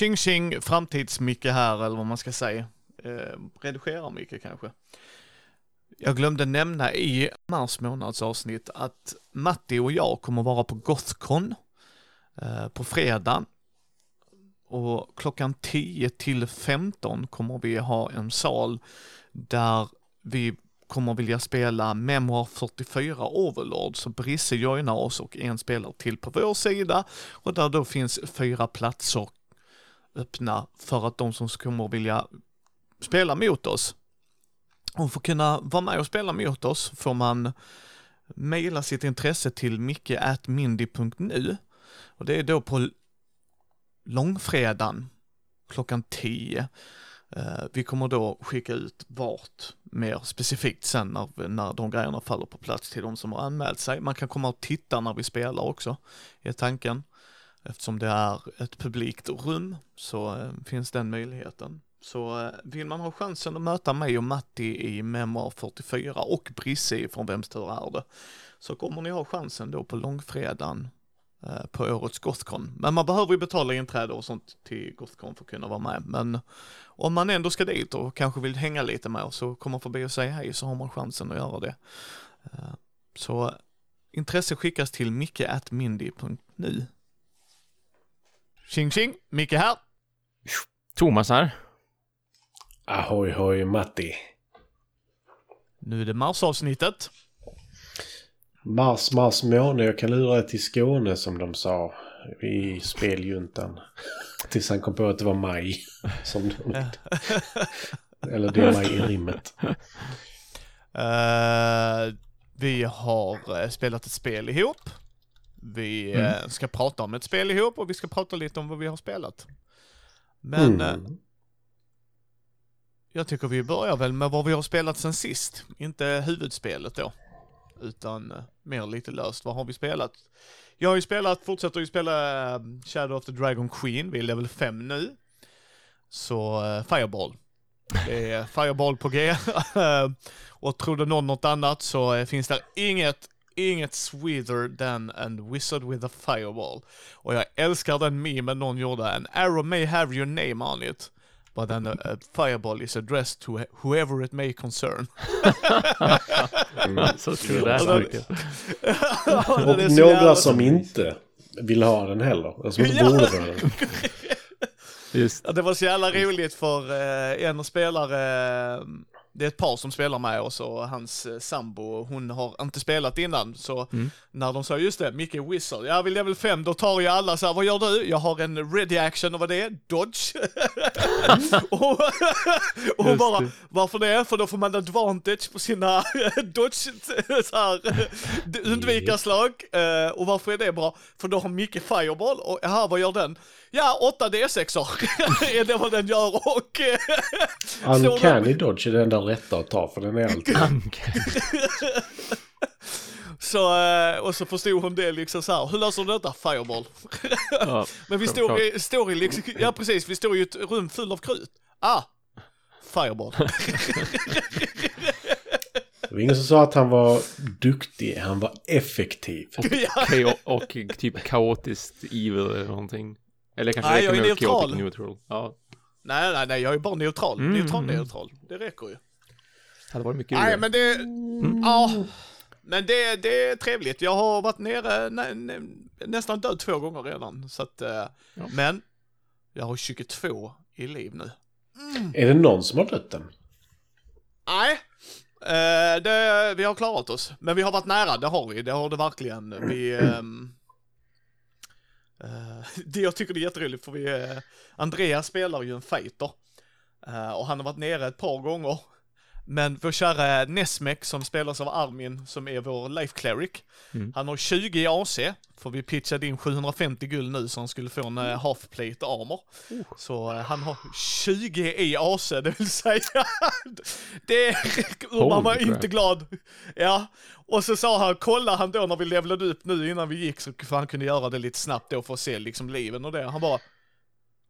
Tjing tjing, framtids-Micke här, eller vad man ska säga. Eh, redigerar-Micke kanske. Jag glömde nämna i mars månads avsnitt att Matti och jag kommer vara på Gothcon eh, på fredag. Och klockan 10 till 15 kommer vi ha en sal där vi kommer vilja spela Memoir 44 Overlord, så Brisse joinar oss och en spelare till på vår sida och där då finns fyra platser öppna för att de som kommer vilja spela mot oss och för att kunna vara med och spela mot oss får man mejla sitt intresse till micke.mindy.nu och det är då på långfredagen klockan 10. Eh, vi kommer då skicka ut vart mer specifikt sen när, när de grejerna faller på plats till de som har anmält sig. Man kan komma och titta när vi spelar också, är tanken. Eftersom det är ett publikt rum så eh, finns den möjligheten. Så eh, vill man ha chansen att möta mig och Matti i Memoir 44 och Brisse från Vems tur är det? Så kommer ni ha chansen då på långfredagen eh, på årets Gothcon. Men man behöver ju betala inträde och sånt till Gothcon för att kunna vara med. Men om man ändå ska dit och kanske vill hänga lite med oss och komma förbi och säga hej så har man chansen att göra det. Så intresse skickas till micke.mindy.nu. Tjing tjing, Micke här. Thomas här. Ahoy hoj Matti. Nu är det marsavsnittet. Mars, mars måne. Jag kan lura dig till Skåne som de sa i speljuntan. Tills han kom på att det var maj. Som de... Eller det är maj i rimmet. Uh, vi har uh, spelat ett spel ihop. Vi mm. ska prata om ett spel ihop och vi ska prata lite om vad vi har spelat. Men mm. jag tycker vi börjar väl med vad vi har spelat sen sist. Inte huvudspelet då. Utan mer lite löst, vad har vi spelat? Jag har ju spelat, fortsätter ju spela Shadow of the Dragon Queen, vi är level 5 nu. Så Fireball det är Fireball på G. och trodde någon något annat så finns det inget, inget sweeter than a wizard with a fireball. Och jag älskar den memen någon gjorde. An arrow may have your name on it. But then a, a fireball is addressed to whoever it may concern. mm, så tror det är mycket. och några som inte vill ha den heller. Som inte borde ha den. Just. Ja, det var så jävla roligt för eh, en spelare, det är ett par som spelar med oss och hans eh, sambo, hon har inte spelat innan. Så mm. när de sa just det, Micke Wizard, ja vid level 5 då tar ju alla så här, vad gör du? Jag har en ready action och vad det är? Dodge. Mm. och, och hon bara, varför det? För då får man advantage på sina dodge, så här, undvikarslag. Eh, och varför är det bra? För då har Micke fireball och jaha, vad gör den? Ja, 8 D6or är det vad den gör och... Uncanny dodge är den enda rätta att ta för den är alltid... Så, eh, och så förstod hon det liksom så här, hur löser du detta? Fireball. Ja, Men vi står i, står i liksom, ja precis, vi står i ett rum fullt av krut. Ah, Fireball. Det var ingen som sa att han var duktig, han var effektiv. Och, och typ kaotiskt evil eller någonting. Eller kanske nej, jag är neutral. neutral. Ja. Nej, nej, nej, jag är bara neutral. Mm. Neutral, neutral. Det räcker ju. Hade varit mycket Nej, men det, mm. ja. Men det, det är trevligt. Jag har varit nere nä, nä, nästan död två gånger redan. Så att, eh, ja. men jag har 22 i liv nu. Mm. Är det någon som har dött än? Nej, eh, det, vi har klarat oss. Men vi har varit nära, det har vi. Det har det verkligen. Vi, eh, Uh, det jag tycker det är jätteroligt för vi, uh, Andreas spelar ju en fighter. Uh, och han har varit nere ett par gånger. Men vår kära Nesmek som spelas av Armin, som är vår life cleric, mm. han har 20 i AC, för vi pitchade in 750 guld nu så han skulle få en uh, half plate armor. Uh. Så uh, han har 20 i AC, det vill säga, det gör man inte glad. Ja, och så sa han, kolla han då när vi levlade upp nu innan vi gick så för han kunde göra det lite snabbt då för att se liksom liven och det. Han bara,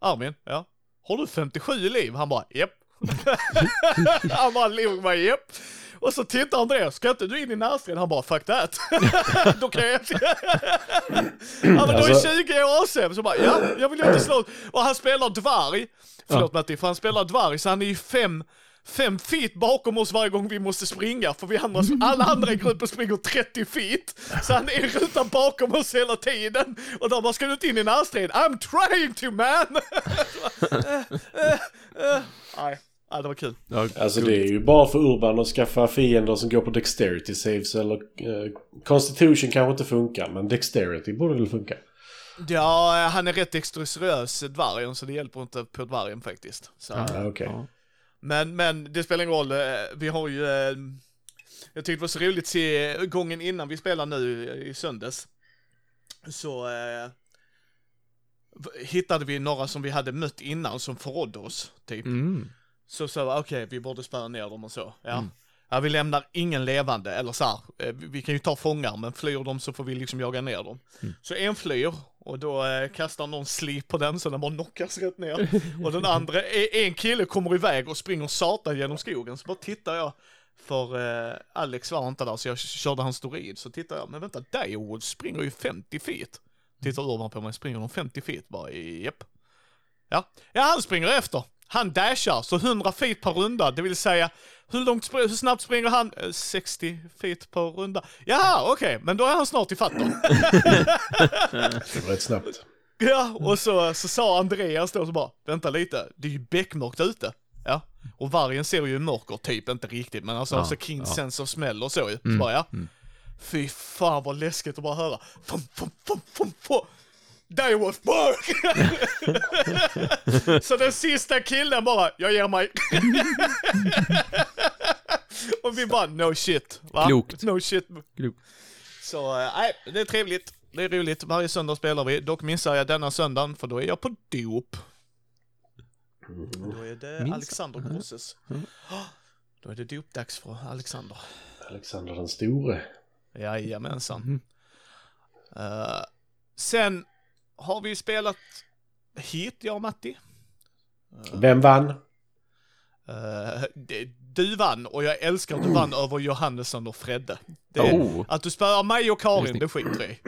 Armin, ja, har du 57 liv? Han bara, japp. han bara log mig, japp. Och så tittar Andreas, ska inte du in i närstriden? Han bara, fuck that. då kan jag inte. ja men då är Alltså- 20 år sedan, så bara, ja, jag vill ju inte slå. Och han spelar dvärg. Förlåt Matti, för han spelar dvärg så han är ju fem, fem feet bakom oss varje gång vi måste springa. För vi andra, alla andra i gruppen springer 30 feet. Så han är rutan bakom oss hela tiden. Och då bara, ska du inte in i närstrid? I'm trying to man! Eh, eh, eh. Nej, ja, det var kul. Ja, Alltså det är ju bara för Urban att skaffa fiender som går på Dexterity saves eller eh, Constitution kanske inte funkar men Dexterity borde väl funka. Ja, han är rätt extraseriös dvärgen så det hjälper inte på dvärgen faktiskt. Så. Ja, okej. ja. Men, men det spelar ingen roll, eh, vi har ju, eh, jag tyckte det var så roligt att se gången innan vi spelar nu i söndags. Så eh, hittade vi några som vi hade mött innan som förrådde oss, typ. Mm. Så vi, okej, vi borde spöa ner dem och så. Ja. ja, vi lämnar ingen levande, eller så här, eh, vi kan ju ta fångar, men flyr de så får vi liksom jaga ner dem. Så en flyr, och då eh, kastar någon slip på den så den bara knockas rätt ner. Och den andra, e- en kille kommer iväg och springer satan genom skogen, så bara tittar jag, för eh, Alex var inte där så jag körde hans storid, så tittar jag, men vänta, Direwoods springer ju 50 feet. Tittar Urban på mig, springer de 50 feet? Bara, japp. Ja, ja han springer efter. Han dashar, så 100 feet per runda, det vill säga hur, långt, hur snabbt springer han? Eh, 60 feet per runda. Jaha, okej, men då är han snart i fatt. Det var rätt snabbt. Ja, och så, så sa Andreas då så bara, vänta lite, det är ju beckmörkt ute. Ja, och vargen ser ju mörker, typ, inte riktigt, men alltså, Ja, alltså keen ja. sense of smell och så ju. Så bara, ja. Fy fan vad läskigt att bara höra. Fum, fum, fum, fum, fum. That was bark! så den sista killen bara, jag ger mig. och vi bara, no shit. Va? Klokt. No shit. Klokt. Så, eh, nej, det är trevligt. Det är roligt. Varje söndag spelar vi. Dock missar jag denna söndagen, för då är jag på dop. Då är det Minns- Alexander Grosses. Då är det dopdags för Alexander. Alexander den store. Jajamensan. Eh, sen har vi spelat hit, jag och Matti. Vem vann? Eh, det- du vann och jag älskar att du vann över Johannesson och Fredde. Det, Oh. Att du spöar mig och Karin, det skiter jag i.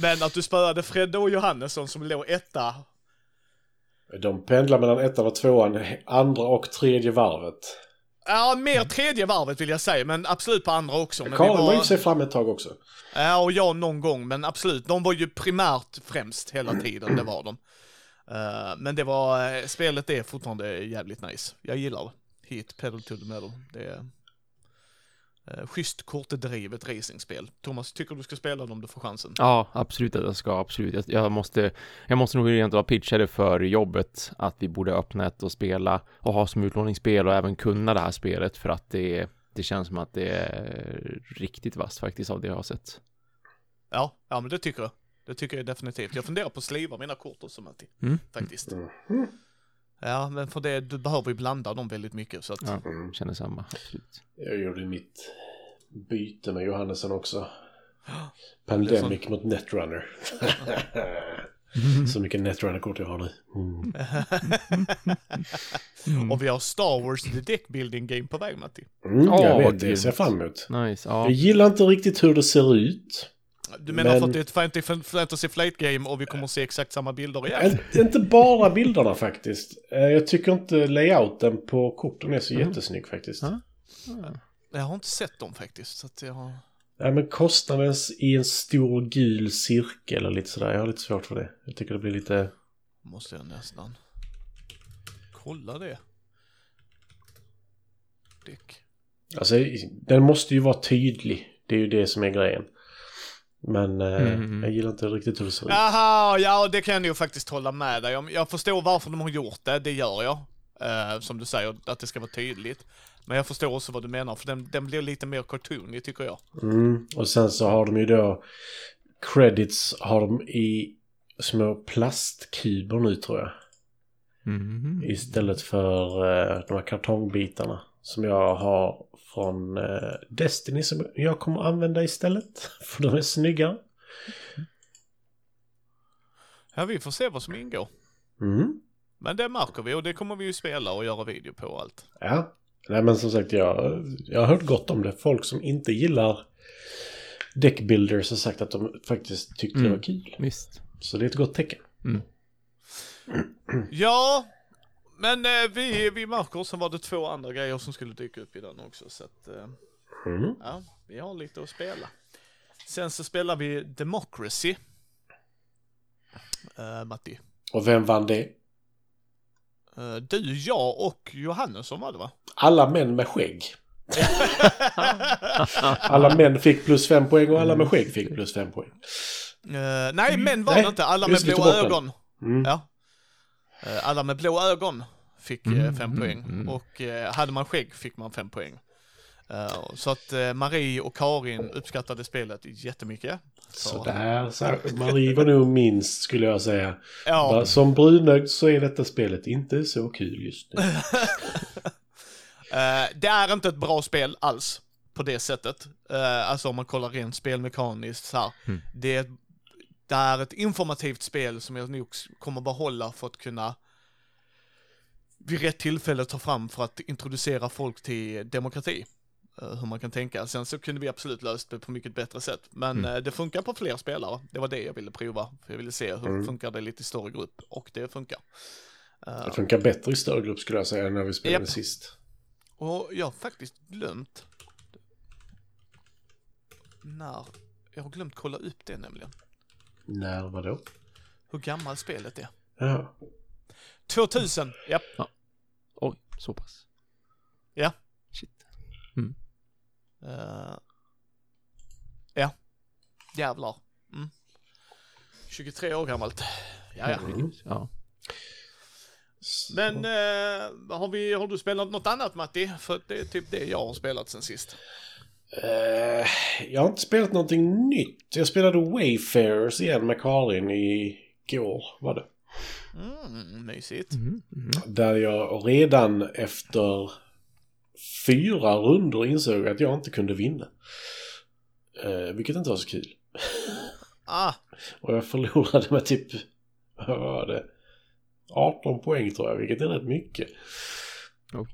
Men att du spöade Fredde och Johannesson som låg etta. De pendlar mellan ettan och tvåan, andra och tredje varvet. Ja, mer tredje varvet vill jag säga, men absolut på andra också. Men var var, ju sig fram ett tag också. Ja, och jag någon gång, men absolut. De var ju primärt främst hela tiden, det var de. Eh, men det var, eh, spelet är fortfarande jävligt nice. Jag gillar det. Hit, pedal to the metal. Det är uh, schysst kortdrivet racingspel. Thomas, tycker du ska spela det om du får chansen? Ja, absolut att jag ska, absolut. Jag, jag måste, jag måste nog egentligen pitcha det för jobbet att vi borde öppna ett och spela och ha som utlåningsspel och även kunna det här spelet för att det, det känns som att det är riktigt vasst faktiskt av det jag har sett. Ja, ja men det tycker jag. Det tycker jag definitivt. Jag funderar på att sliva mina kort också Matti. Mm. Faktiskt. Mm. Ja, men för det, du behöver ju blanda dem väldigt mycket så att... Ja, känner samma, absolut. Jag gjorde mitt byte med Johannesson också. Pandemic mot Netrunner. Så mycket Netrunner-kort jag har nu. Mm. Och vi har Star Wars The Deck Building Game på väg Matti. Mm, jag Åh, vet, det ser jag fram emot. Nice, ja. Jag gillar inte riktigt hur det ser ut. Du menar Men- för att det är ett Fantasy, Flight Game och vi kommer se exakt samma bilder igen? Inte bara bilderna faktiskt. Eh, Jag tycker inte layouten på korten är så jättesnygg faktiskt. Ja. Jag har inte sett dem faktiskt. Så att jag har... Ja, men kostnaden i en stor gul cirkel och lite sådär. Jag har lite svårt för det. Jag tycker det blir lite... Måste jag nästan... Kolla det. Deck. Alltså, den måste ju vara tydlig. Det är ju det som är grejen. Men eh, Mm. jag gillar inte riktigt hur det ser ut. Jaha, ja det kan jag nog faktiskt hålla med dig om. Jag förstår varför de har gjort det, det gör jag. Eh, som du säger, att det ska vara tydligt. Men jag förstår också vad du menar, för den, den blir lite mer cartoonig tycker jag. Mm. Och sen så har de ju då... Credits har de i små plastkuber nu tror jag. Mhm. Istället för eh, de här kartongbitarna. Som jag har från eh, Destiny som jag kommer använda istället. För de är snyggare. Ja, vi får se vad som ingår. Mm. Men det märker vi och det kommer vi ju spela och göra video på och allt. Ja. Nej men som sagt jag, jag har hört gott om det. Folk som inte gillar deckbuilders har sagt att de faktiskt tyckte det Mm. var kul. Visst. Så det är ett gott tecken. Ja, men eh, vi, vi märker, sen var det två andra grejer som skulle dyka upp i den också. Så att, eh, Mm. ja, vi har lite att spela. Sen så spelar vi Democracy. Uh, Matti. Och vem vann det? Eh, du, jag och Johannesson var det va? Alla män med skägg. Alla män fick plus fem poäng och alla med skägg fick plus fem poäng. Eh, nej, män var Nej, inte. Alla med blå ögon. Mm. Ja. Eh, alla med blå ögon fick eh, Mm, fem mm, poäng. mm. Och eh, hade man skägg fick man fem poäng. Så att Marie och Karin uppskattade spelet jättemycket. Så- Sådär, så Marie var nog minst skulle jag säga. Ja, Som brunögd så är detta spelet inte så kul just nu. det är inte ett bra spel alls på det sättet. Alltså om man kollar rent spelmekaniskt så här. Mm. Det, är, det är ett informativt spel som jag nog kommer behålla för att kunna vid rätt tillfälle ta fram för att introducera folk till demokrati. Eh, hur man kan tänka. Sen så kunde vi absolut löst det på mycket bättre sätt. Men Mm. eh, det funkar på fler spelare. Det var det jag ville prova. För jag ville se hur Mm. funkar det lite i större grupp. Och det funkar. Eh, Det funkar bättre i större grupp skulle jag säga än när vi spelade Japp. sist. Och jag har faktiskt glömt när, jag har glömt kolla upp det nämligen. När var då? Hur gammalt spelet är. Ja. 2000, japp. Oj, så pass. Ja. Shit. Eh, ja. Jävlar. Mm. 23 år gammalt. Ja, ja. Herregud. Ja. Men eh, har, vi, har du spelat något annat Matti? För det är typ det jag har spelat sen sist. Eh, jag har inte spelat någonting nytt. Jag spelade Wayfarers igen med Karin i går var det. Mm, mysigt. Mhm, mhm. Där jag redan efter fyra rundor insåg att jag inte kunde vinna. Eh, vilket inte var så kul. Ah, Och jag förlorade med typ, vad var det? 18 poäng tror jag, vilket är rätt mycket. Oj.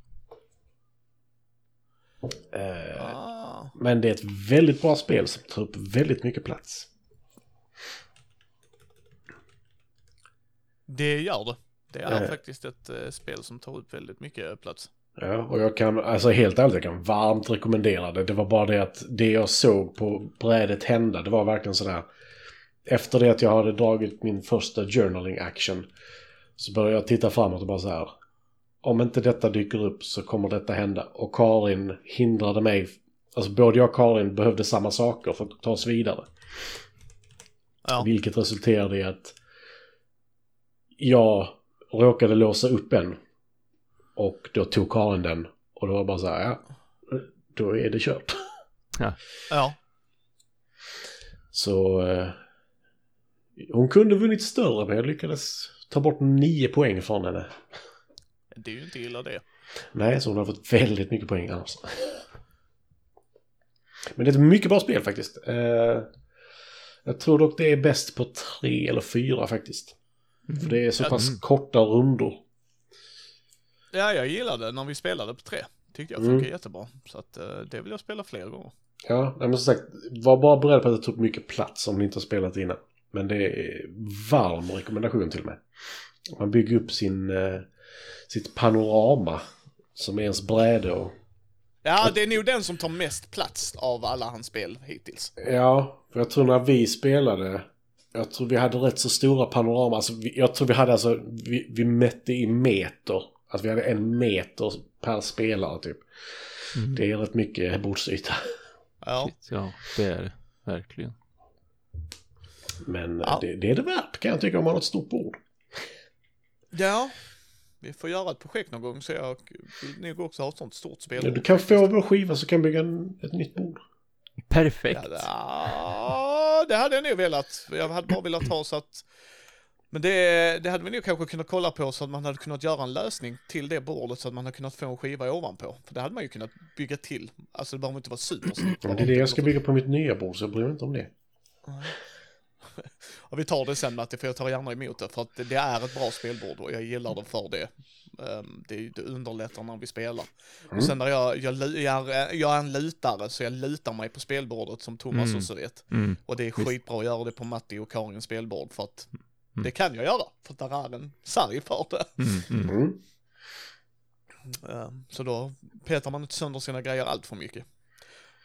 Eh, ah. Men det är ett väldigt bra spel som tar upp väldigt mycket plats. Det gör det. Det är Eh. faktiskt ett eh, spel som tar upp väldigt mycket plats. Ja, och jag kan, alltså helt ärligt, jag kan varmt rekommendera det. Det var bara det att det jag såg på brädet hända, det var verkligen sådär. Efter det att jag hade dragit min första journaling action så började jag titta framåt och bara så här. Om inte detta dyker upp så kommer detta hända. Och Karin hindrade mig. Alltså både jag och Karin behövde samma saker för att ta oss vidare. Ja, Vilket resulterade i att jag råkade låsa upp en. Och då tog Karin den. Och då var det bara så här, ja, då är det kört. ja. Så eh, hon kunde vunnit större men jag lyckades ta bort nio poäng från henne. Det är ju inte illa det. Nej, så hon har fått väldigt mycket poäng annars. Men det är ett mycket bra spel faktiskt. Eh, jag tror dock det är bäst på tre eller fyra faktiskt. För det är så pass mm. korta rundor. Ja, jag gillade när vi spelade på tre. Tyckte jag Mm. funkar jättebra. Så att eh, det vill jag spela fler gånger. Ja, men som sagt, var bara beredd på att det tog mycket plats om ni inte har spelat innan. Men det är varm rekommendation till mig. Man bygger upp sin, eh, sitt panorama som är ens bräde och... Ja, det är nog den som tar mest plats av alla hans spel hittills. Ja, för jag tror när vi spelade, jag tror vi hade rätt så stora panorama. Alltså, jag tror vi hade alltså, vi, vi mätte i meter. Alltså vi hade en meter per spelare typ. Mhm. Det är rätt mycket bordsyta. Ja, ja, det är det. Verkligen. Men eh, Ja. det, det är det värt kan jag tycka om man har ett stort bord. ja. Vi får göra ett projekt någon gång så jag vill nog också ha ett sånt stort spel. Du kan få vår skiva så kan bygga en, ett nytt bord. Perfekt. Ja, ja, det hade jag nog velat. Jag hade bara velat ha så att... Men det, det hade vi nog kanske kunnat kolla på så att man hade kunnat göra en lösning till det bordet så att man hade kunnat få en skiva ovanpå. För det hade man ju kunnat bygga till. Alltså det behöver inte vara supersnyggt. Det är det jag ska bygga på mitt nya bord så jag bryr mig inte om det. och vi tar det sen Matti, för jag tar gärna emot det, för att det är ett bra spelbord och jag gillar det för det. Um, det, det underlättar när vi spelar. Mm. Och sen när jag, jag, jag, är, jag är en lutare, så jag lutar mig på spelbordet som Thomas Mm. också vet. Mm. Och det är skitbra att göra det på Matti och Karins spelbord, för att Mm. det kan jag göra, för att där är en sarg för det. Mm. Mm. Um, så då petar man inte sönder sina grejer allt för mycket.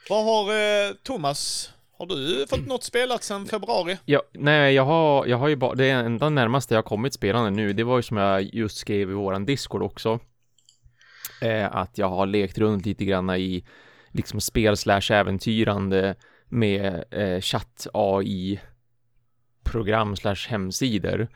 Vad har eh, Thomas, har du fått något spelat sedan februari? Ja, nej, jag har, jag har ju bara, det enda närmaste jag har kommit spelande nu, det var ju som jag just skrev i våran Discord också. Eh, att jag har lekt runt lite grann i liksom spel slash äventyrande med eh, chatt AI program slash hemsidor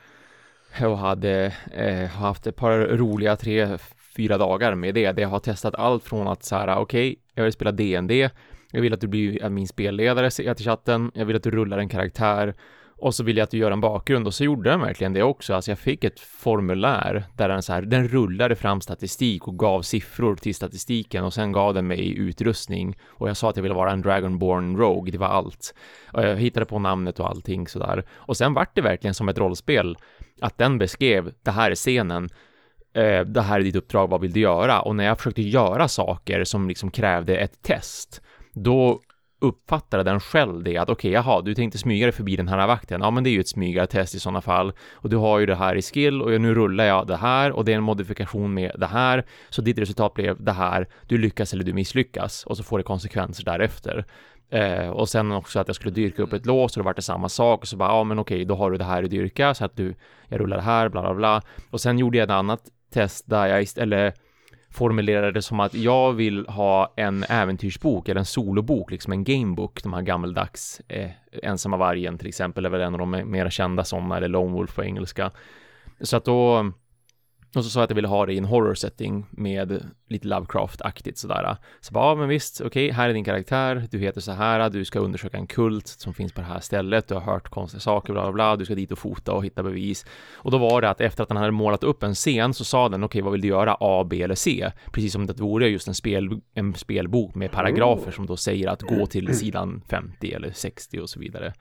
och hade eh, haft ett par roliga tre, fyra dagar med det. Det har testat allt från att så här, okej, jag vill spela DND, jag vill att du blir min spelledare, säger jag till chatten, jag vill att du rullar en karaktär och så vill jag att du gör en bakgrund och så gjorde den verkligen det också. Alltså jag fick ett formulär där den så här, den rullade fram statistik och gav siffror till statistiken och sen gav den mig utrustning och jag sa att jag ville vara en Dragonborn Rogue, det var allt. Och jag hittade på namnet och allting sådär. Och sen vart det verkligen som ett rollspel att den beskrev, det här är scenen, eh, det här är ditt uppdrag, vad vill du göra? Och när jag försökte göra saker som liksom krävde ett test, då uppfattade den själv det att okej, jaha, du tänkte smyga dig förbi den här vakten. Ja, men det är ju ett smygartest i sådana fall. Och du har ju det här i skill och nu rullar jag det här och det är en modifikation med det här. Så ditt resultat blev det här. Du lyckas eller du misslyckas och så får det konsekvenser därefter. Eh, och sen också att jag skulle dyrka upp ett lås och då var det samma sak och så bara, ja men okej, då har du det här att dyrka så att du, jag rullar det här, bla bla bla. Och sen gjorde jag ett annat test där jag istället formulerade det som att jag vill ha en äventyrsbok eller en solobok, liksom en gamebook, de här gammeldags eh, ensamma vargen till exempel är väl en av de mer kända sådana, eller Lone Wolf på engelska. Så att då och så sa jag att jag ville ha det i en horror setting med lite Lovecraft-aktigt sådär. Så bara, ja men visst, okej, här är din karaktär, du heter så här, du ska undersöka en kult som finns på det här stället, du har hört konstiga saker, bla bla bla, du ska dit och fota och hitta bevis. Och då var det att efter att den hade målat upp en scen så sa den, okej, vad vill du göra, A, B eller C? Precis som det vore just en, spel, en spelbok med paragrafer som då säger att gå till sidan 50 eller 60 och så vidare.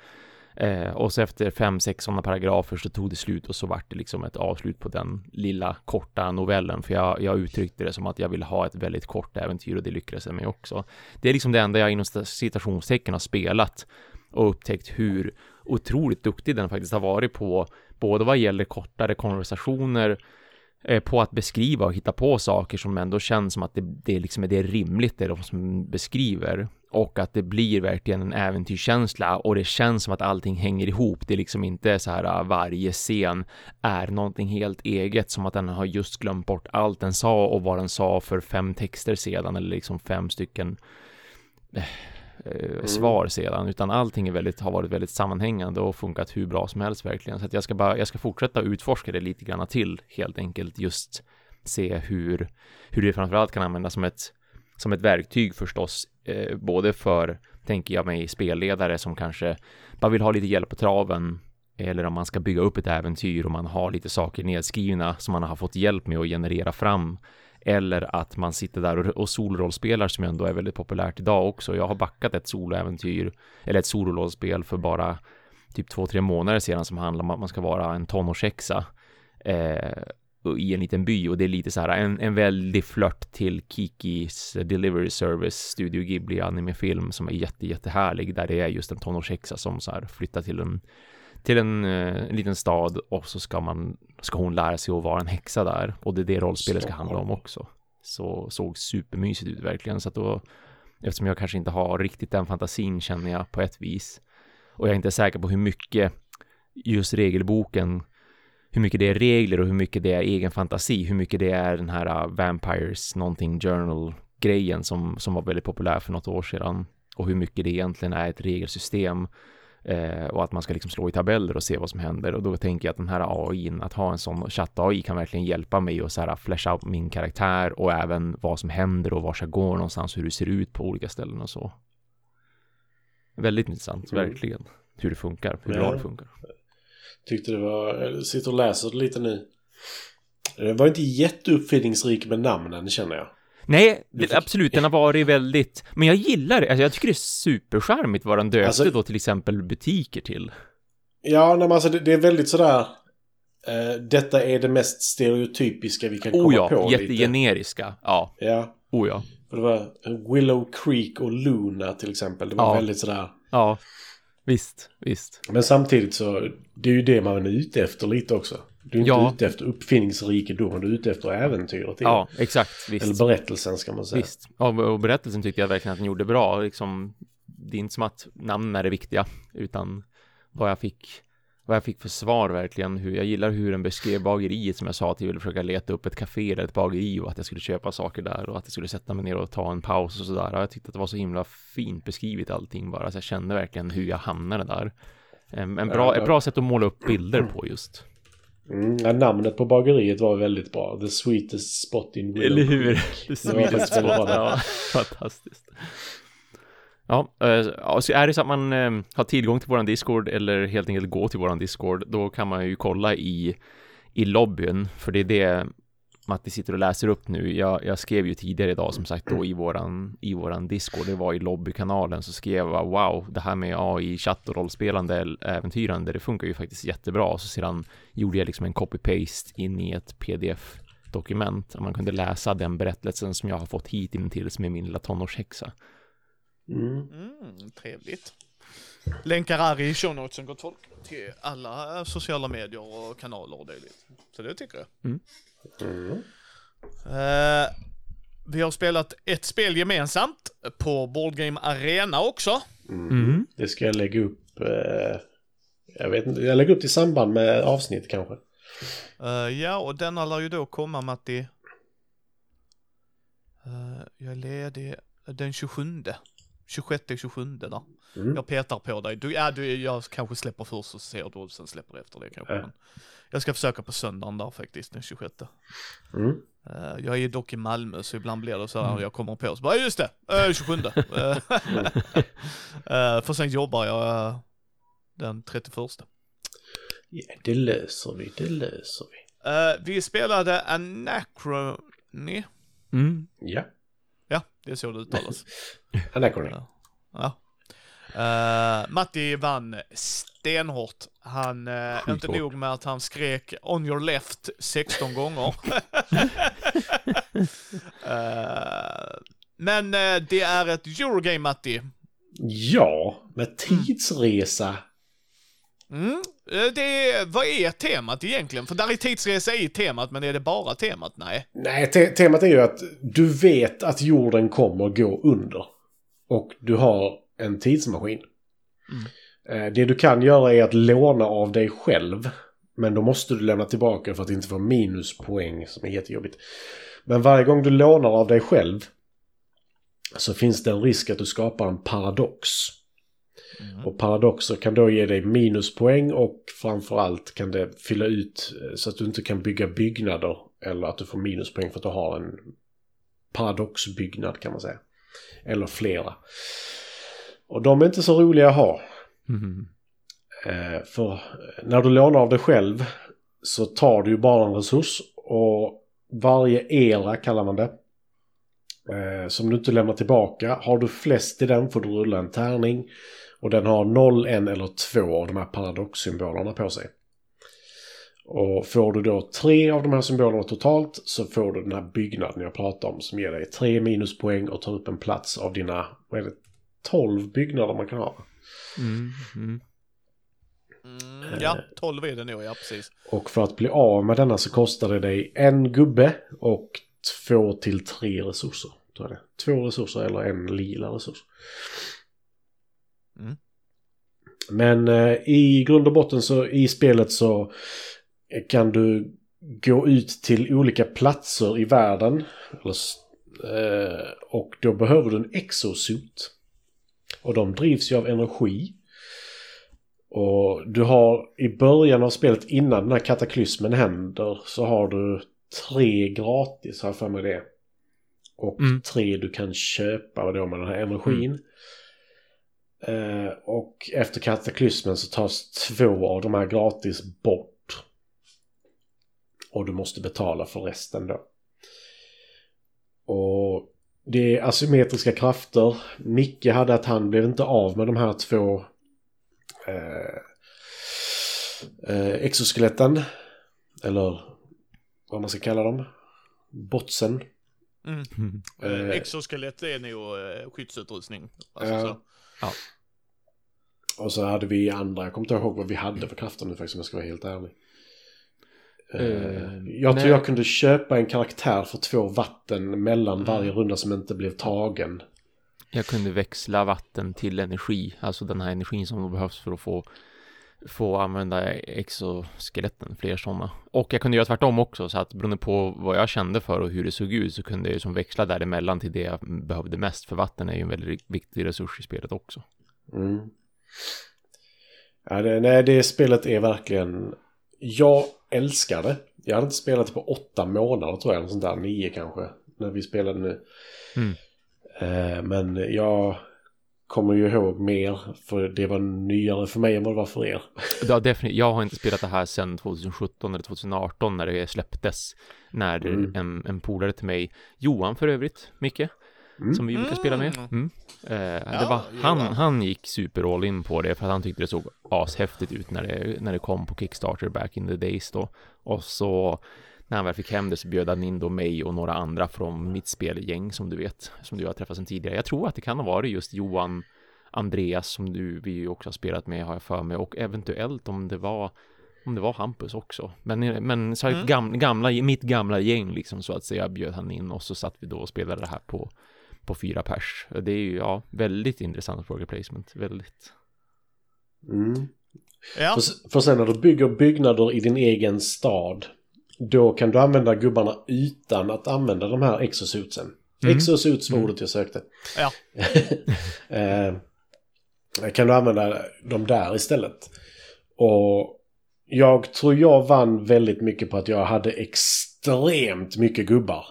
Eh, och så efter fem, sex sådana paragrafer så tog det slut och så vart det liksom ett avslut på den lilla korta novellen. För jag, jag uttryckte det som att jag ville ha ett väldigt kort äventyr och det lyckades jag med också. Det är liksom det enda jag inom citationstecken har spelat och upptäckt hur otroligt duktig den faktiskt har varit på både vad gäller kortare konversationer eh, på att beskriva och hitta på saker som ändå känns som att det, det liksom är det rimligt det de som beskriver och att det blir verkligen en äventyrskänsla och det känns som att allting hänger ihop. Det är liksom inte så här äh, varje scen är någonting helt eget som att den har just glömt bort allt den sa och vad den sa för fem texter sedan eller liksom fem stycken eh, eh, svar sedan, utan allting är väldigt, har varit väldigt sammanhängande och funkat hur bra som helst verkligen. Så att jag ska bara, jag ska fortsätta utforska det lite grann till helt enkelt, just se hur, hur det framförallt kan användas som ett, som ett verktyg förstås, eh, både för, tänker jag mig, spelledare som kanske bara vill ha lite hjälp på traven, eller om man ska bygga upp ett äventyr och man har lite saker nedskrivna som man har fått hjälp med att generera fram eller att man sitter där och, solrollspelar som ändå är väldigt populärt idag också. Jag har backat ett soloäventyr eller ett solorollspel för bara typ två, tre månader sedan som handlar om att man ska vara en tonårshäxa eh, i en liten by och det är lite så här en, en väldig flört till Kikis Delivery Service Studio Ghibli animefilm som är jätte, jättehärlig där det är just en tonårshäxa som så här flyttar till en till en, eh, en liten stad och så ska man ska hon lära sig att vara en häxa där och det är det rollspelet ska handla om också. Så såg supermysigt ut verkligen så att då eftersom jag kanske inte har riktigt den fantasin känner jag på ett vis och jag är inte säker på hur mycket just regelboken hur mycket det är regler och hur mycket det är egen fantasi, hur mycket det är den här uh, Vampires någonting journal grejen som, som var väldigt populär för något år sedan och hur mycket det egentligen är ett regelsystem eh, och att man ska liksom slå i tabeller och se vad som händer och då tänker jag att den här AI, att ha en sån chatt-AI kan verkligen hjälpa mig att så här flasha upp min karaktär och även vad som händer och var jag går någonstans, hur det ser ut på olika ställen och så. Väldigt intressant, Mm. verkligen, hur det funkar, hur bra det funkar. Tyckte det var... Jag sitter och läser det lite nu. Det var inte jätteuppfinningsrik med namnen känner jag. Nej, det, absolut, den har varit väldigt, men jag gillar det, alltså jag tycker det är supercharmigt vad den döpte Alltså- då till exempel butiker till. Ja, nej, men alltså det, det är väldigt sådär... eh, detta är det mest stereotypiska vi kan komma Oh ja, på lite. jättegeneriska. Ja, Ja, oh ja. det var Willow Creek och Luna till exempel. Det var Ja. väldigt sådär... Ja, visst, visst. Men samtidigt så, det är ju det man är ute efter lite också. Du är inte Ja. ute efter uppfinningsrikedomen, du är ute efter äventyret. Ja, exakt, Eller visst. berättelsen ska man säga. Visst. Ja, och berättelsen tyckte jag verkligen att den gjorde bra. Liksom, det är inte som att namnen är det viktiga, utan vad jag fick vad jag fick för svar verkligen, hur jag gillar hur den beskrev bageriet som jag sa att jag ville försöka leta upp ett café eller ett bageri och att jag skulle köpa saker där och att jag skulle sätta mig ner och ta en paus och sådär. Jag tyckte att det var så himla fint beskrivet allting bara, så jag kände verkligen hur jag hamnade där. Em, En bra, ett bra sätt att måla upp bilder på just. Mm, ja, namnet på bageriet var väldigt bra. The sweetest spot in Willow Eller hur? Faktiskt väldigt bra. Ja, fantastiskt. Eh, ja, så är det så att man eh, har tillgång till våran Discord eller helt enkelt gå till våran Discord, då kan man ju kolla i, i lobbyn, för det är det Matti sitter och läser upp nu. Jag, jag skrev ju tidigare idag som sagt då i våran, i våran Discord, det var i lobbykanalen, så skrev jag wow, det här med AI, chatt och rollspelande, äventyrande, det funkar ju faktiskt jättebra. Så sedan gjorde jag liksom en copy-paste in i ett pdf-dokument, och man kunde läsa den berättelsen som jag har fått hit till med min lilla tonårshäxa. Mm. Mm, trevligt. Länkar är i show notesen gott folk. Till alla sociala medier och kanaler och dylikt. Så det tycker jag. Mm. Eh, vi har spelat ett spel gemensamt på Board Game Arena också. Mm. Det ska jag lägga upp. Eh, jag vet inte, jag lägger upp det i samband med avsnitt kanske. Eh, ja, och denna lär ju då komma Matti. Uh, jag är ledig den 27. 26-27 där. Mm. Jag petar på dig. Du, ja, du, jag kanske släpper först och ser du och sen släpper efter det kanske. Men jag ska försöka på söndagen där faktiskt, den 26. Mm. Eh, jag är dock i Malmö så ibland blir det så här jag kommer på så bara just det, uh, 27. uh, för sen jobbar jag eh, den 31. Ja, det löser vi, det löser vi. Eh, vi spelade Anachrony. Mm. Ja, Ja, det är så det uttalas. Anachrony. Ja. ja. Eh, Matti vann stenhårt. Han, uh, inte nog med att han skrek on your left 16 gånger. Eh, men det är ett Eurogame Matti. Ja, med tidsresa. Mm. eh, Det är, vad är temat egentligen? För där är tidsresa i temat, men är det bara temat? Nej. Nej, te temat är ju att du vet att jorden kommer gå under. Och du har en tidsmaskin. Eh, Det du kan göra är att låna av dig själv. Men då måste du lämna tillbaka för att inte få minuspoäng som är jättejobbigt. Men varje gång du lånar av dig själv så finns det en risk att du skapar en paradox. Och paradoxer kan då ge dig minuspoäng och framförallt kan det fylla ut eh, så att du inte kan bygga byggnader eller att du får minuspoäng för att du har en paradoxbyggnad kan man säga. Eller flera. Och de är inte så roliga att ha. Mm. Eh, För när du lånar av dig själv så tar du ju bara en resurs och varje era kallar man det. Eh, Som du inte lämnar tillbaka. Har du flest i den får du rulla en tärning. Och den har 0, 1 eller 2 av de här paradoxsymbolerna på sig. Och får du då tre av de här symbolerna totalt så får du den här byggnaden jag pratade om som ger dig tre minuspoäng och tar upp en plats av dina, vad är det, 12 byggnader man kan ha. Mm. Mm. Mm, ja, 12 är det nog, ja precis. Och för att bli av med denna så kostar det dig en gubbe och två till tre resurser. Tror jag det. Två resurser eller en lila resurs. Mm. Men eh, i grund och botten så i spelet så kan du gå ut till olika platser i världen. Eller, eh, och då behöver du en exosuit. Och de drivs ju av energi. Och du har i början av spelet innan den här kataklysmen händer så har du tre gratis har jag för mig det. Och Mm. tre du kan köpa då med den här energin. Eh, och efter kataklysmen så tas två av de här gratis bort. Och du måste betala för resten då. Och det är asymmetriska krafter. Micke hade att han blev inte av med de här två eh, eh, exoskeletten. Eller vad man ska kalla dem. Botsen. Mm. Eh, Exoskelett är nog eh, skyddsutrustning. Alltså, Ja. så. och så hade vi andra, jag kommer inte ihåg vad vi hade för krafter nu faktiskt om jag ska vara helt ärlig. Eh, Eh, jag tror jag kunde köpa en karaktär för två vatten mellan Mm. varje runda som inte blev tagen. Jag kunde växla vatten till energi, alltså den här energin som behövs för att få få använda exoskeletten, fler sådana. Och jag kunde göra tvärtom också, så att beroende på vad jag kände för och hur det såg ut så kunde jag ju som växla däremellan till det jag behövde mest, för vatten är ju en väldigt viktig resurs i spelet också. Mm. Ja, det, nej, det spelet är verkligen... Jag älskar det. Jag hade inte spelat det på åtta månader tror jag, något sånt där, nio kanske, när vi spelade nu. Mm. Eh, men jag kommer ju ihåg mer, för det var nyare för mig än vad det var för er. Ja, definitivt. Jag har inte spelat det här sedan 2017 eller 2018 när det släpptes. När Mm. en, en polare till mig, Johan för övrigt, Micke, Mm. som vi brukar spela med. Mm. Mm. Eh, det Ja, var, han, Johan. han gick super all in på det för att han tyckte det såg ashäftigt ut när det, när det kom på Kickstarter back in the days då. Och så när han väl fick hem det så bjöd han in då mig och några andra från mitt spelgäng som du vet, som du har träffat sedan tidigare. Jag tror att det kan ha varit just Johan, Andreas som du, vi ju också har spelat med har jag för mig och eventuellt om det var om det var Hampus också. Men, men så här, Mm. gamla, gamla, mitt gamla gäng liksom så att säga bjöd han in och så satt vi då och spelade det här på, på fyra pers. Det är ju, ja, väldigt intressant product placement. Väldigt. Mm. Ja. För, för sen när du bygger byggnader i din egen stad, då kan du använda gubbarna utan att använda de här exosuitsen. Mm. Exosuits var Mm. ordet jag sökte. Ja. eh, kan du använda dem där istället. Och jag tror jag vann väldigt mycket på att jag hade extremt mycket gubbar.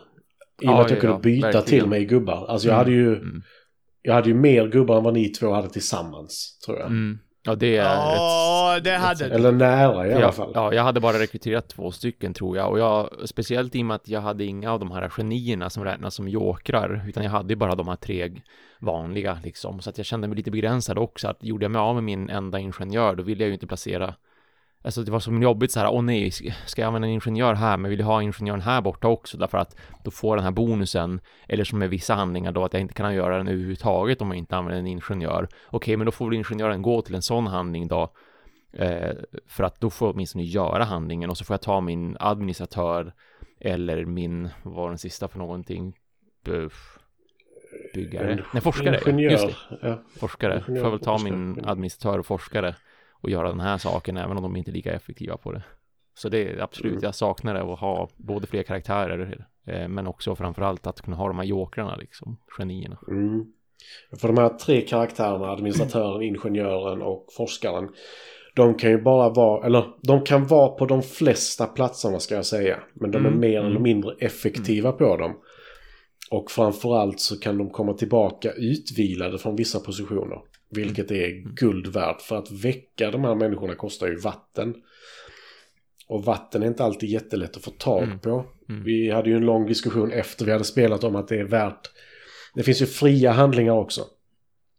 I och med att jag ja, kunde byta verkligen. till mig gubbar. Alltså jag Mm, hade ju... mm. Jag hade ju mer gubbar än vad ni två hade tillsammans, tror jag. Mm. Ja, det är Ja, ett, det ett hade du. Eller nära i alla Ja, fall. ja, jag hade bara rekryterat två stycken tror jag och jag, speciellt i och med att jag hade inga av de här genierna som räknas som jokrar, utan jag hade ju bara de här tre vanliga liksom, så att jag kände mig lite begränsad också, att gjorde jag mig av med min enda ingenjör, då ville jag ju inte placera Alltså det var så jobbigt så här, åh nej, ska jag använda en ingenjör här, men vill jag ha ingenjören här borta också, därför att då får den här bonusen, eller som med vissa handlingar då, att jag inte kan göra den överhuvudtaget om jag inte använder en ingenjör. Okej, men då får väl ingenjören gå till en sån handling då, Eh, för att då får jag åtminstone göra handlingen och så får jag ta min administratör eller min, vad var den sista för någonting? Buff. Byggare? Nej, forskare. Ingenjör. Just det, Ja. forskare. Ingenjör Får jag väl ta forskare. min administratör och forskare och göra den här saken även om de inte är lika effektiva på det. Så det är absolut, Mm. jag saknar det att ha både fler karaktärer eh, men också framförallt att kunna ha de här jokrarna liksom, genierna. Mm. För de här tre karaktärerna, administratören, ingenjören och forskaren. De kan ju bara vara, eller de kan vara på de flesta platserna ska jag säga. Men de är Mm, mer mm. eller mindre effektiva på dem. Och framförallt så kan de komma tillbaka utvilade från vissa positioner. Vilket är Mm. guld värt. För att väcka de här människorna kostar ju vatten. Och vatten är inte alltid jättelätt att få tag Mm. på. Mm. Vi hade ju en lång diskussion efter vi hade spelat om att det är värt... Det finns ju fria handlingar också.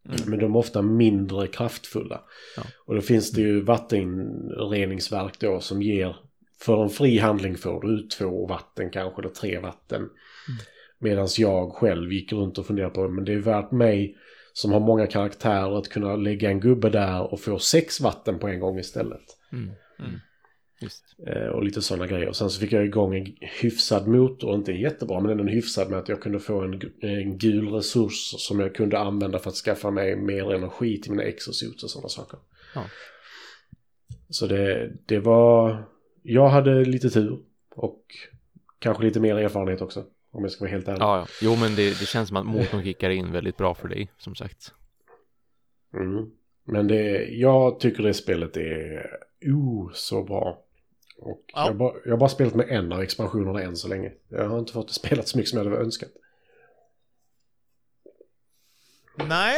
Mm. Men de är ofta mindre kraftfulla. Ja. Och då finns det ju vattenreningsverk då som ger... För en fri handling får du ut två vatten kanske, eller tre vatten. Mm. Medan jag själv gick runt och funderade på men det är värt mig som har många karaktärer att kunna lägga en gubbe där och få sex vatten på en gång istället. Mm. Mm. Just. Eh, och lite sådana grejer. Och sen så fick jag igång en hyfsad motor, inte jättebra men ändå en hyfsad med att jag kunde få en, en gul resurs som jag kunde använda för att skaffa mig mer energi till mina exosuits och sådana saker. Ja. Så det, det var... Jag hade lite tur och kanske lite mer erfarenhet också. Om jag ska vara helt ärlig. Ja, ja. Jo, men det, det känns som att motorn kickar in väldigt bra för dig, som sagt. Mm. Men det, jag tycker det spelet är oh, så bra. Och Ja. jag, har bara, jag har bara spelat med en av expansionerna än så länge. Jag har inte fått det spelat så mycket som jag hade önskat. Nej.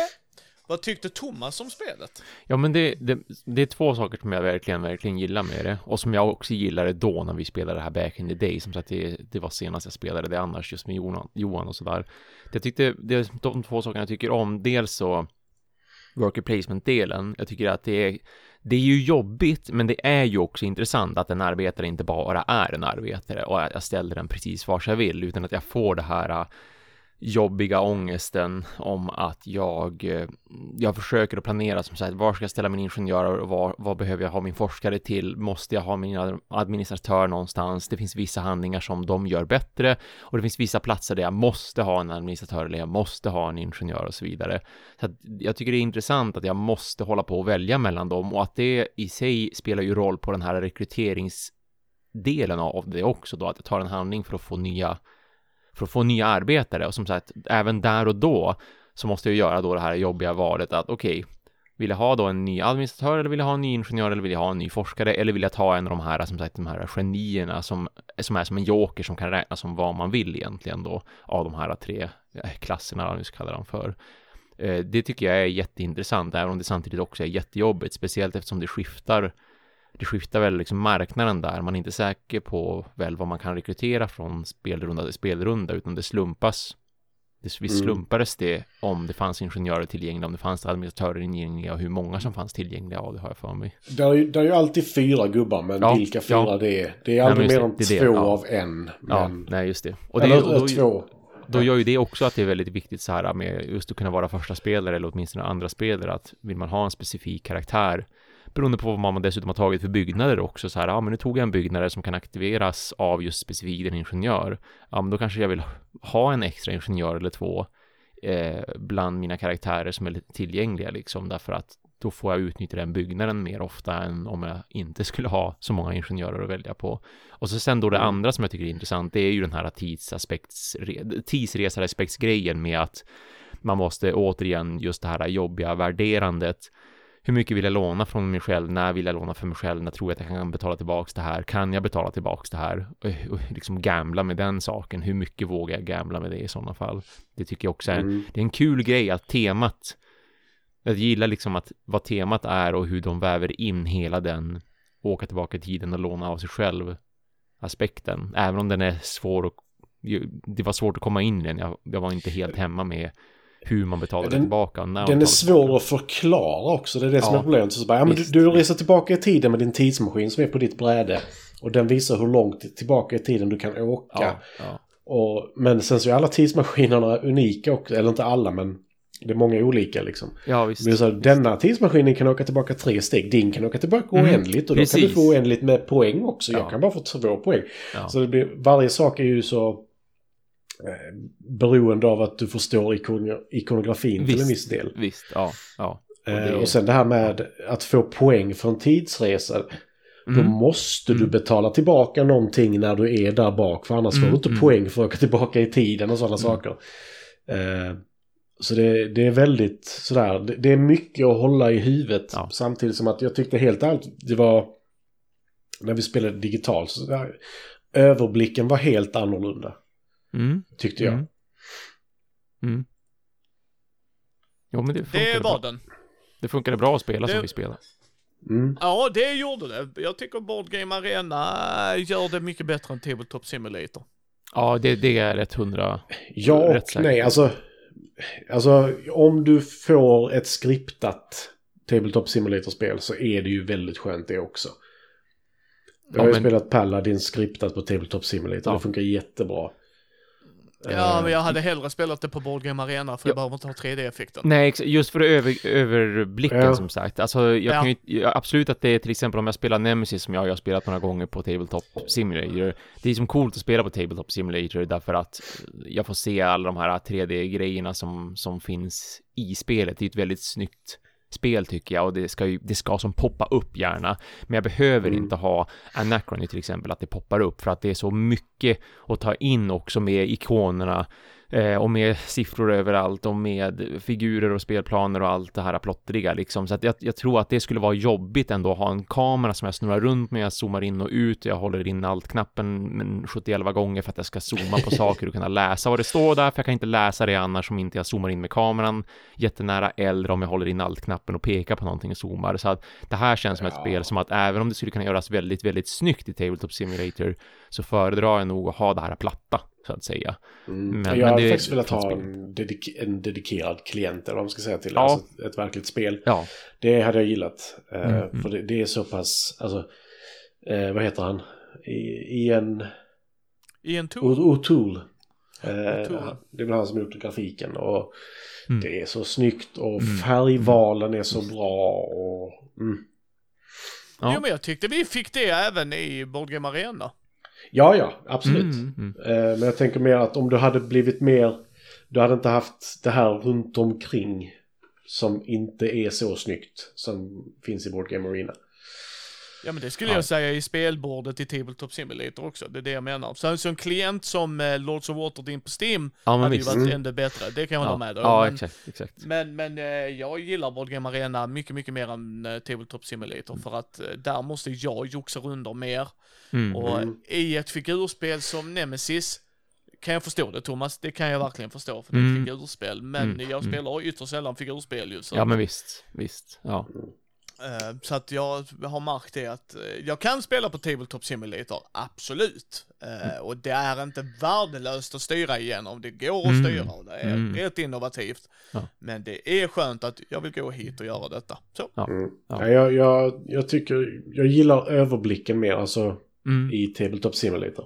Vad tyckte Thomas om spelet? Ja, men det, det, det är två saker som jag verkligen, verkligen gillar med det. Och som jag också gillade då när vi spelade det här back in the day. Som sagt, det, det var senast jag spelade det annars just med Johan, Johan och sådär. Jag tyckte, det är de två sakerna jag tycker om. Dels så worker placement-delen. Jag tycker att det är, det är ju jobbigt, men det är ju också intressant att en arbetare inte bara är en arbetare och att jag ställer den precis var jag vill, utan att jag får det här jobbiga ångesten om att jag, eh, jag försöker att planera som sagt, var ska jag ställa min ingenjör och var, vad behöver jag ha min forskare till? Måste jag ha min administratör någonstans? Det finns vissa handlingar som de gör bättre och det finns vissa platser där jag måste ha en administratör eller jag måste ha en ingenjör och så vidare. Så jag tycker det är intressant att jag måste hålla på och välja mellan dem och att det i sig spelar ju roll på den här rekryteringsdelen av det också då, att jag tar en handling för att få nya för att få nya arbetare och som sagt, även där och då så måste jag göra då det här jobbiga valet att okej, okay, vill jag ha då en ny administratör eller vill jag ha en ny ingenjör eller vill jag ha en ny forskare eller vill jag ta en av de här, som sagt, de här genierna som, som är som en joker som kan räkna som vad man vill egentligen då av de här tre klasserna klasserna, vad nu ska kalla dem för. Eh, det tycker jag är jätteintressant, även om det samtidigt också är jättejobbigt, speciellt eftersom det skiftar det skiftar väl liksom marknaden där. Man är inte säker på väl vad man kan rekrytera från spelrunda till spelrunda, utan det slumpas. Det, visst mm. slumpades det om det fanns ingenjörer tillgängliga, om det fanns administratörer tillgängliga och hur många som fanns tillgängliga, ja, det har jag för mig. Det är ju, det är ju alltid fyra gubbar, men ja, vilka fyra ja. det är. Det är aldrig mer än två ja. av en. Men... Ja, nej just det. Och det Eller är, då, två. Då gör ju det också att det är väldigt viktigt så här med just att kunna vara första spelare eller åtminstone andra spelare, att vill man ha en specifik karaktär beroende på vad man dessutom har tagit för byggnader också så här, ja men nu tog jag en byggnad som kan aktiveras av just specifikt en ingenjör. Ja men då kanske jag vill ha en extra ingenjör eller två eh, bland mina karaktärer som är lite tillgängliga liksom därför att då får jag utnyttja den byggnaden mer ofta än om jag inte skulle ha så många ingenjörer att välja på. Och så sen då det mm. andra som jag tycker är intressant, det är ju den här tidsaspekts, tidsresaraspektsgrejen med att man måste återigen just det här jobbiga värderandet hur mycket vill jag låna från mig själv? När vill jag låna för mig själv? När tror jag att jag kan betala tillbaks det här? Kan jag betala tillbaks det här? Och, och liksom gambla med den saken. Hur mycket vågar jag gambla med det i sådana fall? Det tycker jag också är, mm. det är en kul grej att temat, jag gillar liksom att vad temat är och hur de väver in hela den åka tillbaka i tiden och låna av sig själv aspekten. Även om den är svår att det var svårt att komma in i den. Jag, jag var inte helt hemma med hur man betalar den, tillbaka. När den är svår att förklara också. Det är det som är problemet. Så bara, ja, men du, du reser tillbaka i tiden med din tidsmaskin som är på ditt bräde. Och den visar hur långt tillbaka i tiden du kan åka. Ja, ja. Och, men sen så är alla tidsmaskinerna unika också. Eller inte alla men det är många olika liksom. Ja, visst. Men så, denna tidsmaskinen kan åka tillbaka tre steg. Din kan åka tillbaka mm, oändligt. Och då precis. kan du få oändligt med poäng också. Ja. Jag kan bara få två poäng. Så det blir, varje sak är ju så beroende av att du förstår ikon ikonografin visst, till en viss del. Visst, ja. ja. Och, eh, det... och sen det här med att få poäng för en tidsresa. Mm. Då måste mm. du betala tillbaka någonting när du är där bak. För annars mm. får du inte mm. poäng för att åka tillbaka i tiden och sådana mm. saker. Eh, så det, det, är väldigt sådär. Det, det, är mycket att hålla i huvudet. Ja. Samtidigt som att jag tyckte helt allt det var. När vi spelade digitalt. Så där, överblicken var helt annorlunda. Mm. Tyckte jag. Mm. mm. Jo, men det Det var den. Det funkade bra att spela det... som vi spelade. Mm. Ja, det gjorde det. Jag tycker Board Game Arena gör det mycket bättre än Tabletop Simulator. Ja, det, det är rätt hundra. Ja och nej, alltså. Alltså om du får ett skriptat Tabletop Simulator-spel så är det ju väldigt skönt det också. Jag har ja, ju men... spelat Paladin skriptat på Tabletop Simulator, ja. det funkar jättebra. Ja, men jag hade hellre spelat det på Board Game Arena för ja. jag behöver inte ha 3D-effekten. Nej, just för över, överblicka ja. som sagt. Alltså, jag ja. kan ju, absolut att det är till exempel om jag spelar Nemesis som jag, jag har spelat några gånger på Tabletop Simulator. Det är som coolt att spela på Tabletop Simulator därför att jag får se alla de här 3D-grejerna som, som finns i spelet. Det är ett väldigt snyggt spel tycker jag och det ska ju, det ska som poppa upp gärna. Men jag behöver mm. inte ha Anachrony till exempel, att det poppar upp för att det är så mycket att ta in också med ikonerna Eh, och med siffror överallt och med figurer och spelplaner och allt det här plottriga liksom. Så att jag, jag, tror att det skulle vara jobbigt ändå att ha en kamera som jag snurrar runt med, jag zoomar in och ut, jag håller in allt-knappen 71 gånger för att jag ska zooma på saker och kunna läsa vad det står där, för jag kan inte läsa det annars om inte jag zoomar in med kameran jättenära eller om jag håller in allt-knappen och pekar på någonting och zoomar. Så att det här känns som ett spel som att även om det skulle kunna göras väldigt, väldigt snyggt i Tabletop Simulator så föredrar jag nog att ha det här platta så att säga. Mm. Men- jag men hade det- faktiskt velat ha en, dedik- en dedikerad klient eller vad man ska säga till. Ja. Alltså ett verkligt spel. Ja, Det hade jag gillat. Eh, Mm, mm. För det, det är så pass, alltså, eh, vad heter han? I, Ian Ian Tool. O- O'Toole. Eh, O'Toole. det är väl han som gjort grafiken och Mm. det är så snyggt och Mm. färgvalen är så bra och... Mm. Ja. Jo men jag tyckte vi fick det även i Board Game Arena. Ja, ja, absolut. Mm, mm. Eh, men jag tänker mer att om du hade blivit mer... Du hade inte haft det här runt omkring som inte är så snyggt som finns i Board Game Arena. Ja men det skulle Ja. jag säga i spelbordet i Tabletop Simulator också, det är det jag menar. Så, så en klient som eh, Lords of Waterdeep på Steam ja hade ju visst. varit Mm. ännu bättre, det kan jag hålla Ja, med om. ja men, exakt, exakt. men, men eh, jag gillar Board Game Arena mycket, mycket mer än eh, Tabletop Simulator för att eh, där måste jag joxa runt mer. Mm. Och Mm. i ett figurspel som Nemesis kan jag förstå det Thomas, det kan jag verkligen förstå för det är ett Mm. figurspel. Men Mm, jag mm. spelar ytterst sällan figurspel ju. Så, Ja men visst, visst. Ja. Eh, så att jag har märkt det att eh, jag kan spela på Tabletop Simulator, absolut. Eh, och det är inte värdelöst att styra igenom, det går att Mm. styra och det är Mm. rätt innovativt. Ja. Men det är skönt att jag vill gå hit och göra detta. Så. Mm. Ja. Ja. Jag, jag, jag tycker, jag gillar överblicken mer alltså Mm. i Tabletop Simulator.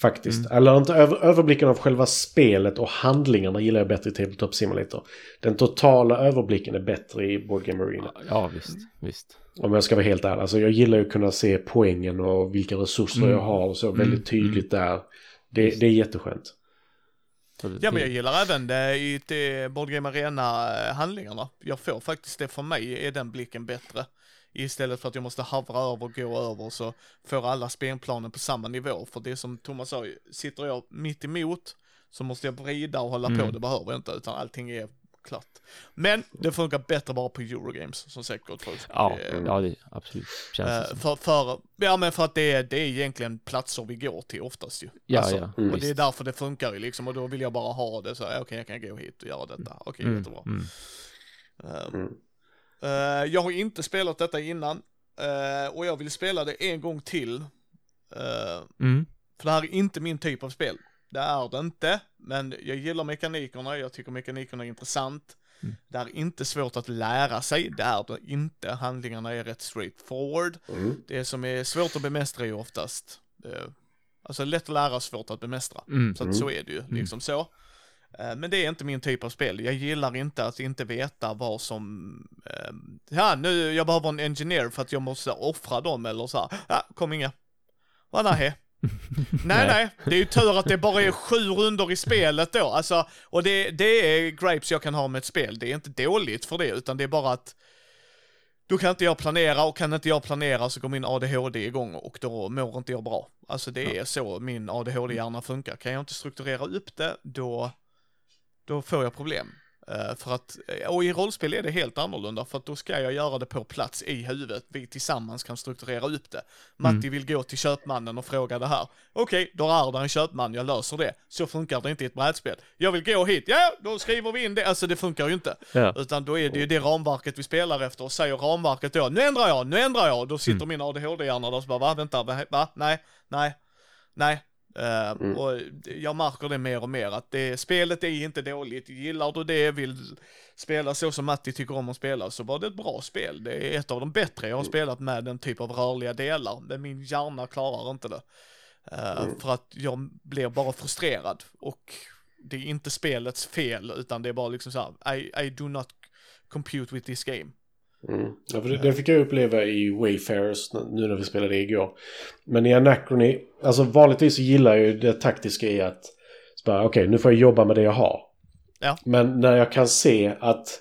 Faktiskt. Eller inte över, överblicken av själva spelet och handlingarna gillar jag bättre i Tabletop Simulator. Den totala överblicken är bättre i Board Game Arena. Ja visst, visst. Om jag ska vara helt ärlig. Alltså jag gillar ju att kunna se poängen och vilka resurser Mm. jag har och så Mm. väldigt tydligt där. Det, det är jätteskönt. Ja men jag gillar även det i det Board Game Arena handlingarna. Jag får faktiskt det för mig är den blicken bättre. Istället för att jag måste havra över och gå över så får alla spelplanen på samma nivå. För det som Thomas sa, sitter jag mitt emot så måste jag vrida och hålla på, Mm. det behöver jag inte utan allting är klart. Men det funkar bättre bara på Eurogames som gott folk. Ja, Eh, ja det absolut. Känns som. för, för, ja men för att det är, det är egentligen platser vi går till oftast ju. Ja, Alltså, ja. Mm. och det är visst. därför det funkar ju liksom och då vill jag bara ha det så, okej jag kan gå hit och göra detta, okej Mm, jättebra. mm. Mm. eh, jag har inte spelat detta innan eh, och jag vill spela det en gång till. Eh, Mm. för det här är inte min typ av spel. Det är det inte, men jag gillar mekanikerna, jag tycker mekanikerna är intressant. Mm. Det är inte svårt att lära sig, det är det inte. Handlingarna är rätt straightforward. Mm. Det som är svårt att bemästra är ju oftast, eh, alltså lätt att lära, svårt att bemästra. Mm. Så att så är det ju, liksom så. Eh, Men det är inte min typ av spel. Jag gillar inte att inte veta vad som, eh, ja nu, jag behöver en engineer för att jag måste offra dem eller så här. ja, kom inga. Va, nej. nej, nej, det är ju tur att det bara är sju runder i spelet då. Alltså, och det, det är gripes jag kan ha med ett spel. Det är inte dåligt för det, utan det är bara att då kan inte jag planera och kan inte jag planera så går min ADHD igång och då mår inte jag bra. Alltså det är så min ADHD-hjärna funkar. Kan jag inte strukturera upp det, då, då får jag problem. Eh, för att, och i rollspel är det helt annorlunda för att då ska jag göra det på plats i huvudet. Vi tillsammans kan strukturera upp det. Matti vill gå till köpmannen och fråga det här. Okej, då är det en köpman, jag löser det. Så funkar det inte i ett brädspel. Jag vill gå hit, ja, då skriver vi in det. Alltså det funkar ju inte. Ja. Utan då är det ju det ramverket vi spelar efter och säger ramverket då, nu ändrar jag, nu ändrar jag. Då sitter min ADHD-hjärna där och så bara, va, vänta, va, va? nej, nej, nej. Eh, Och jag märker det mer och mer att det, spelet är inte dåligt, gillar du det, vill spela så som Matti tycker om att spela så var det ett bra spel. Det är ett av de bättre jag har spelat med den typ av rörliga delar, men min hjärna klarar inte det. Eh, För att jag blir bara frustrerad och det är inte spelets fel utan det är bara liksom så här, I, I do not compute with this game. Mm. Ja, för det, det fick jag uppleva i Wayfarers nu när vi spelade igår. Men i Anachrony, alltså vanligtvis så gillar jag ju det taktiska i att okej nu får jag jobba med det jag har. Ja. Men när jag kan se att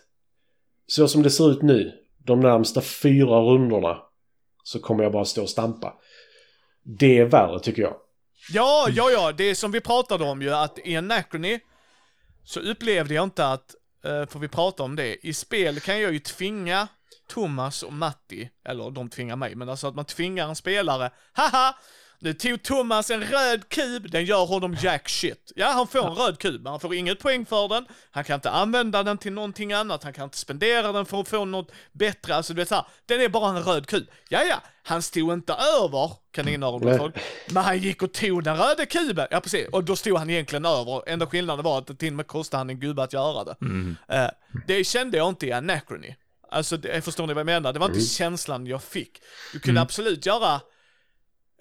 så som det ser ut nu, de närmsta fyra rundorna så kommer jag bara stå och stampa. Det är värre tycker jag. Ja, ja, ja, det är som vi pratade om ju att i Anachrony så upplevde jag inte att, eh, för vi pratade om det, i spel kan jag ju tvinga Thomas och Matti, eller de tvingar mig, men alltså att man tvingar en spelare, haha! Nu tog Thomas en röd kub, den gör honom jack shit. Ja, han får en röd kub, men han får inget poäng för den. Han kan inte använda den till någonting annat, han kan inte spendera den för att få något bättre. Alltså du vet såhär, den är bara en röd kub. Ja, ja, han stod inte över kaninöronen folk, men han gick och tog den röda kuben. Ja, precis. Och då stod han egentligen över. Enda skillnaden var att det till och med kostade han en gubbe att göra det. Mm. Eh, det kände jag inte i Anachrony. Alltså, det, förstår ni vad jag menar? Det var inte Mm. känslan jag fick. Du kunde absolut göra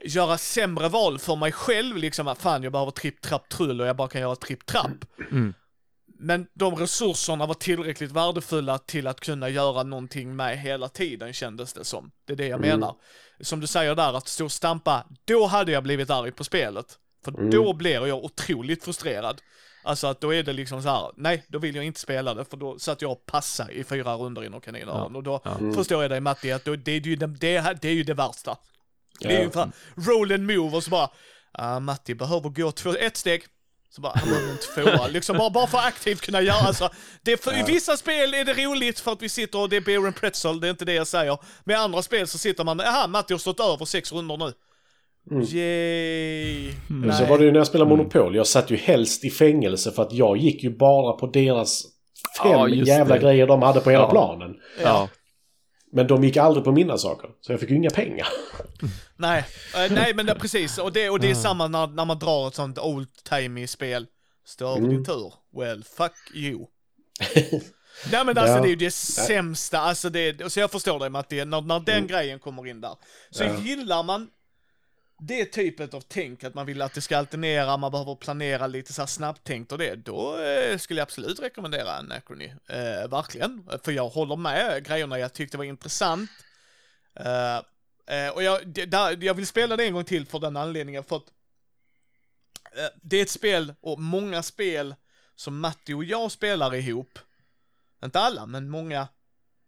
göra sämre val för mig själv, liksom att fan jag behöver tripp, trapp, trull och jag bara kan göra tripp, trapp. Mm. Men de resurserna var tillräckligt värdefulla till att kunna göra någonting med hela tiden kändes det som. Det är det jag menar. Som du säger där, att stå och stampa, då hade jag blivit arg på spelet. För då blir jag otroligt frustrerad. Alltså att då är det liksom så här, nej, då vill jag inte spela det, för då satt jag och passa i fyra runder inom kaninöron. Och då förstår jag dig Matti, att då, det, är ju det, det, det är ju det värsta. Det är ju fan roll and move och så bara, ah, Matti behöver gå två, ett steg. Så bara, han behöver en tvåa. Liksom bara, bara för att aktivt kunna göra, alltså. Det för, I vissa spel är det roligt för att vi sitter och det är beer and pretzel, det är inte det jag säger. Men i andra spel så sitter man, jaha, Matti har stått över sex runder nu. Yay! Men så var det ju när jag spelade Monopol. Jag satt ju helst i fängelse för att jag gick ju bara på deras fem Ja, jävla det. grejer de hade på hela Ja. planen. Ja. Men de gick aldrig på mina saker. Så jag fick ju inga pengar. Nej, eh, nej men det, precis. Och det, och det är samma när, när man drar ett sånt old timey spel. Stör över din tur. Well, fuck you. Nej men alltså Ja. det är ju det sämsta, alltså det, så jag förstår dig Matti, när, när den grejen kommer in där. Så Ja. gillar man det typet av tänk, att man vill att det ska alternera, man behöver planera lite så här snabbtänkt och det, då eh, skulle jag absolut rekommendera Anachrony. Eh, verkligen. För jag håller med grejerna jag tyckte var intressant. Eh, eh, och jag, det, där, jag vill spela det en gång till för den anledningen, för att eh, det är ett spel, och många spel som Matti och jag spelar ihop, inte alla, men många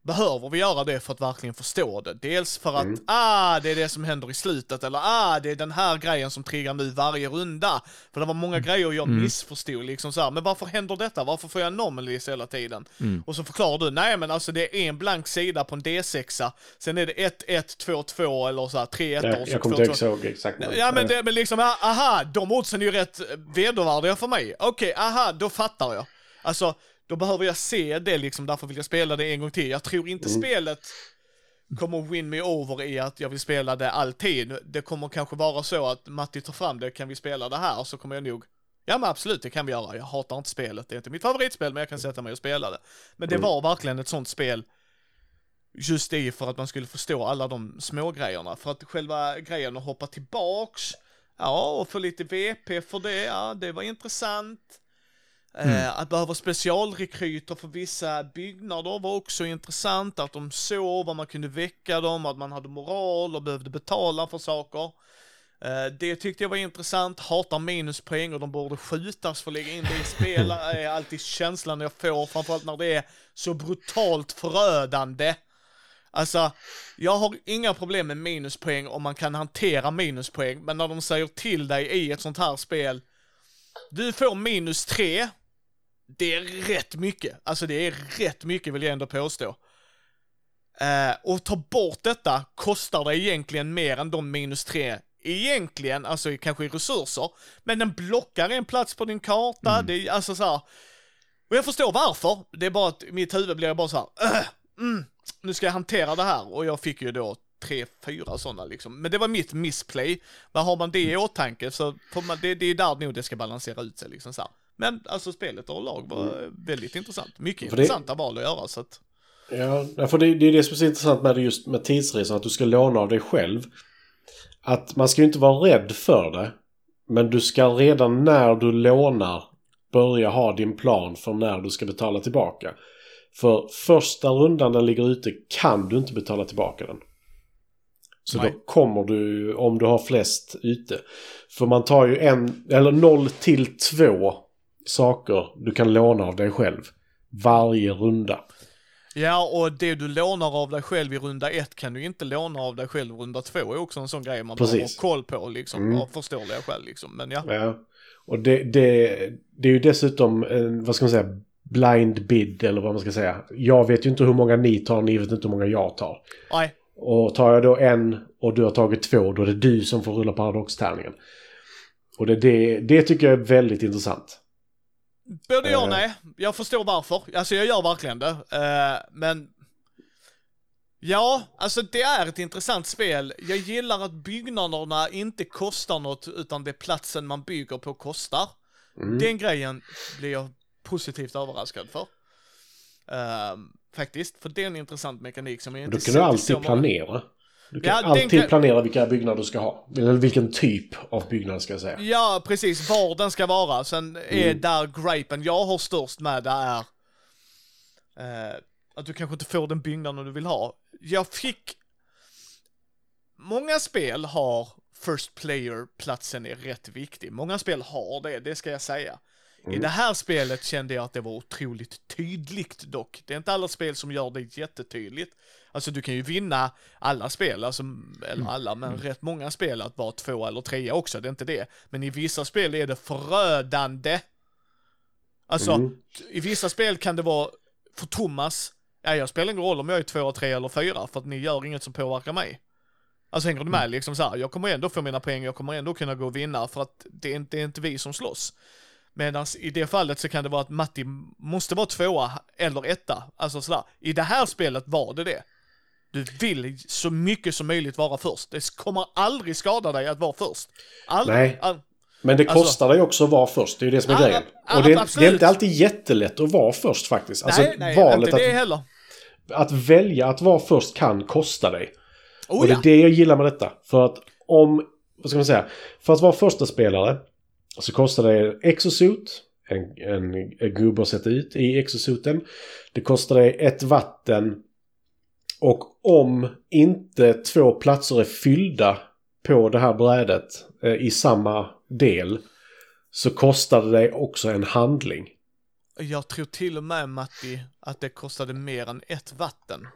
behöver vi göra det för att verkligen förstå det. Dels för att, ah, det är det som händer i slutet, eller ah, det är den här grejen som triggar nu varje runda. För det var många grejer jag missförstod, liksom så här, men varför händer detta? Varför får jag anomalies hela tiden? Och så förklarar du, nej men alltså det är en blank sida på en D6, sen är det 1, 1, 2, 2 eller så här 3, 1 Jag, och så jag kommer 2, inte 2. ihåg exakt. Ja men, det, men liksom, ah, aha, de oddsen är ju rätt vedervärdiga för mig. Okej, aha, då fattar jag. Alltså, då behöver jag se det liksom, därför vill jag spela det en gång till. Jag tror inte spelet kommer win me over i att jag vill spela det alltid. Det kommer kanske vara så att Matti tar fram det, kan vi spela det här? Så kommer jag nog, ja men absolut det kan vi göra. Jag hatar inte spelet, det är inte mitt favoritspel men jag kan sätta mig och spela det. Men det var verkligen ett sånt spel just det för att man skulle förstå alla de små grejerna. För att själva grejen att hoppa tillbaks, ja, och få lite VP för det, ja, det var intressant. Eh, att behöva specialrekryter för vissa byggnader var också intressant, att de sov, att man kunde väcka dem, att man hade moral och behövde betala för saker. Eh, det tyckte jag var intressant, hatar minuspoäng och de borde skjutas för att lägga in det i spel, är alltid känslan jag får, framförallt när det är så brutalt förödande. Alltså, jag har inga problem med minuspoäng om man kan hantera minuspoäng, men när de säger till dig i ett sånt här spel, du får minus tre, det är rätt mycket. Alltså det är rätt mycket vill jag ändå påstå. Eh, och ta bort detta kostar det egentligen mer än de minus tre egentligen, alltså kanske i resurser. Men den blockar en plats på din karta, det är alltså så här. Och jag förstår varför. Det är bara att mitt huvud blir bara så här. "Äh, mm, nu ska jag hantera det här. Och jag fick ju då tre, fyra sådana liksom. Men det var mitt missplay. Men har man det i åtanke så får man, det, det är där nog det ska balansera ut sig liksom så här. Men alltså spelet överlag var eh, väldigt intressant. Mycket För det- intressanta val att göra så att. Ja, ja, för det, det är det som är så intressant med det just med tidsresan, att du ska låna av dig själv. Att man ska ju inte vara rädd för det. Men du ska redan när du lånar börja ha din plan för när du ska betala tillbaka. För första rundan den ligger ute kan du inte betala tillbaka den. Så Nej. då kommer du, om du har flest ute. För man tar ju en, eller noll till två saker du kan låna av dig själv. Varje runda. Ja, och det du lånar av dig själv i runda ett kan du inte låna av dig själv i runda två är också en sån grej man behöver ha koll på liksom, Mm. av förståeliga skäl liksom. Men ja. Ja. Och det, det, det är ju dessutom en, vad ska man säga, blind bid eller vad man ska säga. Jag vet ju inte hur många ni tar, ni vet inte hur många jag tar. Nej, Och tar jag då en och du har tagit två, då är det du som får rulla paradoxtärningen. Och det, det, det tycker jag är väldigt intressant. Både ja och Eh. nej. Jag förstår varför. Alltså jag gör verkligen det. Eh, men... Ja, alltså det är ett intressant spel. Jag gillar att byggnaderna inte kostar något utan det är platsen man bygger på kostar. Mm. Den grejen blir jag positivt överraskad för. Eh, faktiskt, för det är en intressant mekanik som jag Då inte kan du sett i alltid så många- planera. Du kan Ja, alltid kan- planera vilka byggnader du ska ha. Eller vilken typ av byggnad ska jag säga. Ja, precis. Var den ska vara. Sen är Mm. där gripen jag har störst med det är eh, att du kanske inte får den byggnaden du vill ha. Jag fick... Många spel har First Player-platsen är rätt viktig. Många spel har det, det ska jag säga. I det här spelet kände jag att det var otroligt tydligt dock. Det är inte alla spel som gör det jättetydligt. Alltså du kan ju vinna alla spel, alltså, eller alla, men rätt många spel att vara två eller trea också, det är inte det. Men i vissa spel är det förödande. Alltså, Mm. i vissa spel kan det vara, för Thomas, ja jag spelar ingen roll om jag är två, tre eller fyra, för att ni gör inget som påverkar mig. Alltså hänger du med liksom så här, jag kommer ändå få mina poäng, jag kommer ändå kunna gå och vinna för att det är inte, det är inte vi som slåss. Medan i det fallet så kan det vara att Matti måste vara tvåa eller etta. Alltså sådär. I det här spelet var det det. Du vill så mycket som möjligt vara först. Det kommer aldrig skada dig att vara först. Aldrig. Nej. All... Men det Alltså- kostar dig också att vara först. Det är ju det som är grejen. ja, Och det, det absolut. är inte alltid jättelätt att vara först faktiskt. Alltså nej, nej, valet inte det att, heller. att välja att vara först kan kosta dig. Oh, och det ja. är det jag gillar med detta. För att om, vad ska man säga, för att vara första spelare så kostar det exosuit, en, en, en gubbe att sätta ut i exosuten. Det kostar dig ett vatten och om inte två platser är fyllda på det här brädet eh, i samma del så kostade det också en handling. Jag tror till och med Matti att det kostade mer än ett vatten.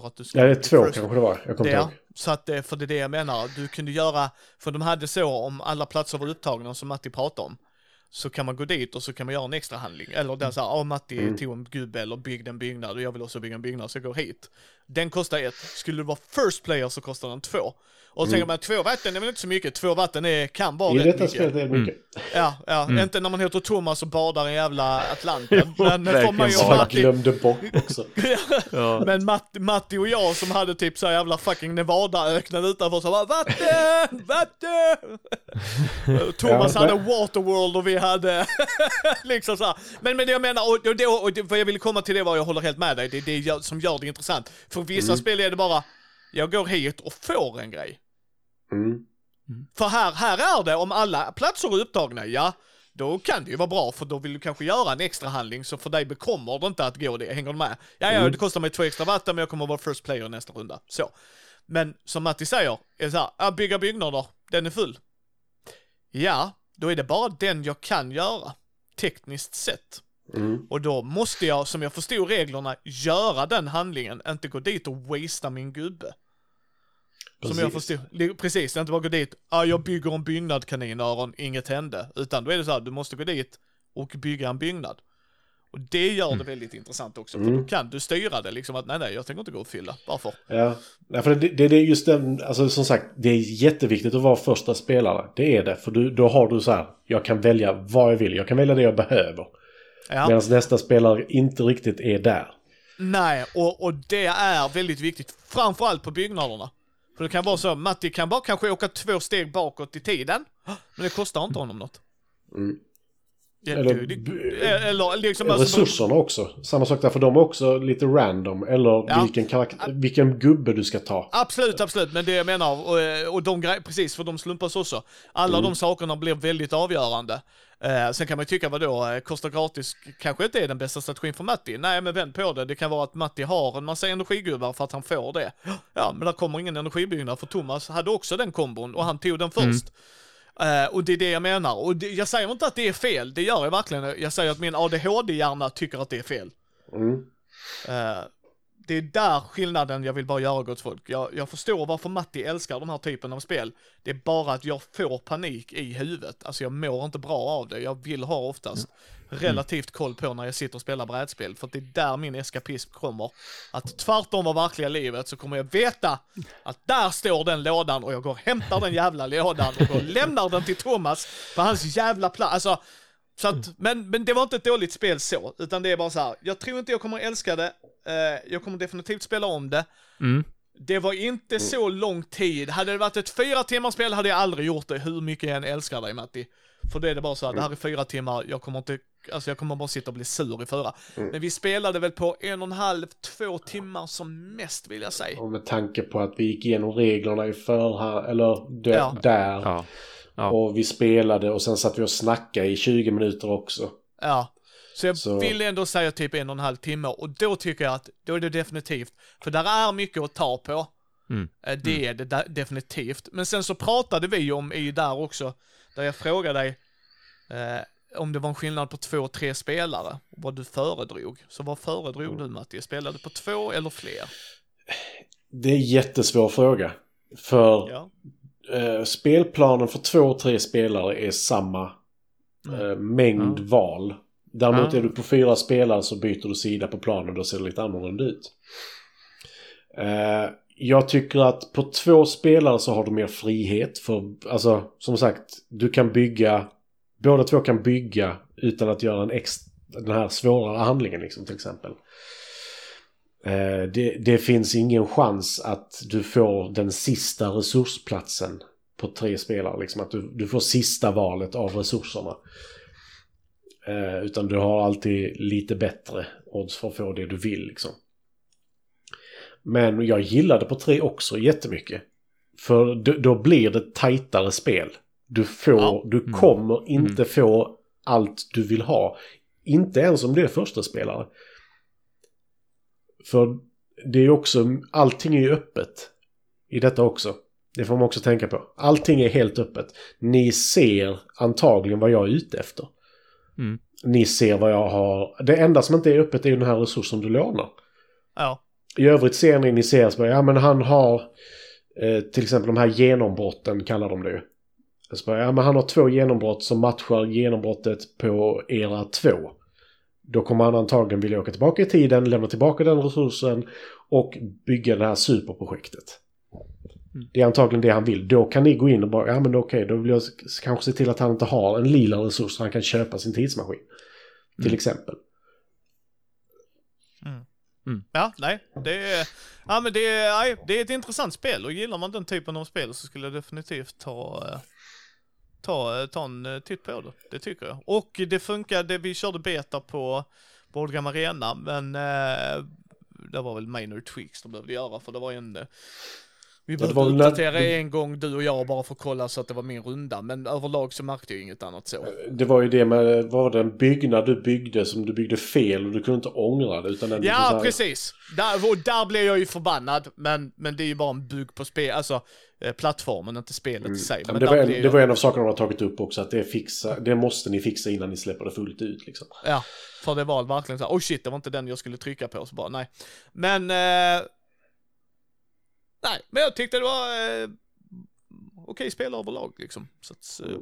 För att du Ja, skulle det är två kanske det var. Jag kommer Ja, ihåg. så att det, för det är det jag menar. Du kunde göra, för de hade så om alla platser var upptagna som Matti pratade om. Så kan man gå dit och så kan man göra en extra handling. Eller där såhär, ja Matti Mm. tog en gubbe eller byggde en byggnad och jag vill också bygga en byggnad så jag går hit. Den kostar ett. Skulle det vara first player så kostar den två. Och så tänker man, två vatten är väl inte så mycket. Två vatten är, kan vara Mm. I rätt detta mycket. spelet är det mycket. Ja, ja. Mm. Inte när man heter Thomas och badar i jävla Atlanten. Men får man ju Matti, glömde bort också. Ja. men Matti, Matti och jag som hade typ så här jävla fucking Nevada-öknen utanför så bara vatten, vatten! Thomas Ja, hade Waterworld och vi hade liksom så här. Men, men det jag menar, och, och, det, och det, vad jag ville komma till det var, jag håller helt med dig, det är det jag- som gör det intressant. För vissa Mm. spel är det bara, jag går hit och får en grej. Mm. För här, här är det, om alla platser är upptagna, ja, då kan det ju vara bra för då vill du kanske göra en extra handling så för dig bekommer det inte att gå det, hänger du med? Ja, ja, Mm. det kostar mig två extra vatten men jag kommer vara first player nästa runda. Så. Men som Matti säger, är så här, ja, bygga byggnader, den är full. Ja, då är det bara den jag kan göra, tekniskt sett. Mm. Och då måste jag, som jag förstod reglerna, göra den handlingen, inte gå dit och wastea min gubbe. Som jag Precis. förstod, precis, inte bara gå dit, ah, jag bygger en byggnad kaninöron, inget hände. Utan då är det så här, du måste gå dit och bygga en byggnad. Och det gör det väldigt intressant också, för Mm. då kan du styra det liksom att nej, nej, jag tänker inte gå och fylla. Varför? Ja, Nej, för det, det, det är just den, alltså som sagt, det är jätteviktigt att vara första spelare. Det är det, för du, då har du så här, jag kan välja vad jag vill, jag kan välja det jag behöver. Ja. Medan nästa spelare inte riktigt är där. Nej, och, och det är väldigt viktigt, framförallt på byggnaderna. För det kan vara så, Matti kan bara kanske åka två steg bakåt i tiden, men det kostar inte honom något. Mm. Eller det- b- eller liksom... alltså- Resurserna också. Samma sak där, för de är också lite random. Eller Ja. vilken, karaktär, vilken gubbe du ska ta. Absolut, absolut. Men det jag menar, och, och de precis, för de slumpas också. Alla Mm. de sakerna blir väldigt avgörande. Eh, sen kan man ju tycka, vadå, eh, kostar gratis kanske inte är den bästa strategin för Matti. Nej, men vänd på det. Det kan vara att Matti har en massa energigubbar för att han får det. Ja, men där kommer ingen energibyggnad, för Thomas hade också den kombon och han tog den först. Eh, och det är det jag menar. Och det, jag säger inte att det är fel, det gör jag verkligen. Jag säger att min ADHD-hjärna tycker att det är fel. Mm. Eh, det är där skillnaden jag vill bara göra gott folk. Jag, jag förstår varför Matti älskar den här typen av spel. Det är bara att jag får panik i huvudet. Alltså jag mår inte bra av det. Jag vill ha oftast relativt koll på när jag sitter och spelar brädspel. För att det är där min eskapism kommer. Att tvärtom var verkliga livet så kommer jag veta att där står den lådan och jag går och hämtar den jävla lådan och går och lämnar den till Thomas på hans jävla plats. Alltså, så att, men, men det var inte ett dåligt spel så, utan det är bara så här. jag tror inte jag kommer älska det, eh, jag kommer definitivt spela om det. Mm. Det var inte så lång tid, hade det varit ett fyra timmars spel hade jag aldrig gjort det, hur mycket jag än älskar dig Matti. För det är det bara så här, det här är fyra timmar, jag kommer inte, alltså jag kommer bara sitta och bli sur i fyra. Men vi spelade väl på en och en halv, två timmar som mest vill jag säga. Och med tanke på att vi gick igenom reglerna i förhand, eller d- Ja. där. Ja. Ja. Och vi spelade och sen satt vi och snackade i 20 minuter också. Ja. Så jag Så- vill ändå säga typ en och en halv timme och då tycker jag att, då är det definitivt, för där är mycket att ta på. Mm. Eh, Det är det definitivt. Men sen så pratade vi om i där också, där jag frågade dig eh, om det var en skillnad på två, tre spelare, och vad du föredrog. Så vad föredrog du Matti? Spelade på två eller fler? Det är en jättesvår fråga. För Ja. Eh, spelplanen för två och tre spelare är samma eh, mängd Ja. val. Däremot är du på fyra spelare så byter du sida på planen och då ser det lite annorlunda ut. Eh, jag tycker att på två spelare så har du mer frihet. För, alltså, som sagt, du kan bygga, båda två kan bygga utan att göra en ex, den här svårare handlingen liksom till exempel. Eh, det, det finns ingen chans att du får den sista resursplatsen på tre spelare. Liksom att du, du får sista valet av resurserna. Eh, utan du har alltid lite bättre odds för att få det du vill liksom. Men jag gillade på tre också jättemycket. För då, då blir det tajtare spel. Du får, Ja. du Mm. kommer inte få allt du vill ha. Inte ens om det är första spelare. För det är ju också, allting är ju öppet. I detta också. Det får man också tänka på. Allting är helt öppet. Ni ser antagligen vad jag är ute efter. Mm. Ni ser vad jag har. Det enda som inte är öppet är ju den här resursen du lånar. Ja. I övrigt ser ni, ni ser så ja men han har eh, till exempel de här genombrotten kallar de det ju. Så bara, ja men han har två genombrott som matchar genombrottet på era två. Då kommer han antagligen vilja åka tillbaka i tiden, lämna tillbaka den resursen och bygga det här superprojektet. Mm. Det är antagligen det han vill. Då kan ni gå in och bara, ja men okej, då vill jag kanske se till att han inte har en lila resurs så han kan köpa sin tidsmaskin. Till Mm. exempel. Ja, nej, det är, ja men det är, nej, det är ett intressant spel och gillar man den typen av spel så skulle jag definitivt ta, eh, ta, ta en eh, titt på det. Det tycker jag. Och det funkade, vi körde beta på Boardgame Arena, men eh, det var väl minor tweaks de behövde göra för det var ju en eh, vi behövde när- uppdatera en gång du och jag bara för att kolla så att det var min runda, men överlag så märkte jag inget annat så. Det var ju det med, var det, en byggnad du byggde som du byggde fel och du kunde inte ångra det utan den Ja, här- precis. Där, och där blev jag ju förbannad, men, men det är ju bara en bugg på spel, alltså eh, plattformen, inte spelet i sig. Ja, Men det, var en, jag- det var en av sakerna de har tagit upp också, att det, fixa, det måste ni fixa innan ni släpper det fullt ut liksom. Ja, för det var verkligen så här, oh shit, det var inte den jag skulle trycka på, så bara nej. Men, eh, nej, men jag tyckte det var eh, okej spel överlag liksom. Så att, eh,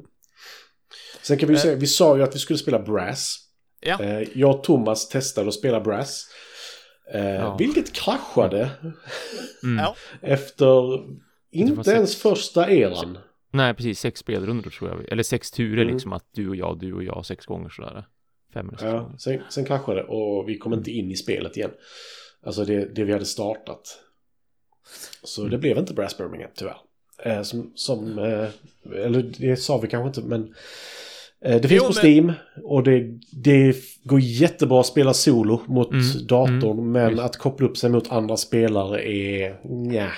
Sen kan vi ju Eh. säga, vi sa ju att vi skulle spela Brass. ja, Eh, jag och Thomas testade att spela Brass. Eh, Ja. Vilket kraschade Mm. efter inte sex- ens första eran. Nej, precis. Sex spelrundor tror jag. Eller sex turer Mm. liksom. Att du och jag, du och jag sex gånger sådär. Fem eller sex Ja, gånger. sen, sen kraschade och vi kom inte in i spelet igen. Alltså det, det vi hade startat. Så Mm. det blev inte Brass Birmingham tyvärr. Eh, som, som eh, eller det sa vi kanske inte men eh, det finns Jo, på men- Steam och det, det går jättebra att spela solo mot Mm, datorn mm, men visst. att koppla upp sig mot andra spelare är nja,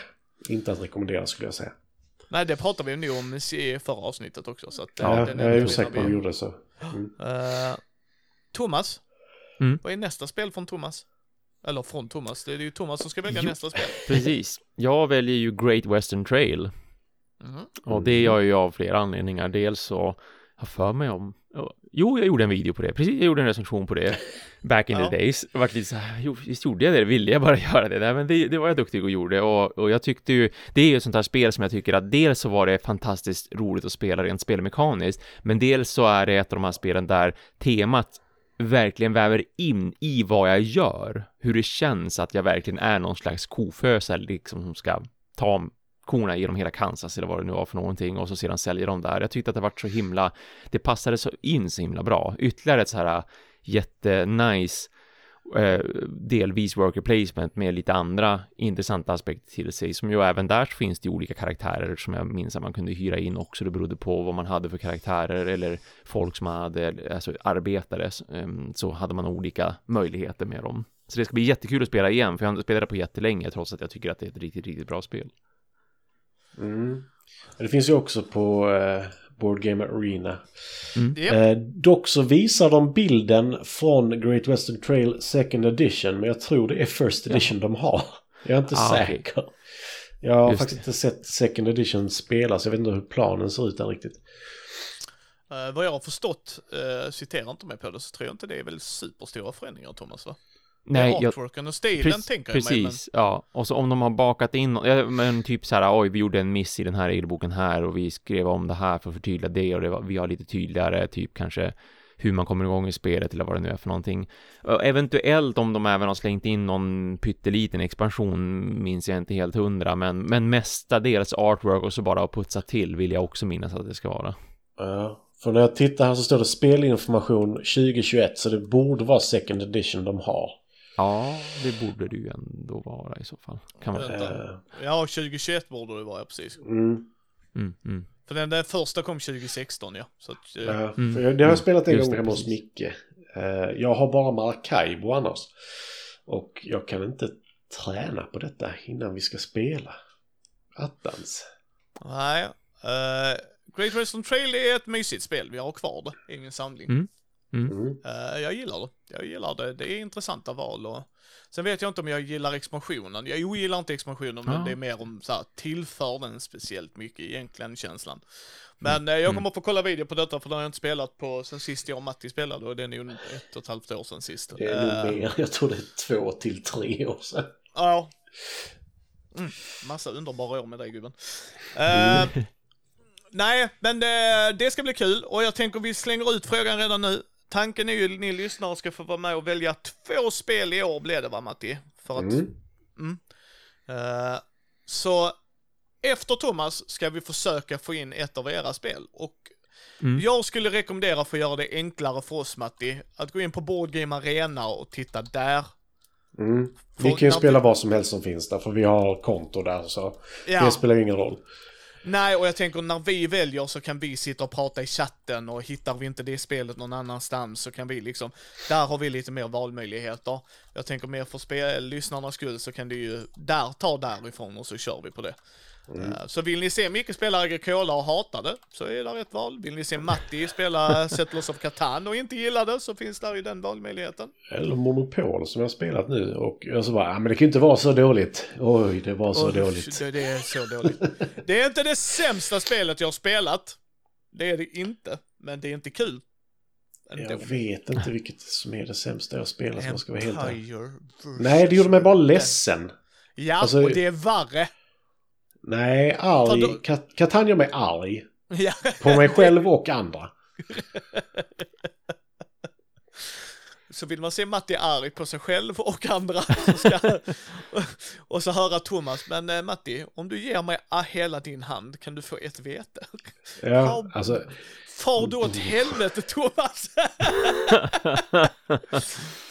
inte att rekommendera skulle jag säga. nej det pratade vi nog om i förra avsnittet också. Så att, eh, Ja, den jag är osäker på om vi- gjorde så. Mm. Eh, Thomas, Mm. vad är nästa spel från Thomas? Eller från Thomas, det är ju Thomas som ska välja Jo. nästa spel. Precis. Jag väljer ju Great Western Trail. Mhm. Och det gör jag av flera anledningar. Dels så har jag för mig om, Jo, jag gjorde en video på det. Precis, jag gjorde en recension på det. Back in Ja. the days. Det var lite så här, jo, visst gjorde jag det? Ville jag bara göra det? Nej, men det, det var jag duktig och gjorde. Och, och jag tyckte ju, det är ju ett sånt här spel som jag tycker att dels så var det fantastiskt roligt att spela rent spelmekaniskt, men dels så är det ett av de här spelen där temat verkligen väver in i vad jag gör. Hur det känns att jag verkligen är någon slags kofösare liksom som ska ta korna genom hela Kansas eller vad det nu var för någonting och så sedan säljer de där. Jag tyckte att det var så himla, det passade så in så himla bra. Ytterligare ett så här jättenice Eh, delvis worker placement med lite andra intressanta aspekter till sig som ju även där så finns det olika karaktärer som jag minns att man kunde hyra in också. Det berodde på vad man hade för karaktärer eller folk som hade, alltså arbetare, eh, så hade man olika möjligheter med dem. Så det ska bli jättekul att spela igen, för jag har inte spelat det på jättelänge trots att jag tycker att det är ett riktigt, riktigt bra spel. Mm. Det finns ju också på eh, Board Game Arena. Japp. Eh, dock så visar de bilden från Great Western Trail Second Edition, men jag tror det är First Edition de har. Jag är inte Ah, säker. Jag har Just faktiskt inte sett Second Edition spelas, jag vet inte hur planen ser ut där riktigt. Eh, vad jag har förstått, uh, citera inte mig på det, så tror jag inte det är väl superstora förändringar Thomas va? Nej, det är jag, artworken och stilen Precis, tänker jag mig. Men, precis, ja. Och så om de har bakat in, ja, men typ så här, oj, vi gjorde en miss i den här regelboken här och vi skrev om det här för att förtydliga det och det var, vi har lite tydligare, typ kanske hur man kommer igång i spelet eller vad det nu är för någonting. Och Eventuellt om de även har slängt in någon pytteliten expansion minns jag inte helt hundra, men, men mestadels artwork och så bara att putsa till vill jag också minnas att det ska vara. Ja, för när jag tittar här så står det spelinformation 2021, så det borde vara Second Edition de har. Ja, det borde det ju ändå vara i så fall. Kan man. Eh, ja, 2021 borde det vara, ja precis. mm. mm, mm. För den där första kom 2016 ja. Så att, eh, Ja, Mm. det har jag spelat en gång det, hemma hos. Micke. Eh, jag har bara Maracaibo annars. Och jag kan inte träna på detta innan vi ska spela. Attans. Nej. eh, Great Western Trail är ett mysigt spel, vi har kvar det i min samling. Mm. Mm. Eh, jag gillar det. Jag gillar det. Det är intressanta val och sen vet jag inte om jag gillar expansionen. Jag ogillar inte expansionen, men Ja. det är mer om så här, tillför den speciellt mycket egentligen känslan. Men eh, jag Mm. kommer få kolla video på detta för den har jag inte spelat på sen sist jag och Matti spelade och det är nog ett och ett halvt år sedan sist. Det är Eh, nog mer. Jag tror det är två till tre år sedan. Ja. Mm, massa underbara år med dig gubben. Eh, nej, men det, det ska bli kul och jag tänker vi slänger ut frågan redan nu. Tanken är ju att ni lyssnare ska få vara med och välja två spel i år blev det va Matti? För att, Mm. eh, så efter Thomas ska vi försöka få in ett av era spel och Mm. jag skulle rekommendera för att göra det enklare för oss Matti, att gå in på Board Game Arena och titta där. Mm. Vi kan ju spela vi- vad som helst som finns där, för vi har konto där så Ja. det spelar ingen roll. Nej, och jag tänker när vi väljer så kan vi sitta och prata i chatten och hittar vi inte det spelet någon annanstans så kan vi liksom, där har vi lite mer valmöjligheter. Jag tänker mer för spel, lyssnarnas skull så kan du ju där ta därifrån och så kör vi på det. Eh, Så vill ni se Micke spela Agricola och hata det, så är det ett val. Vill ni se Matti spela Settlers of Catan och inte gilla det, så finns där ju den valmöjligheten. Eller Monopol som jag har spelat nu och jag så bara, ja men det kan ju inte vara så dåligt. Oj, det var så Usch, dåligt. Det, det är så dåligt. Det är inte det sämsta spelet jag har spelat. Det är det inte, men det är inte kul. Ändå. Jag vet inte vilket som är det sämsta jag spelat om jag ska vara helt Nej, det gjorde mig bara ledsen. Ja, Alltså- och det är värre. Nej, arg. då- Kat- mig arg. Ja. På mig själv och andra. Så vill man se Matti arg på sig själv och andra så ska, och så höra Thomas, men eh, Matti, om du ger mig hela din hand kan du få ett vete. Ja, alltså. Far du åt helvete Thomas!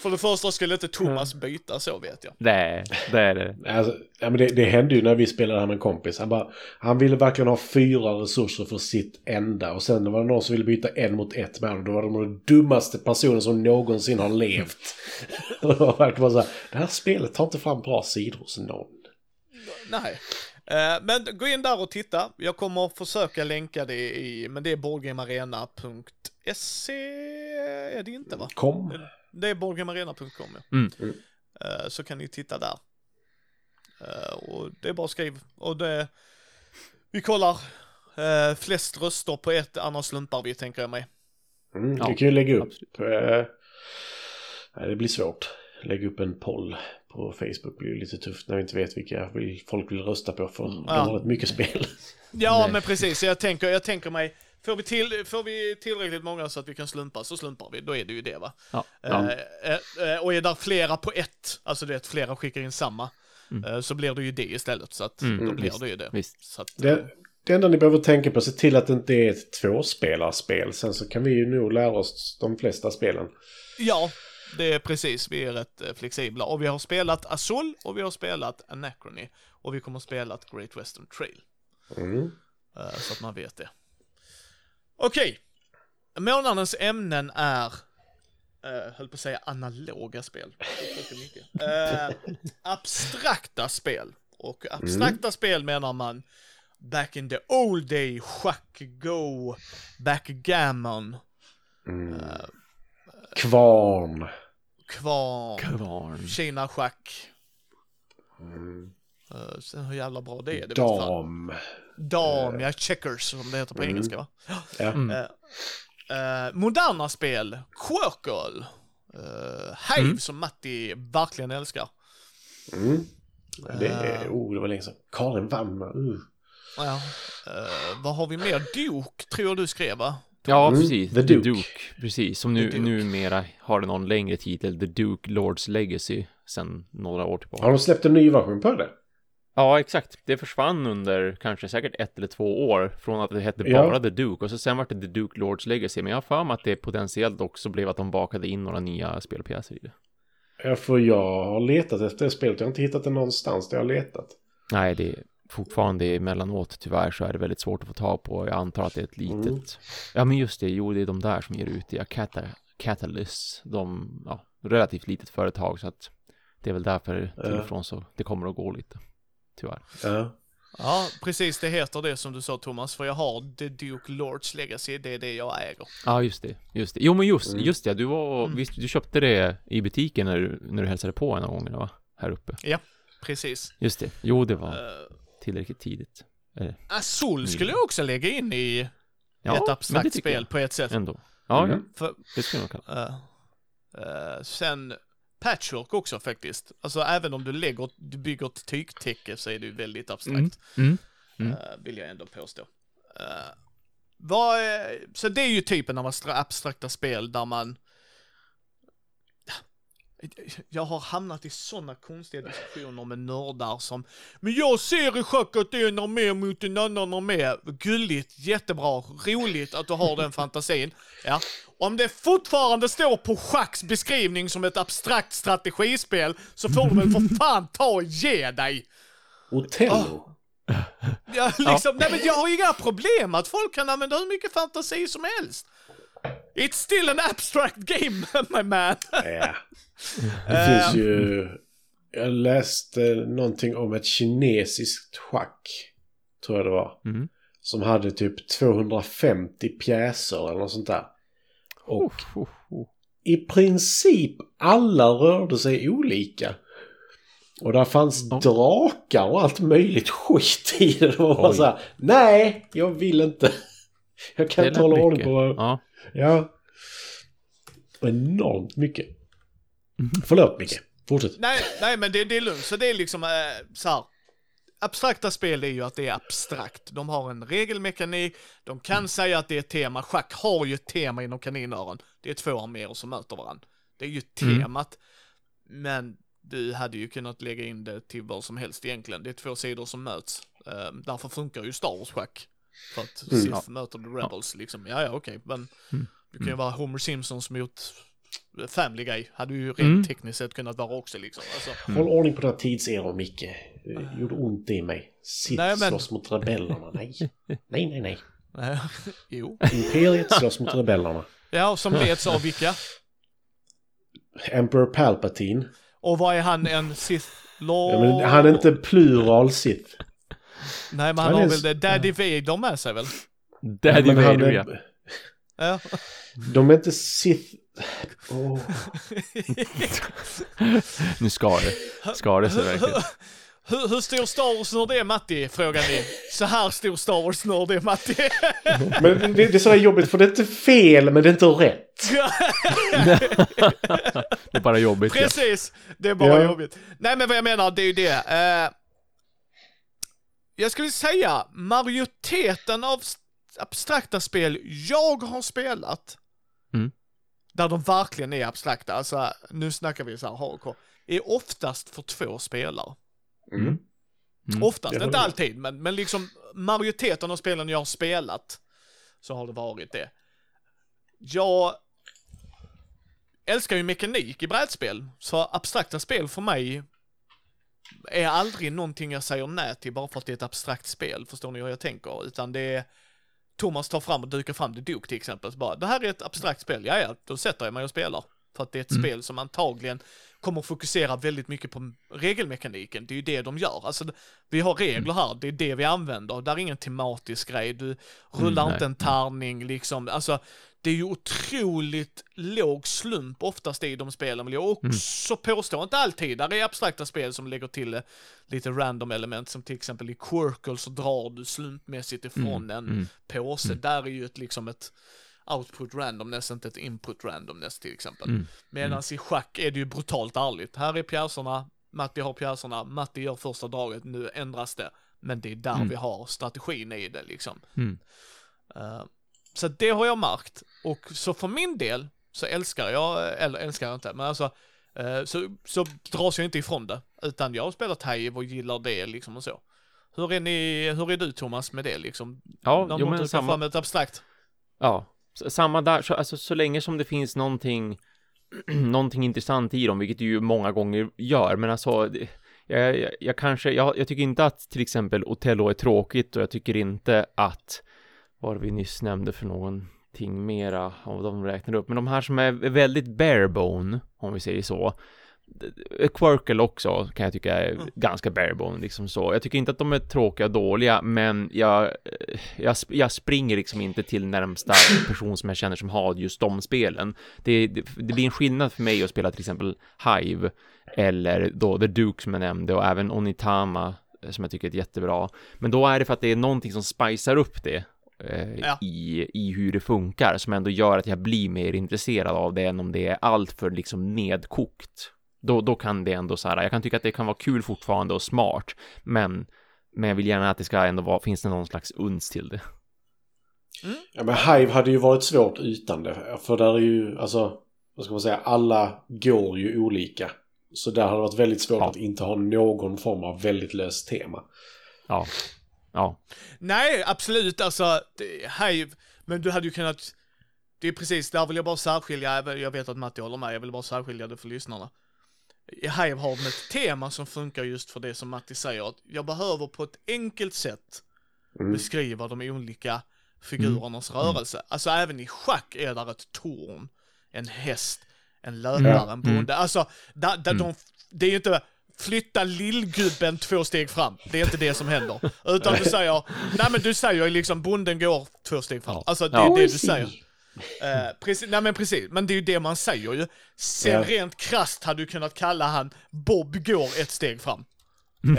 För det första skulle inte Thomas byta så vet jag. Nej, det är det. Alltså, ja, men det, det hände ju när vi spelade här med en kompis. Han, bara, han ville verkligen ha fyra resurser för sitt enda. Och sen var det någon som ville byta en mot ett med honom. Då var de den dummaste personen som någonsin har levt. det var verkligen bara så här, det här spelet tar inte fram bra sidor hos någon. Nej. Eh, men gå in där och titta. Jag kommer försöka länka det i, men det är boardgamearena.se är det inte va? Kom. Det är boardgamearena.com ja. Mm. Eh, så kan ni titta där. Eh, och det är bara skriv. Och det, vi kollar flest röster på ett, annars slumpar vi tänker jag mig. Mm, Ja, du kan ju lägga upp... absolut. Nej, det blir svårt. Lägga upp en poll på Facebook blir ju lite tufft när vi inte vet vilka vill, folk vill rösta på för de Ja. har rätt mycket spel. Ja, Nej. men precis. Så Jag tänker, jag tänker mig, får vi, till, får vi tillräckligt många så att vi kan slumpa, så slumpar vi. Då är det ju det, va? Ja. Eh, eh, eh, och är där flera på ett, alltså det är att flera skickar in samma, Mm. eh, så blir det ju det istället. Så att Mm, då blir visst, det ju det. Visst. Så att, Det, det enda ni behöver tänka på, se till att det inte är ett tvåspelarspel. Sen så kan vi ju nog lära oss de flesta spelen. Ja, det är precis. Vi är rätt eh, flexibla. Och vi har spelat Azul och vi har spelat Anachrony. Och vi kommer att spela Great Western Trail. Mm. eh, Så att man vet det. Okej. Månadens ämnen är, uh, höll på att säga analoga spel. Eh, abstrakta spel. Och abstrakta spel menar man back in the old day, schack, go, backgammon, Mm. Eh, Kvarn. Kvarn, Kvarn. Kina schack. Mm. Uh, sen hur jävla bra det är, det. Dam. Dam, ja, checkers som det heter på Mm. engelska va? Ja. Mm. Eh, eh, moderna spel, Quirkle, uh, Hive Mm. som Matti verkligen älskar. Mm. Det är, Eh. oh, det var länge sedan. Karin Wammer. Uh. Ja. Eh, vad har vi mer? Duke tror jag du skrev va? Ja, Mm, precis. The The Duke. Duke. Precis, som nu, Duke. numera har det någon längre titel, The Duke Lords Legacy, sen några år tillbaka. Har de släppt en ny version på det? Ja, exakt. Det försvann under kanske säkert ett eller två år från att det hette Ja. bara The Duke och så sen var det The Duke Lords Legacy. Men jag har för mig att det potentiellt också blev att de bakade in några nya spelpjäser i det. Ja, för jag har letat efter det spelet. Jag har inte hittat det någonstans där jag har letat. Nej, det är fortfarande emellanåt tyvärr så är det väldigt svårt att få tag på. Jag antar att det är ett litet. Mm. Ja, men just det. Jo, det är de där som ger ut det. Ja, Cata Catalyst. De, ja, relativt litet företag så att det är väl därför till Ja. och från så det kommer att gå lite. Tyvärr. Ja. Ja, precis det heter det som du sa Thomas, för jag har The Duke Lords Legacy, det är det jag äger. Ja, just det. Just det. Jo, men just, Mm. just det. Du var, Mm. visst, du köpte det i butiken när du, när du hälsade på en av gångerna, va? Här uppe. Precis. Just det. Jo, det var Uh, tillräckligt tidigt. Azul skulle jag också lägga in i. Ja, ett abstrakt spel på ett sätt. Ändå. Ja, Mm. ja. För, Det skulle jag nog kalla. eh, eh, sen Patchwork också faktiskt. Alltså även om du lägger, du bygger ett tygtäcke så är det ju väldigt abstrakt. Mm. Mm. eh, vill jag ändå påstå. Eh, vad, är- så det är ju typen av abstra- abstrakta spel där man jag har hamnat i sådana konstiga diskussioner med nördar som Men jag ser i schack att det är en armé mot en annan armé. Gulligt, jättebra, roligt att du har den fantasin. Ja. Om det fortfarande står på schacks beskrivning som ett abstrakt strategispel så får du väl för fan ta och ge dig. Otello. Ja, liksom, nej men jag har inga problem att folk kan använda hur mycket fantasi som helst. It's still an abstract game, my man. Ja. Det finns ju... Jag läste någonting om ett kinesiskt schack. Tror jag det var. Mm. Som hade typ 250 pjäser eller något sånt där. Och Oh, oh, oh. i princip alla rörde sig olika. Och där fanns drakar och allt möjligt skit i det. Bara Oj. så här, nej, jag vill inte. Jag kan inte hålla ordning på... Ja. Ja. Enormt mycket. Mhm. Förlåt Micke, fortsätt. nej, nej men det, det är lugnt. Så det är liksom eh, så här. Abstrakta spel är ju att det är abstrakt. De har en regelmekanik, de kan säga att det är ett tema. Schack har ju ett tema inom kaninöron. Det är två arméer som möter varandra. Det är ju Mm. temat. Men du hade ju kunnat lägga in det till vad som helst egentligen. Det är två sidor som möts. Eh, därför funkar ju Star Wars schack. För att Mm. Sith möter the Rebels liksom. Ja, ja, okej. Men Mm. du kan ju vara Homer Simpsons mot Family Guy. Hade ju rent Mm. tekniskt sett kunnat vara också liksom. Alltså, Håll ordning på dina tidseror Micke. Det gjorde ont i mig. Sitt Nej, men- slåss mot rebellerna. Nej. Nej, nej, nej. jo. Imperiet slåss mot rebellerna. Ja, som leds av vilka? Emperor Palpatine. Och vad är han, en Sith Lord? Ja, men han är inte plural Sith. Nej, men Han har är- väl det Daddy Vader med sig väl? Daddy Vader, ja. Ja. De är inte Sith... Åh. Nu ska det. Ska det sig verkligen. Hur, hur stor Star Wars-nörd är Matti? Frågar ni. Så här stor Star Wars-nörd är Matti. Men det, det är sådär jobbigt för det är inte fel men det är inte rätt. Det är bara jobbigt. ja. Precis, det är bara Ja. jobbigt. Nej men vad jag menar, det är ju det. Eh, jag skulle säga, majoriteten av abstrakta spel jag har spelat, Mm. där de verkligen är abstrakta, alltså nu snackar vi så här hardcore, är oftast för två spelare. Mm. Mm. Oftast, Det håller inte alltid, men, men liksom majoriteten av spelen jag har spelat så har det varit det. Jag älskar ju mekanik i brädspel, så abstrakta spel för mig är aldrig någonting jag säger nej till bara för att det är ett abstrakt spel, förstår ni hur jag tänker? Utan det är Thomas tar fram och dukar fram det Duke till exempel, så bara det här är ett abstrakt spel, ja ja, då sätter jag mig och spelar. För att det är ett Mm. spel som antagligen kommer fokusera väldigt mycket på regelmekaniken, det är ju det de gör. Alltså, vi har regler här, det är det vi använder, där är ingen tematisk grej, du rullar Mm, inte en tärning liksom, alltså det är ju otroligt låg slump oftast i de spelen vill jag också påstå, inte alltid, där är abstrakta spel som lägger till eh, lite random element som till exempel i Quirkle så drar du slumpmässigt ifrån en mm. påse, där är ju ett liksom ett output randomness, inte ett input randomness till exempel. Mm. Medan i schack är det ju brutalt ärligt. Här är pjäserna, Matti har pjäserna, Matti gör första draget, nu ändras det. Men det är där Mm. vi har strategin i det liksom. Mm. Eh, så det har jag märkt. Och så för min del så älskar jag, eller älskar jag inte, men alltså eh, så, så dras jag inte ifrån det. Utan jag har spelat Hive och gillar det liksom och så. Hur är ni, hur är du Thomas med det liksom? Ja, jo, men samma, fram ett abstrakt? ja, samma där, så, alltså så länge som det finns någonting, någonting intressant i dem, vilket det ju många gånger gör, men alltså, det- jag, jag, jag kanske, jag, jag tycker inte att till exempel Otello är tråkigt och jag tycker inte att, vad var det vi nyss nämnde för någonting mera av de räknar upp, men de här som är väldigt barebone, om vi säger så, Quirkle också kan jag tycka är Mm. ganska barebone liksom så. Jag tycker inte att de är tråkiga och dåliga, men jag, eh, jag, jag springer liksom inte till närmsta person som jag känner som har just de spelen. Det, det, det blir en skillnad för mig att spela till exempel Hive eller då The Duke som jag nämnde och även Onitama eh, som jag tycker är jättebra. Men då är det för att det är någonting som spicar upp det. eh, Ja. I, i hur det funkar som ändå gör att jag blir mer intresserad av det än om det är allt för liksom nedkokt då, då kan det ändå så här, jag kan tycka att det kan vara kul fortfarande och smart, men, men jag vill gärna att det ska ändå vara, finns det någon slags uns till det. Ja, men Hive hade ju varit svårt utan det. För där är ju, alltså, vad ska man säga, alla går ju olika. Så där har det varit väldigt svårt Ja. att inte ha någon form av väldigt löst tema. Ja, ja, Nej, absolut, alltså, det, Hive, men du hade ju kunnat, det är precis, där vill jag bara särskilja, jag- jag vet att Matti håller med, jag vill bara särskilja det för lyssnarna. Hive har ett tema som funkar just för det som Matti säger, att jag behöver på ett enkelt sätt Mm. beskriva de olika figurernas rörelse. Alltså även i schack är där ett torn, en häst, en löpare, Ja. en bonde. Alltså, där, där de, det är ju inte flytta lillgubben två steg fram. Det är inte det som händer. Utan du säger, nej men du säger liksom bonden går två steg fram. Alltså det är Ja. det du säger. Eh, precis, nej men precis, men det är ju det man säger ju. Sen Ja. rent krasst hade du kunnat kalla han Bob går ett steg fram.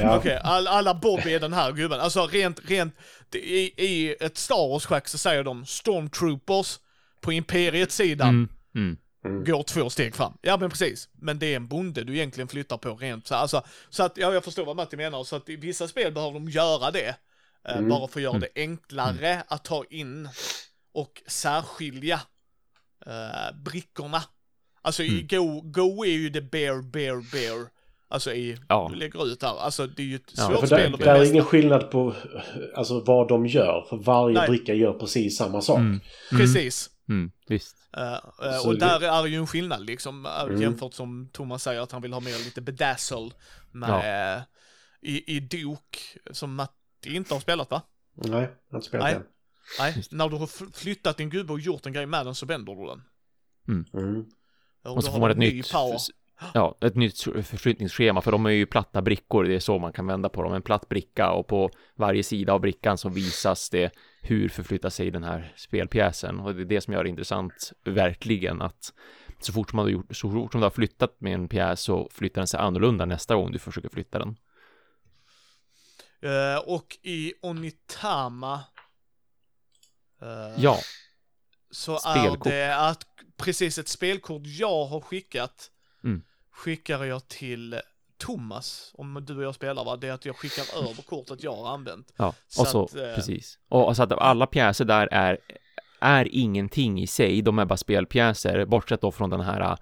Ja. Okej, all, alla Bob är den här gubben. Alltså rent, rent, i, i ett Star Wars-schack så säger de Stormtroopers på Imperiets sida mm, mm, går två steg fram. Ja men precis. Men det är en bonde du egentligen flyttar på rent så, alltså, så att, ja jag förstår vad Matti menar. Så att i vissa spel behöver de göra det. eh, Mm. Bara för att göra det enklare att ta in och särskilja eh, brickorna. Alltså i Go, Go är ju det bear, bear, bear. Alltså i, Ja. du lägger ut där. Alltså det är ju ett Ja, svårt För spel där, är ingen skillnad på alltså, vad de gör. För varje Nej. bricka gör precis samma sak. mm, Precis. mm, visst. Så och det- där är ju en skillnad liksom, eh, Mm. jämfört som Thomas säger att han vill ha mer lite bedazzle med, eh, i, i dok, som Matti inte har spelat va? Nej, jag har inte spelat Nej. Nej, när du har flyttat din gubbe och gjort en grej med den så vänder du den. Mm. Och, Och så får man ett ny nytt, power. ja, ett nytt förflyttningsschema, för de är ju platta brickor, det är så man kan vända på dem, en platt bricka och på varje sida av brickan så visas det hur förflyttar sig den här spelpjäsen och det är det som gör det intressant, verkligen, att så fort som man har gjort, så fort som du har flyttat med en pjäs så flyttar den sig annorlunda nästa gång du försöker flytta den. Eh, och i Onitama Ja, så spelkort. är det att precis ett spelkort jag har skickat Mm. skickar jag till Thomas, om du och jag spelar va, det är att jag skickar över kortet jag har använt. ja. Så och så, att, eh, precis. Och, och så att alla pjäser där är, är ingenting i sig, de är bara spelpjäser, bortsett då från den här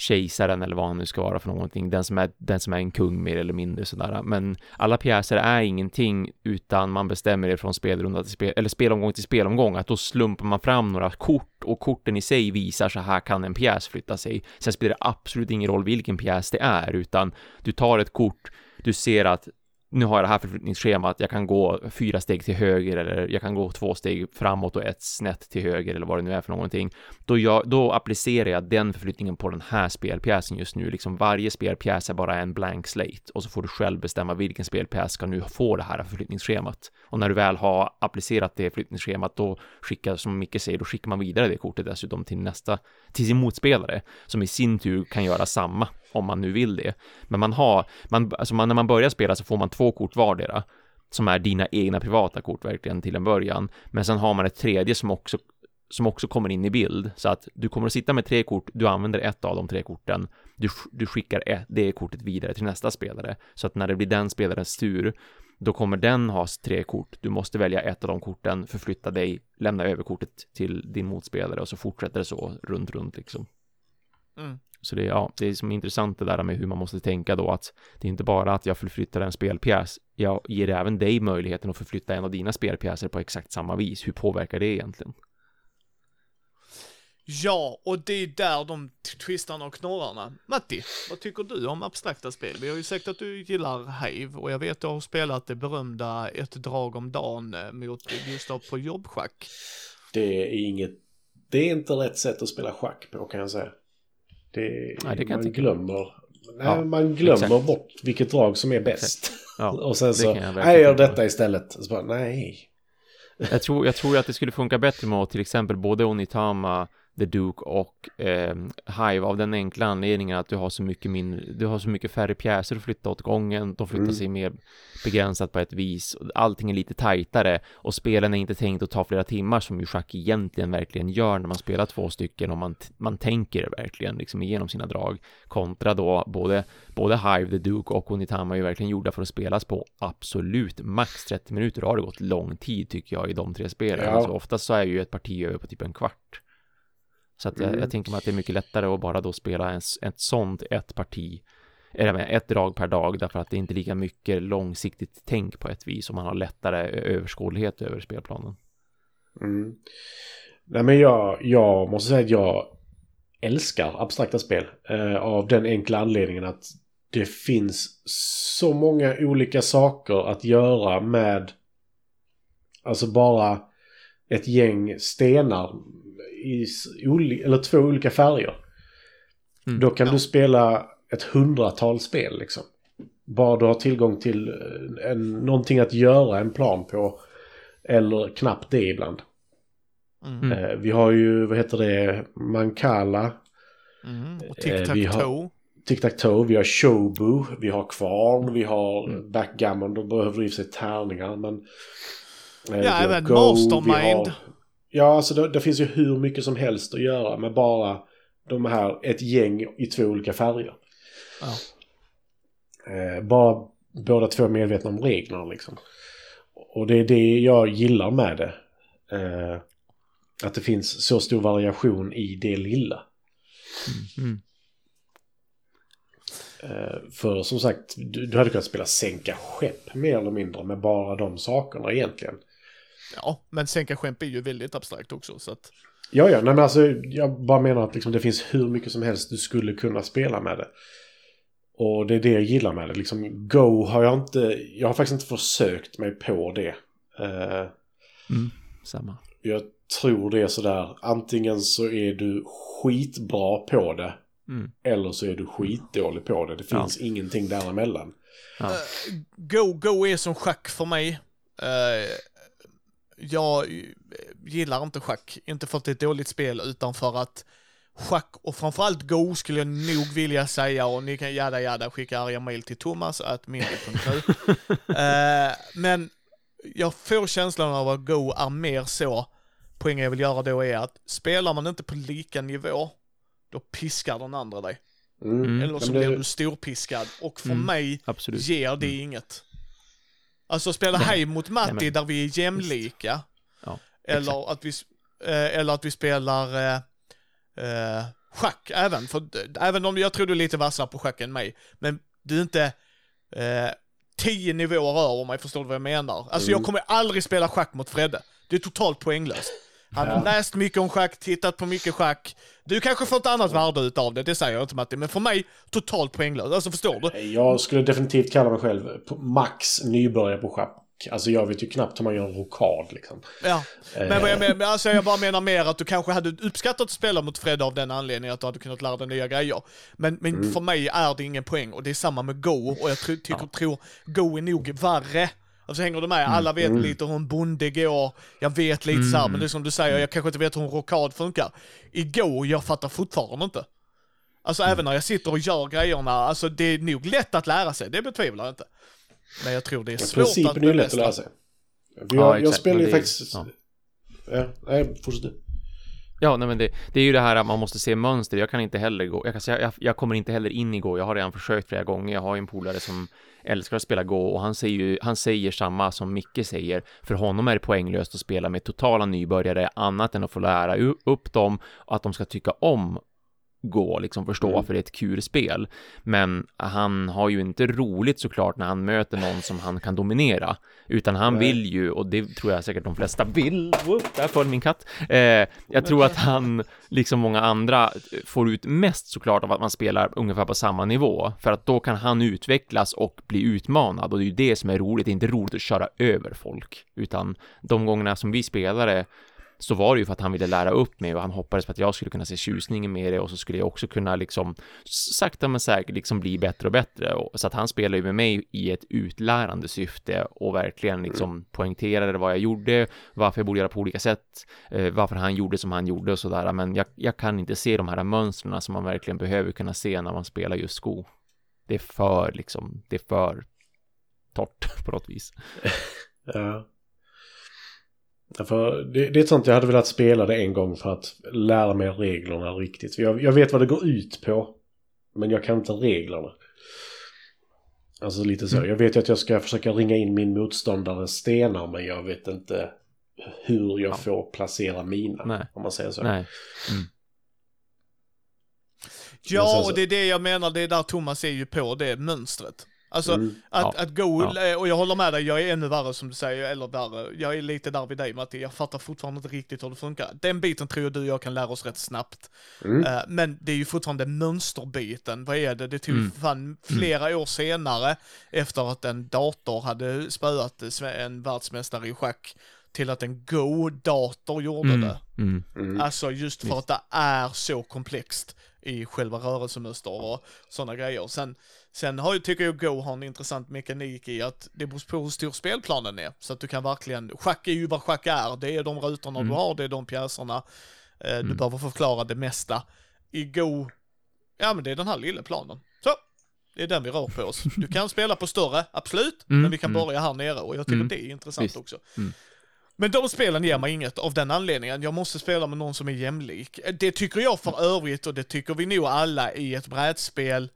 kejsaren eller vad han nu ska vara för någonting, den som är, den som är en kung mer eller mindre sådär. Men alla pjäser är ingenting utan man bestämmer det från spelrunda till spel, eller spelomgång till spelomgång, att då slumpar man fram några kort och korten i sig visar så här kan en pjäs flytta sig. Sen spelar det absolut ingen roll vilken pjäs det är, utan du tar ett kort, du ser att nu har jag det här förflyttningsschemat, jag kan gå fyra steg till höger eller jag kan gå två steg framåt och ett snett till höger eller vad det nu är för någonting. Då, jag, då applicerar jag den förflyttningen på den här spelpjäsen just nu, liksom varje spelpjäs är bara en blank slate och så får du själv bestämma vilken spelpjäs ska nu få det här förflyttningsschemat. Och när du väl har applicerat det förflyttningsschemat, då skickar, som Micke säger, då skickar man vidare det kortet dessutom till nästa, till sin motspelare, som i sin tur kan göra samma om man nu vill det. Men man har, man, alltså man, när man börjar spela så får man två kort vardera, som är dina egna privata kort verkligen till en början. Men sen har man ett tredje som också som också kommer in i bild så att du kommer att sitta med tre kort, du använder ett av de tre korten, du, du skickar ett, det kortet vidare till nästa spelare så att när det blir den spelarens tur då kommer den ha tre kort. Du måste välja ett av de korten, förflytta dig, lämna över kortet till din motspelare och så fortsätter det så runt, runt liksom. Mm. Så det är, ja, det är som intressant det där med hur man måste tänka då att det är inte bara att jag förflyttar en spelpjäs, jag ger även dig möjligheten att förflytta en av dina spelpjäser på exakt samma vis. Hur påverkar det egentligen? Ja, och det är där de twistarna och knorrarna. Matti, vad tycker du om abstrakta spel? Vi har ju sagt att du gillar Hive och jag vet att du har spelat det berömda Ett drag om dagen eh, mot Gustav på jobbschack. Det är inget... Det är inte rätt sätt att spela schack på kan jag säga. Det, Nej, det man glömmer... Nej, Ja, man glömmer exakt. bort vilket drag som är bäst. Ja, Och sen så, jag nej, jag gör detta istället. Så bara, nej. Jag tror, jag tror att det skulle funka bättre med till exempel både Onitama, The Duke och eh, Hive av den enkla anledningen att du har så mycket mindre, du har så mycket färre pjäser att flytta åt gången, de flyttar Mm. sig mer begränsat på ett vis, allting är lite tajtare och spelen är inte tänkt att ta flera timmar som ju schack egentligen verkligen gör när man spelar två stycken och man, man tänker verkligen liksom igenom sina drag kontra då både, både Hive, The Duke och Onitama är ju verkligen gjorda för att spelas på absolut max 30 minuter, då har det gått lång tid tycker jag i de tre spelen, Ja. alltså oftast så är ju ett parti över på typ en kvart. Så att jag, Mm. jag tänker mig att det är mycket lättare att bara då spela en, ett sånt ett parti, eller med ett drag per dag, därför att det är inte lika mycket långsiktigt tänk på ett vis och man har lättare överskådlighet över spelplanen. Mm. Nej men jag, jag måste säga att jag älskar abstrakta spel. Eh, av den enkla anledningen att det finns så många olika saker att göra med alltså bara ett gäng stenar i eller två olika färger. Mm, Då kan ja. du spela ett hundratal spel liksom. Bara du har tillgång till eh, en, någonting att göra en plan på. Eller knappt det ibland. Mm. Eh, vi har ju, vad heter det, Mancala, Mm. Och Eh, vi har- tic-tac-toe. Tic-Tac-Toe, vi har Shobu, vi har Kvarn, vi har Mm. Backgammon, då behöver du i sig tärningar men... eh, vi Ja, har även Go, Mastermind. vi har- Ja, alltså det, det finns ju hur mycket som helst att göra med bara de här, ett gäng i två olika färger. Ja. Eh, bara båda två medvetna om reglerna liksom. Och det är det jag gillar med det. Eh, att det finns så stor variation i det lilla. Mm. Eh, för som sagt, du, du hade kunnat spela sänka skepp mer eller mindre med bara de sakerna egentligen. Ja, men sänka skämt är ju väldigt abstrakt också, så att... Ja, ja, nej men alltså jag bara menar att liksom, det finns hur mycket som helst du skulle kunna spela med det. Och det är det jag gillar med det. Liksom, Go har jag inte, jag har faktiskt inte försökt mig på det. Eh, Mm. Samma. jag tror det är sådär, antingen så är du skitbra på det. Mm. Eller så är du skitdålig på det. Det Ja. finns ingenting däremellan. Ja. Eh, Go, Go är som schack för mig. Eh, jag eh, gillar inte schack, inte för att det är ett dåligt spel, utan för att schack och framförallt Go skulle jag nog vilja säga och ni kan jada jada skicka arga mail till Thomas att media.nu. eh, men jag får känslan av att Go är mer så, poängen jag vill göra då är att spelar man inte på lika nivå, då piskar den andra dig. Mm. Mm. Eller så det- blir du storpiskad. Och för Mm. mig Absolut. ger det inget. Alltså spela hej mot Matti Nej, där vi är jämlika. Ja, eller, att vi, eh, eller att vi spelar eh, eh, schack även. För även om jag tror du är lite vassare på schack än mig. Men du är inte eh, tio nivåer över mig, förstår du vad jag menar? Alltså jag Mm. kommer aldrig spela schack mot Fredde. Det är totalt poänglöst. Han har Ja. läst mycket om schack, tittat på mycket schack. Du kanske får ett annat värde utav det, det säger jag inte Matti. Men för mig, totalt poänglöst. Alltså förstår du? Jag skulle definitivt kalla mig själv max nybörjare på schack. Alltså jag vet ju knappt hur man gör en rokad liksom. Ja. Men vad jag menar, alltså jag bara menar mer att du kanske hade uppskattat att spela mot Fred av den anledningen att du hade kunnat lära dig nya grejer. Men, men för mig är det ingen poäng och det är samma med Go och jag tror, tycker, tror Go är nog värre. Alltså hänger du med? Alla vet lite hur en bonde går, jag vet lite så här, men det är som du säger, jag kanske inte vet hur en rockad funkar. I Go, jag fattar fortfarande inte. Alltså även när jag sitter och gör grejerna, alltså det är nog lätt att lära sig, det betvivlar jag inte. Men jag tror det är Ja, svårt att Principen är ju lätt att lära sig. För Ja, jag, jag spelar ju det faktiskt... ja. Ja, nej, fortsätt du. Ja, nej, men det, det är ju det här att man måste se mönster. Jag kan inte heller gå, jag, kan säga, jag, jag kommer inte heller in i Go. Jag har redan försökt flera gånger. Jag har ju en polare som älskar att spela Go och han säger ju, han säger samma som Micke säger. För honom är det poänglöst att spela med totala nybörjare annat än att få lära upp dem och att de ska tycka om gå, liksom förstå Mm. för det är ett kul spel. Men han har ju inte roligt såklart när han möter någon som han kan dominera, utan han Nej. vill ju, och det tror jag säkert de flesta vill, Whoop, där föll min katt. Eh, jag tror att han, liksom många andra, får ut mest såklart av att man spelar ungefär på samma nivå, för att då kan han utvecklas och bli utmanad, och det är ju det som är roligt, det är inte roligt att köra över folk, utan de gångerna som vi spelade så var det ju för att han ville lära upp mig och han hoppades på att jag skulle kunna se tjusningen med det och så skulle jag också kunna liksom sakta men säkert liksom bli bättre och bättre. Och, så att han spelade ju med mig i ett utlärande syfte och verkligen liksom poängterade vad jag gjorde, varför jag borde göra på olika sätt, eh, varför han gjorde som han gjorde och sådär. Men jag, jag kan inte se de här mönstren som man verkligen behöver kunna se när man spelar just sko. Det är för liksom, det är för torrt på något vis. Ja. För det, det är ett sånt jag hade velat spela det en gång för att lära mig reglerna riktigt. För jag, jag vet vad det går ut på. Men jag kan inte reglerna. Alltså lite så. Mm. Jag vet ju att jag ska försöka ringa in min motståndares stenar men jag vet inte hur jag Ja. får placera mina. Nej. Om man säger så. Nej. Ja, så- och det är det jag menar, det är där Thomas är ju på det mönstret. Alltså, Mm. att, Ja. att gå, Ja. och jag håller med dig, jag är ännu värre som du säger, eller värre. Jag är lite där vid dig Matti, jag fattar fortfarande inte riktigt hur det funkar. Den biten tror jag du och jag kan lära oss rätt snabbt. Mm. Eh, men det är ju fortfarande mönsterbiten, vad är det? Det tog Mm. fan flera år senare, efter att en dator hade spöat eh, en världsmästare i schack, till att en Go-dator gjorde Mm. det. Mm. Mm. Alltså just för Visst. att det är så komplext i själva rörelsemönster och sådana grejer. Sen, sen har, ju- tycker jag Go har en intressant mekanik i att det beror på hur stor spelplanen är. Så att du kan verkligen, schack är ju vad schack är, det är de rutorna Mm. du har, det är de pjäserna. Eh, Du Mm. behöver förklara det mesta. I Go, ja men det är den här lilla planen. Så, det är den vi rör på oss. Du kan spela på större, absolut, Mm, men vi kan mm. börja här nere och jag tycker Mm. det är intressant Visst. också. Mm. Men de spelen ger mig inget av den anledningen. Jag måste spela med någon som är jämlik. Det tycker jag för övrigt och det tycker vi nog alla i ett brädspel.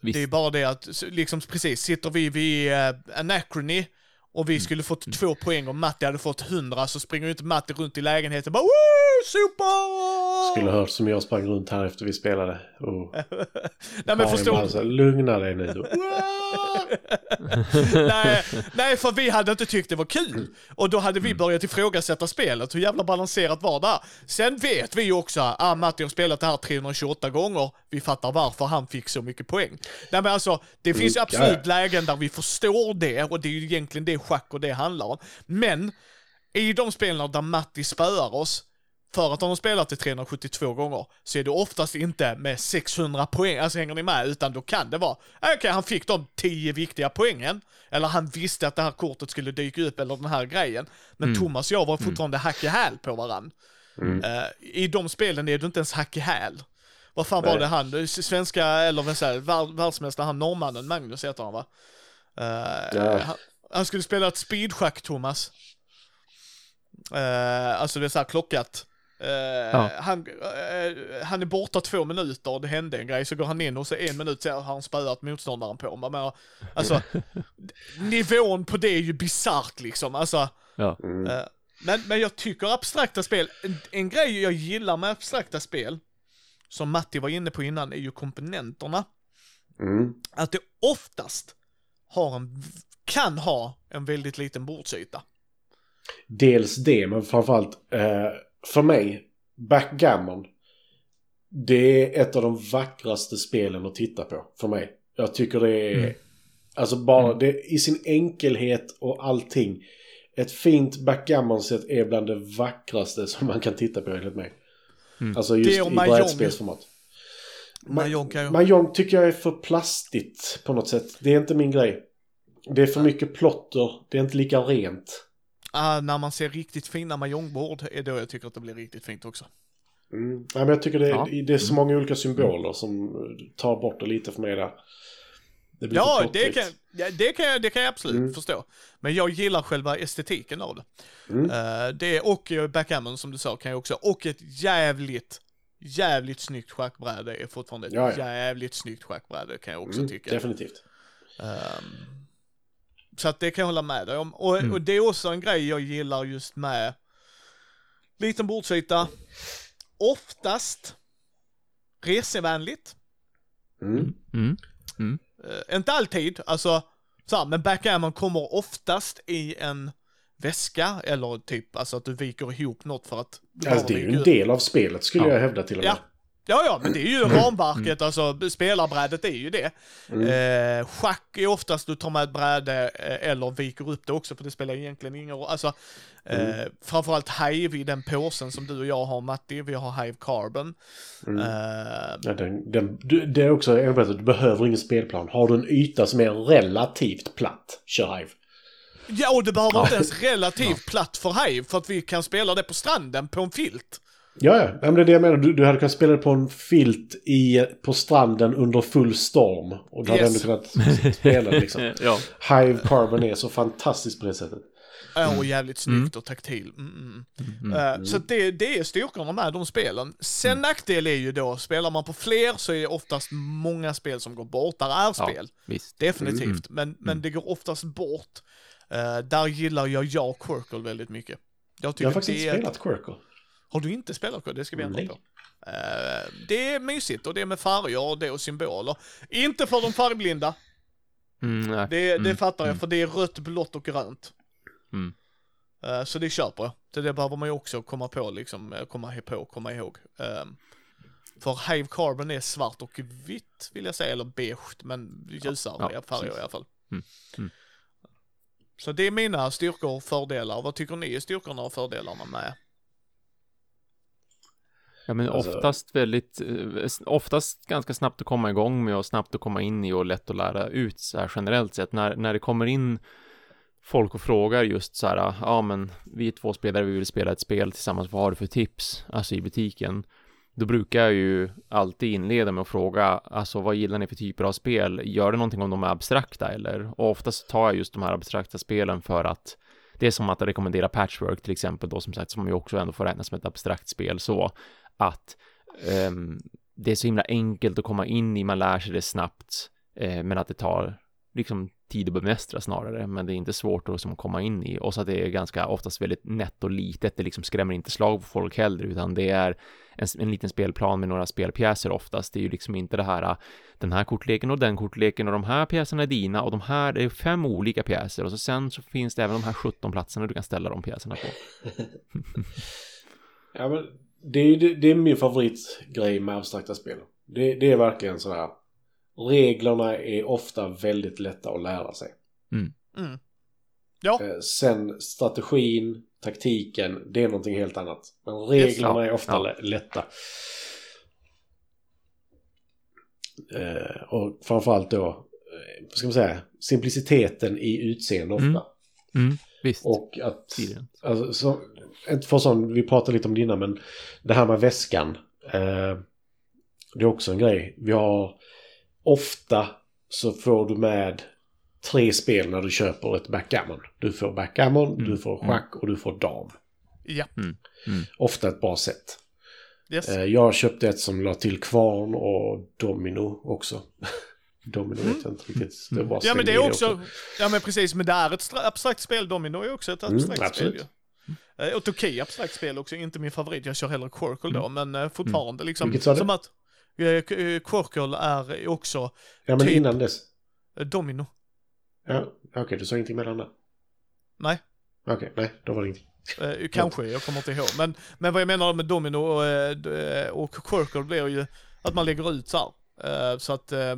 Visst. Det är bara det att, liksom precis, sitter vi vid uh, Anachrony och Mm. vi skulle fått två poäng och Matti hade fått hundra så springer ju inte Matti runt i lägenheten och bara Woo! Super! Skulle hört som jag sprang runt här efter vi spelade. Och Nej men förstår bara Lugna dig nu. nej, nej, för vi hade inte tyckt det var kul. Och då hade vi börjat ifrågasätta spelet, hur jävla balanserat var det? Sen vet vi ju också, ah Matti har spelat det här 328 gånger, vi fattar varför han fick så mycket poäng. Nej men alltså, det finns ju Mm, absolut ja, ja. lägen där vi förstår det, och det är ju egentligen det schack och det handlar om. Men, i de spelen där Matti spöar oss, för att han har spelat det 372 gånger, så är det oftast inte med 600 poäng, alltså hänger ni med, utan då kan det vara, okej han fick de 10 viktiga poängen, eller han visste att det här kortet skulle dyka upp, eller den här grejen. Men Mm. Thomas och jag var fortfarande hack i häl på varann. Mm. Eh, I de spelen är du inte ens hack i häl. Vad fan var Nej. det han, svenska, eller vad säger värld, världsmästare, han norrmannen, Magnus heter han va? Eh, Ja. han, han skulle spela ett speedschack, Thomas. Eh, alltså det är så här klockat. Eh, han, eh, han är borta två minuter och det hände en grej, så går han in och så en minut senare har han spöat motståndaren på. Man menar, alltså, nivån på det är ju bisarrt liksom. Alltså, Ja. Mm. Eh, Men, men jag tycker abstrakta spel, en, en grej jag gillar med abstrakta spel, som Matti var inne på innan, är ju komponenterna. Mm. Att det oftast har en, kan ha en väldigt liten bordsyta. Dels det, men framförallt eh, för mig, backgammon. Det är ett av de vackraste spelen att titta på för mig. Jag tycker det är, Mm. alltså bara det i sin enkelhet och allting. Ett fint backgammon-set är bland det vackraste som man kan titta på enligt mig. Mm. Alltså just i brädspelsformat. Mahjong. Mahjong tycker jag är för plastigt på något sätt. Det är inte min grej. Det är för mycket plotter. Det är inte lika rent. Ah, när man ser riktigt fina mahjongbord är då jag tycker att det blir riktigt fint också. Mm. Nej, men jag tycker det, Ja. det är så många olika symboler som tar bort det lite för mig där. Det blir Ja, det kan, ja, det kan, jag, det kan jag absolut Mm. förstå. Men jag gillar själva estetiken av det. Mm. Eh, det och eh, backgammon som du sa kan jag också, och ett jävligt, jävligt snyggt schackbräde är fortfarande ett Ja, ja. jävligt snyggt schackbräde kan jag också Mm, tycka. Definitivt. Ehm, så att det kan jag hålla med dig om. Och, Mm. och det är också en grej jag gillar just med liten bordsyta. Oftast resevänligt. Mm. Mm. Eh, inte alltid, alltså, så här, men backgammon kommer oftast i en väska eller typ alltså att du viker ihop något för att... Alltså, det är ju en del av spelet skulle Ja. jag hävda till och med. Ja. Ja, ja, men det är ju ramverket, alltså spelarbrädet är ju det. Mm. Eh, schack är oftast du tar med ett bräde eh, eller viker upp det också, för det spelar egentligen ingen roll. Alltså, eh, framförallt Hive i den påsen som du och jag har Matti, vi har Hive Carbon. Mm. Eh, Ja, den, den, du, det är också, att du behöver ingen spelplan. Har du en yta som är relativt platt, kör Hive. ja, och det behöver inte ens relativt platt för Hive, för att vi kan spela det på stranden på en filt. Ja, ja. ja men det är det jag menar. Du, du hade kunnat spela det på en filt i, på stranden under full storm. Och du hade Yes. ändå kunnat spela det liksom. Ja. Hive Carbon är så fantastiskt på det sättet. Ja, och jävligt snyggt och taktil. Mm, mm. Eh, Så det, det är styrkorna med de spelen. Sen nackdel är ju då, spelar man på fler så är det oftast många spel som går bort. Där är ja, spel, visst. definitivt. Men, men det går oftast bort. Eh, där gillar jag jag Quirkle väldigt mycket. Jag Jag har faktiskt det inte spelat Quirkle. Har du inte spelat? Det ska vi ändra på. Eh, det är mysigt och det är med färger och det är symboler. Inte för de färgblinda, Mm, det, det Mm, fattar jag, mm. för det är rött, blått och grönt. Eh, Så det köper jag. Så det behöver man ju också komma på, liksom, eh, komma på, komma ihåg. Ehm, För Hive Carbon är svart och vitt, vill jag säga, eller beige, men ljusare Ja, färger precis. i alla fall. Mm. Så det är mina styrkor och fördelar. Vad tycker ni är styrkorna och fördelarna med? Ja men Alltså- oftast väldigt, eh, oftast ganska snabbt att komma igång med och snabbt att komma in i och lätt att lära ut så här generellt sett. När, när det kommer in folk och frågar just så här, ja men vi är två spelare, vi vill spela ett spel tillsammans, vad har du för tips? Alltså i butiken. Då brukar jag ju alltid inleda med att fråga, alltså vad gillar ni för typer av spel? Gör det någonting om de är abstrakta eller? Och oftast tar jag just de här abstrakta spelen för att det är som att rekommendera Patchwork till exempel då som sagt, som ju också ändå får räknas som ett abstrakt spel så att um, det är så himla enkelt att komma in i, man lär sig det snabbt, eh, men att det tar liksom tid att bemästra snarare, men det är inte svårt att liksom komma in i och så att det är ganska oftast väldigt nätt och litet, det liksom skrämmer inte slag på folk heller, utan det är en, en liten spelplan med några spelpjäser oftast, det är ju liksom inte det här den här kortleken och den kortleken och de här pjäserna är dina och de här det är fem olika pjäser och så sen så finns det även de här 17 platserna du kan ställa de pjäserna på. Ja, men det är, det, är min favoritgrej med abstrakta spel. Det, det är verkligen sådär. Reglerna är ofta väldigt lätta att lära sig. Mm. Ja, Eh, sen strategin, taktiken, det är någonting helt annat. Men reglerna är ofta ja. lä- lätta. Eh, och framförallt då, eh, ska man säga, simpliciteten i utseende ofta. Mm. Mm. Visst. Och att, alltså, så, ett för sån, vi pratade lite om det innan, men det här med väskan. Eh, det är också en grej. Vi har ofta så får du med tre spel när du köper ett backgammon. Du får backgammon, Mm. du får schack och du får dam. Ja, Ofta ett bra sätt. yes. Eh, jag köpte ett som la till kvarn och domino också. domino vet jag inte riktigt. Det var Mm. Ja men det är i också, ja men precis, men det är ett stra- abstrakt spel, Domino är också ett Mm, abstrakt spel absolut. ju. Eh, Ett okej abstrakt spel också, inte min favorit, jag kör hellre Quirkle då, men eh, fortfarande liksom. Mm. Vilket sa du? Som att eh, Quirkle är också Ja men typ- innan dess. Domino. Ja, Okej, du sa ingenting mellan där. Nej. Okej, nej, då var det ingenting. Eh, kanske, jag kommer inte ihåg. Men, men vad jag menar med Domino och, och Quirkle blir ju att man lägger ut så här. Eh, så att, eh,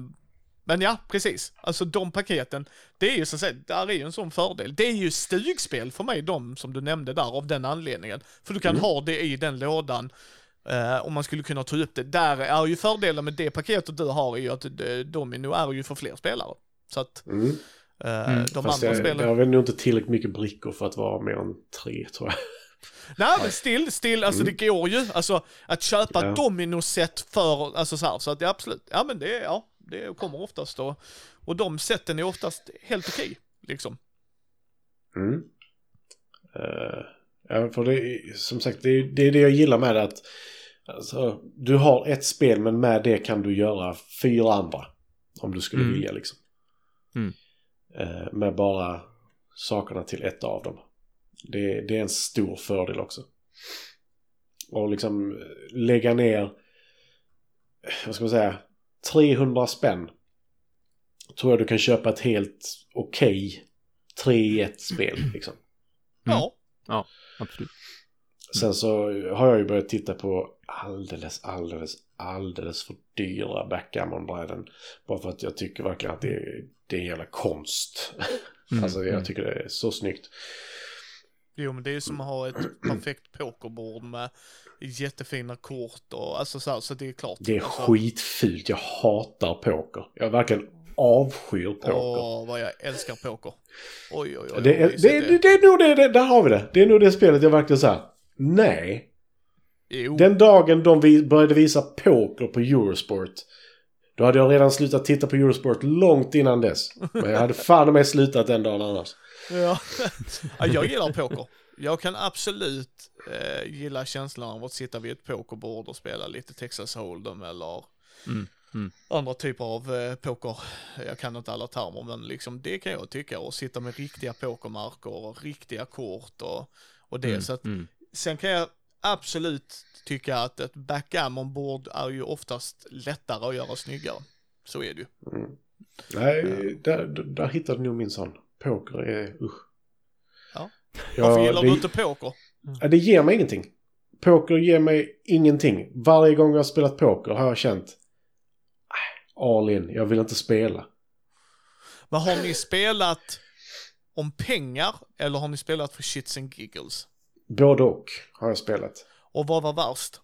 men ja, precis. Alltså de paketen, det är ju så att säga, där är ju en sån fördel. Det är ju stugspel för mig, de som du nämnde där, av den anledningen. För du kan ha det i den lådan. Uh, om man skulle kunna ta upp det. Där är ju fördelen med det paketet du har är ju att eh, Domino är ju för fler spelare. Så att Mm. Mm. de Fast andra jag, spelen... jag har väl nog inte tillräckligt mycket brickor för att vara mer än tre tror jag. Nej men still, still, alltså det går ju. Alltså att köpa Ja. dominoset för, alltså så här, så att ja, absolut. Ja men det, ja, det kommer oftast då. Och de sätten är oftast helt okej, liksom. Mm. Eh, ja, för det som sagt, det är, det är det jag gillar med det att alltså, du har ett spel men med det kan du göra fyra andra. Om du skulle Mm. vilja liksom. Mm. Eh, med bara sakerna till ett av dem. Det, det är en stor fördel också. Och liksom eh, lägga ner, vad ska man säga, 300 spänn. Tror jag du kan köpa ett helt okej 3 i 1 spel liksom. Ja. Absolut. Sen så har jag ju börjat titta på alldeles, alldeles, alldeles för dyra backgammon-bräden. Bara för att jag tycker verkligen att det är, det är en jävla konst. Mm, alltså mm. jag tycker det är så snyggt. Jo men det är ju som att ha ett perfekt pokerbord med jättefina kort och alltså så här, så det är klart. Det är alltså, skitfult. Jag hatar poker. Jag verkligen avskyr poker. Åh, vad jag älskar poker. Oj, oj, oj. det, är, mysigt det, det, det är nog det, det, där har vi det. Det är nog det spelet jag verkligen säger. Nej. Jo. Den dagen de vi började visa poker på Eurosport. Då hade jag redan slutat titta på Eurosport långt innan dess. Men jag hade fan med slutat den dagen annars. Ja. ja, jag gillar poker. Jag kan absolut eh, gilla känslan av att sitta vid ett pokerbord och spela lite Texas Hold'em eller Mm, mm. andra typer av eh, poker. Jag kan inte alla termer, men liksom det kan jag tycka. Och sitta med riktiga pokermarker och riktiga kort och, och det. Mm, Så att, mm. sen kan jag absolut tycka att ett backgammon-bord är ju oftast lättare att göra snyggare. Så är det ju. Mm. Nej, där, där, hittade du nog min sån. Poker är usch. Ja. Ja, Varför gillar det, du inte poker? ja, det ger mig ingenting. Poker ger mig ingenting. Varje gång jag har spelat poker har jag känt "Äh, all in, jag vill inte spela. Men har ni spelat om pengar eller har ni spelat för shits and giggles? Både och har jag spelat. Och vad var värst?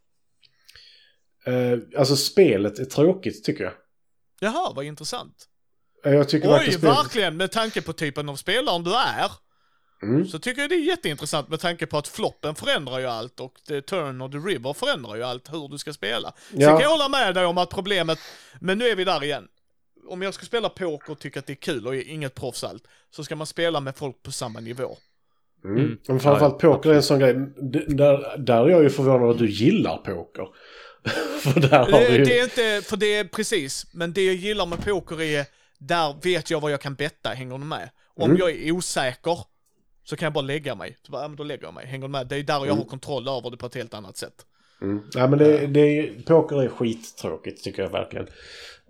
Eh, alltså spelet är tråkigt tycker jag. Jaha, vad intressant. Eh, Jag tycker Oj, verkligen verkligen, med tanke på typen av spelaren du är. Mm. Så tycker jag det är jätteintressant med tanke på att floppen förändrar ju allt och the turn och the river förändrar ju allt hur du ska spela. Sen Ja. kan jag hålla med dig om att problemet, men nu är vi där igen. Om jag ska spela poker och tycker att det är kul och är inget proffs allt, så ska man spela med folk på samma nivå. Mm. Mm. Men framförallt Ja, poker är en sån grej. Där, där är jag ju förvånad att du gillar poker. För där har Det, du ju... det är inte, för det är precis, men det jag gillar med poker är, där vet jag vad jag kan betta, hänger du med? Om Mm. jag är osäker, så kan jag bara lägga mig. Så bara, ja, men då lägger jag mig, hänger du med? Det är där jag Mm. har kontroll över det på ett helt annat sätt. Mm. Nej men det, det är, poker är skittråkigt tycker jag verkligen.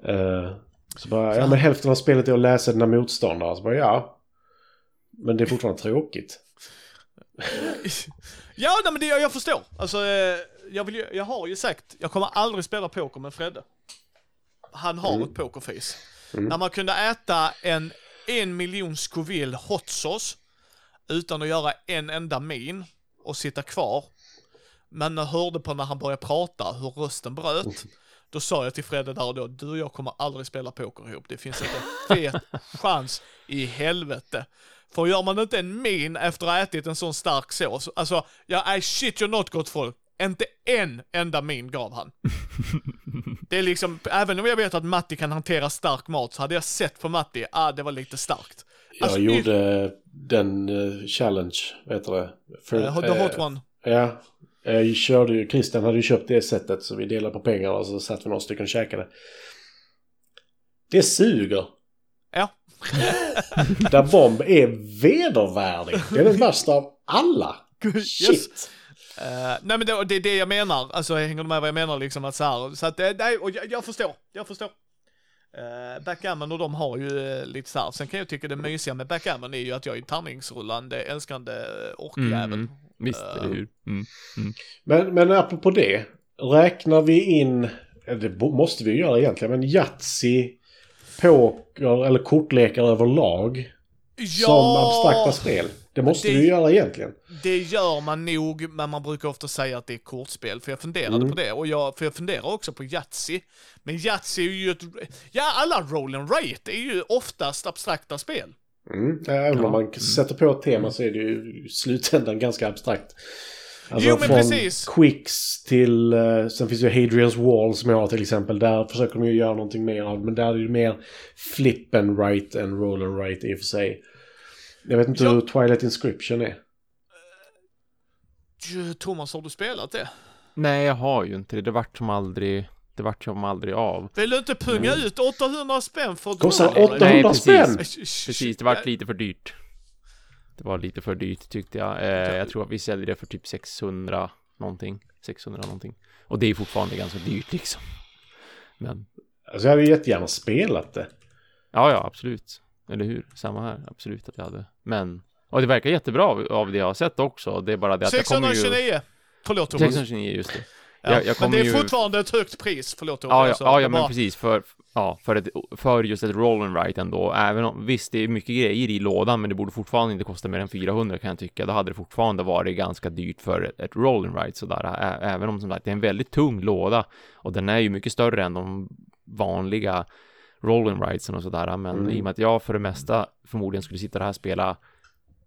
Eh, så bara, ja men hälften av spelet är att läsa dina motståndare. Så bara, ja. Men det är fortfarande tråkigt. Ja, nej, men det, jag förstår. Alltså, eh, jag, vill, jag har ju sagt, jag kommer aldrig spela poker med Fredde. Han har Mm. ett pokerface. Mm. När man kunde äta en en miljon Scoville hot sauce utan att göra en enda min och sitta kvar. Men jag hörde på när han började prata hur rösten bröt. Då sa jag till Fredde där och då, du och jag kommer aldrig spela poker ihop. Det finns inte en fet chans i helvete. För gör man inte en min efter att ha ätit en sån stark sås, alltså, ja, I shit you not gott folk. Inte en enda min gav han. Det är liksom, även om jag vet att Matti kan hantera stark mat så hade jag sett på Matti, ah det var lite starkt. Jag Alltså, gjorde den eh, challenge, vet du det? För, Uh, the hot eh, one. Ja. Jag körde ju, Christian hade ju köpt det sättet så vi delade på pengarna och så satt vi några stycken och käkade. Det suger. Ja. Där bomb är vedervärdig. Det är den värsta av alla. Shit. Yes. Eh, nej men det, det är det jag menar, alltså hänger du med vad jag menar liksom att så här, så att det, nej, och jag, jag förstår, jag förstår. Uh, backgammon och de har ju eh, lite så här. sen kan jag tycka det mysiga med backgammon är ju att jag är tärningsrullande, älskande orkjävel. Mm, visst, Eh. eller hur? Mm. Men, men apropå det. Räknar vi in, det måste vi ju göra egentligen, men Yatzy, poker eller kortlekar överlag som abstrakta spel. Det måste det- ju göra egentligen. Det gör man nog, men man brukar ofta säga att det är kortspel, för jag funderade Mm. på det. Och jag, för jag funderar också på Yatzy. Men Yatzy är ju ett, ja alla roll and rate är ju oftast abstrakta spel. Mm. Även om Ja. man sätter på ett tema så är det ju i slutändan ganska abstrakt. Alltså Jo, men från precis. Quicks till, eh, sen finns ju Hadrians Wall som jag har till exempel. Där försöker de ju göra någonting mer av, men där är det mer flip and right än roll and right i och för sig. Jag vet inte Ja. hur Twilight Inscription är. Ju, Thomas, har du spelat det? Nej, jag har ju inte det. Det vart som aldrig, det vart som aldrig av. Vill du inte punga ut 800 spänn för ett Kostar roll? 800 Nej, precis. spänn! Precis, det vart lite för dyrt. Det var lite för dyrt tyckte jag. Eh, jag tror att vi säljer det för typ 600 någonting. 600 någonting. Och det är fortfarande ganska dyrt liksom. Men, Alltså jag hade ju jättegärna spelat det. ja, ja, absolut. Eller hur? Samma här, absolut att jag hade. Men, och det verkar jättebra av, av det jag har sett också. Det är bara det att jag kommer ju... 629! Förlåt Thomas. 629, just det. Ja, jag- jag men det är ju- fortfarande ett högt pris, förlåt Thomas. Ja, ja, ja, ja jag men bara- precis för, ja, för, ett, för just ett roll and write ändå, även om, visst det är mycket grejer i lådan, men det borde fortfarande inte kosta mer än 400 kan jag tycka, då hade det fortfarande varit ganska dyrt för ett, ett roll and write sådär, ä, även om som sagt det är en väldigt tung låda, och den är ju mycket större än de vanliga roll and writesen och sådär, men Mm. i och med att jag för det mesta förmodligen skulle sitta där och spela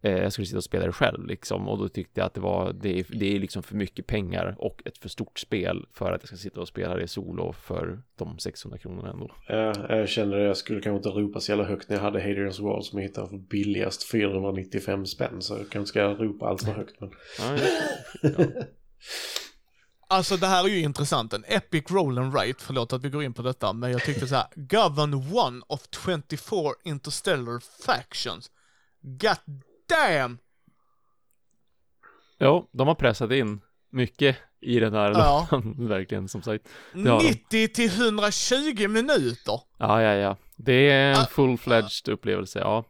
eh, jag skulle sitta och spela det själv liksom och då tyckte jag att det var det är, det är liksom för mycket pengar och ett för stort spel för att jag ska sitta och spela det solo för de 600 kronorna ändå. Ja, jag kände att jag skulle kanske inte ropa så jävla högt när jag hade Hadrians Wall som jag hittade för billigast 495 spänn. Så jag kanske ska ropa allt för högt. Men... Ja, ja. Alltså det här är ju intressant. En epic roll and write, förlåt att vi går in på detta, men jag tyckte så här. Govern one of 24 interstellar factions. God damn! ja, de har pressat in mycket i den här Ja. lådan, verkligen som sagt. Det har de. 90 till 120 minuter. Ja, ja, ja. Det är en Ah. full-fledged upplevelse, ja.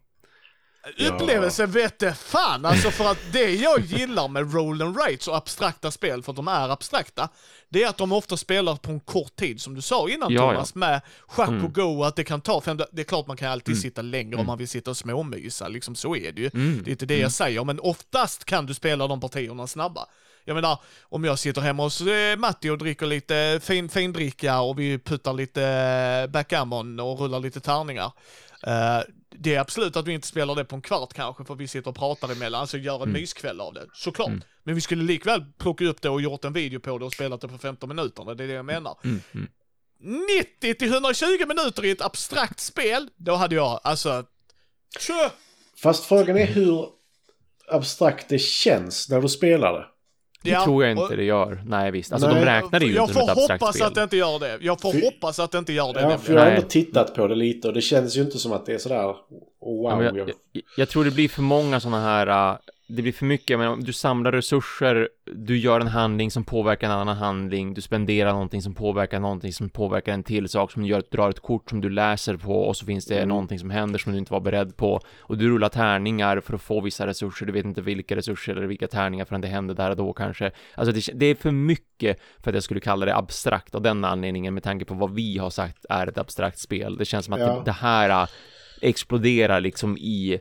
Ja. Upplevelse vette fan alltså för att det jag gillar med roll and writes och abstrakta spel, för att de är abstrakta, det är att de ofta spelar på en kort tid, som du sa innan Ja, Thomas, med schack Mm. och go, att det kan ta fem Det är klart man kan alltid Mm. sitta längre om Mm. man vill sitta och småmysa, liksom så är det ju. Mm. Det är inte det jag säger, men oftast kan du spela de partierna snabba. Jag menar, om jag sitter hemma hos eh, Matti och dricker lite fin, findricka och vi puttar lite eh, backgammon och rullar lite tärningar. Eh, det är absolut att vi inte spelar det på en kvart kanske, för vi sitter och pratar emellan, alltså gör en Mm. myskväll av det, såklart. Mm. Men vi skulle likväl plocka upp det och gjort en video på det och spelat det på 15 minuter, det är det jag menar. Mm. Mm. 90 till 120 minuter i ett abstrakt spel, då hade jag, alltså, tjö! Fast frågan är hur abstrakt det känns när du spelar det. Det Ja, tror jag och- inte det gör. Nej, visst. Alltså, Nej. de räknar det ju jag inte som ett får hoppas spel. att det inte gör det. Jag får Fy- hoppas att det inte gör det Ja, för jag har Nej. ändå tittat på det lite och det känns ju inte som att det är sådär wow. Ja, jag, jag, jag tror det blir för många sådana här, äh, det blir för mycket, jag menar, du samlar resurser, du gör en handling som påverkar en annan handling, du spenderar någonting som påverkar någonting som påverkar en till sak som gör att du drar ett kort som du läser på och så finns det Mm. någonting som händer som du inte var beredd på och du rullar tärningar för att få vissa resurser, du vet inte vilka resurser eller vilka tärningar förrän det händer där och då kanske. Alltså det, det är för mycket för att jag skulle kalla det abstrakt av den anledningen med tanke på vad vi har sagt är ett abstrakt spel. Det känns som att Ja. det, det här äh, exploderar liksom i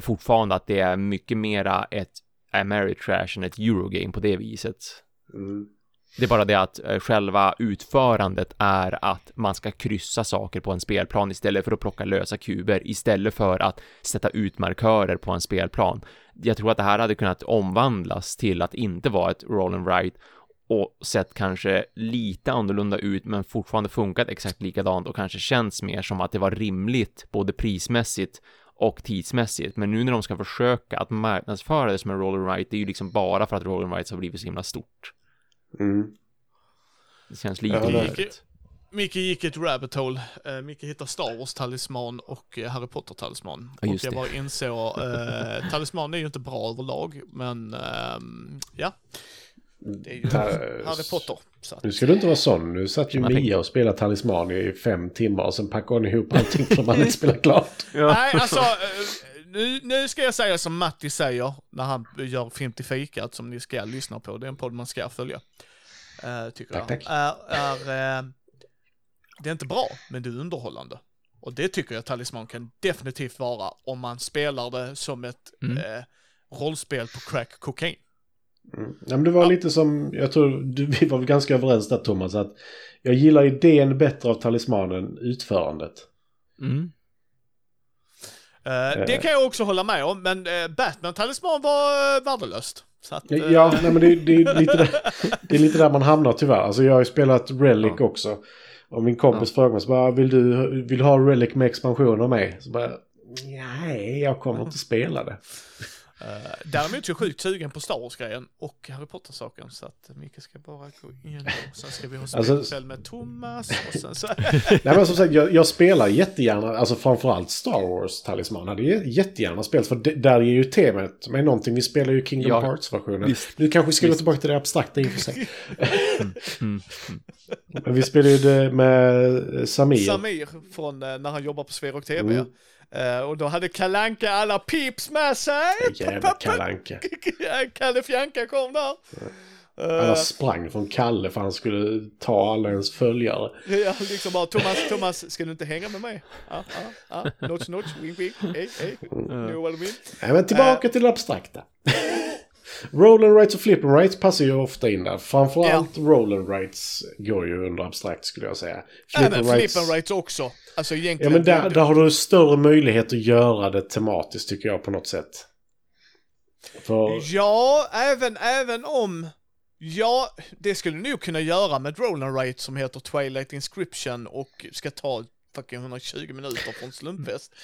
fortfarande att det är mycket mera ett Ameritrash än ett Eurogame på det viset. mm. Det är bara det att eh, själva utförandet är att man ska kryssa saker på en spelplan istället för att plocka lösa kuber, istället för att sätta ut markörer på en spelplan. Jag tror att det här hade kunnat omvandlas till att inte vara ett roll and write och sett kanske lite annorlunda ut men fortfarande funkat exakt likadant och kanske känns mer som att det var rimligt både prismässigt och tidsmässigt. Men nu när de ska försöka att marknadsföra det som en roll and write, det är ju liksom bara för att roll and writes har blivit så himla stort. Mm. Det känns lite Ja, onödigt. Micke gick ett rabbit hole. Uh, Micke hittade Star Wars talisman och eh, Harry Potter talisman. Ja, och jag det. bara insåg, uh, talisman är ju inte bra överlag, men ehm, ja, det är ju Ta- Harry Potter. Så att, Nu ska du inte vara sån. Nu satt ju Mia och spelade talisman i fem timmar och sen packade hon ihop allting för man inte spelat klart. Nej, alltså, eh, nu, nu ska jag säga som Matti säger när han gör Film till fikat som ni ska lyssna på. Det är en podd man ska följa. Uh, tycker Tack, jag. tack. Är, är, eh, det är inte bra, men det är underhållande. Och det tycker jag Talisman kan definitivt vara om man spelar det som ett Mm. eh, rollspel på crack kokain. Mm. Ja, men det var lite som, jag tror du, vi var väl ganska överens där Thomas, att jag gillar idén bättre av talismanen utförandet. Mm. Eh, det kan jag också hålla med om, men eh, Batman Talisman var eh, värdelöst. Så att, eh, Ja, nej, men det, det, är lite där, det är lite där man hamnar tyvärr. Alltså jag har ju spelat Relic Ja. också. Och min kompis frågade mig så bara, vill du, vill ha Relic med expansion av mig? Så bara, nej, jag kommer inte spela det. Uh, däremot är jag sjukt sugen på Star Wars-grejen och Harry Potter-saken så att Micke ska bara gå in och sen ska vi ha Alltså- spelkväll med Thomas och sen så... Nej men som sagt, jag, jag spelar jättegärna, alltså framförallt Star Wars-talisman hade jättegärna spelat. För det, där är ju temat med någonting. Vi spelar ju Kingdom Ja, Hearts-versionen. Nu kanske vi ska gå tillbaka till det abstrakta i och för sig. Mm. Men vi spelar ju det med Samir. Samir från eh, när han jobbar på Sverok TV. Mm. Eh, och då hade Kalanka alla pips med sig. Jävla kalanka. Kalle Fjanka kom där. Eh, Alla sprang från Kalle för han skulle ta alla ens följare. Ja, liksom bara Thomas, Thomas, ska du inte hänga med mig? Ja, ja, ja, notch, notch, wink, wink, hej, hej, know what I mean? Nej men tillbaka till det abstrakta. Roll and rights och flip and rights passar ju ofta in där. Framförallt roll and rights går ju under abstrakt skulle jag säga. Även flip and rights också. Alltså Ja egentligen. men där, där har du större möjlighet att göra det tematiskt tycker jag på något sätt. För, Ja, även, även om... Ja, det skulle du nog kunna göra med ett roll and rate som heter Twilight Inscription och ska ta fucking 120 minuter från slumpfest.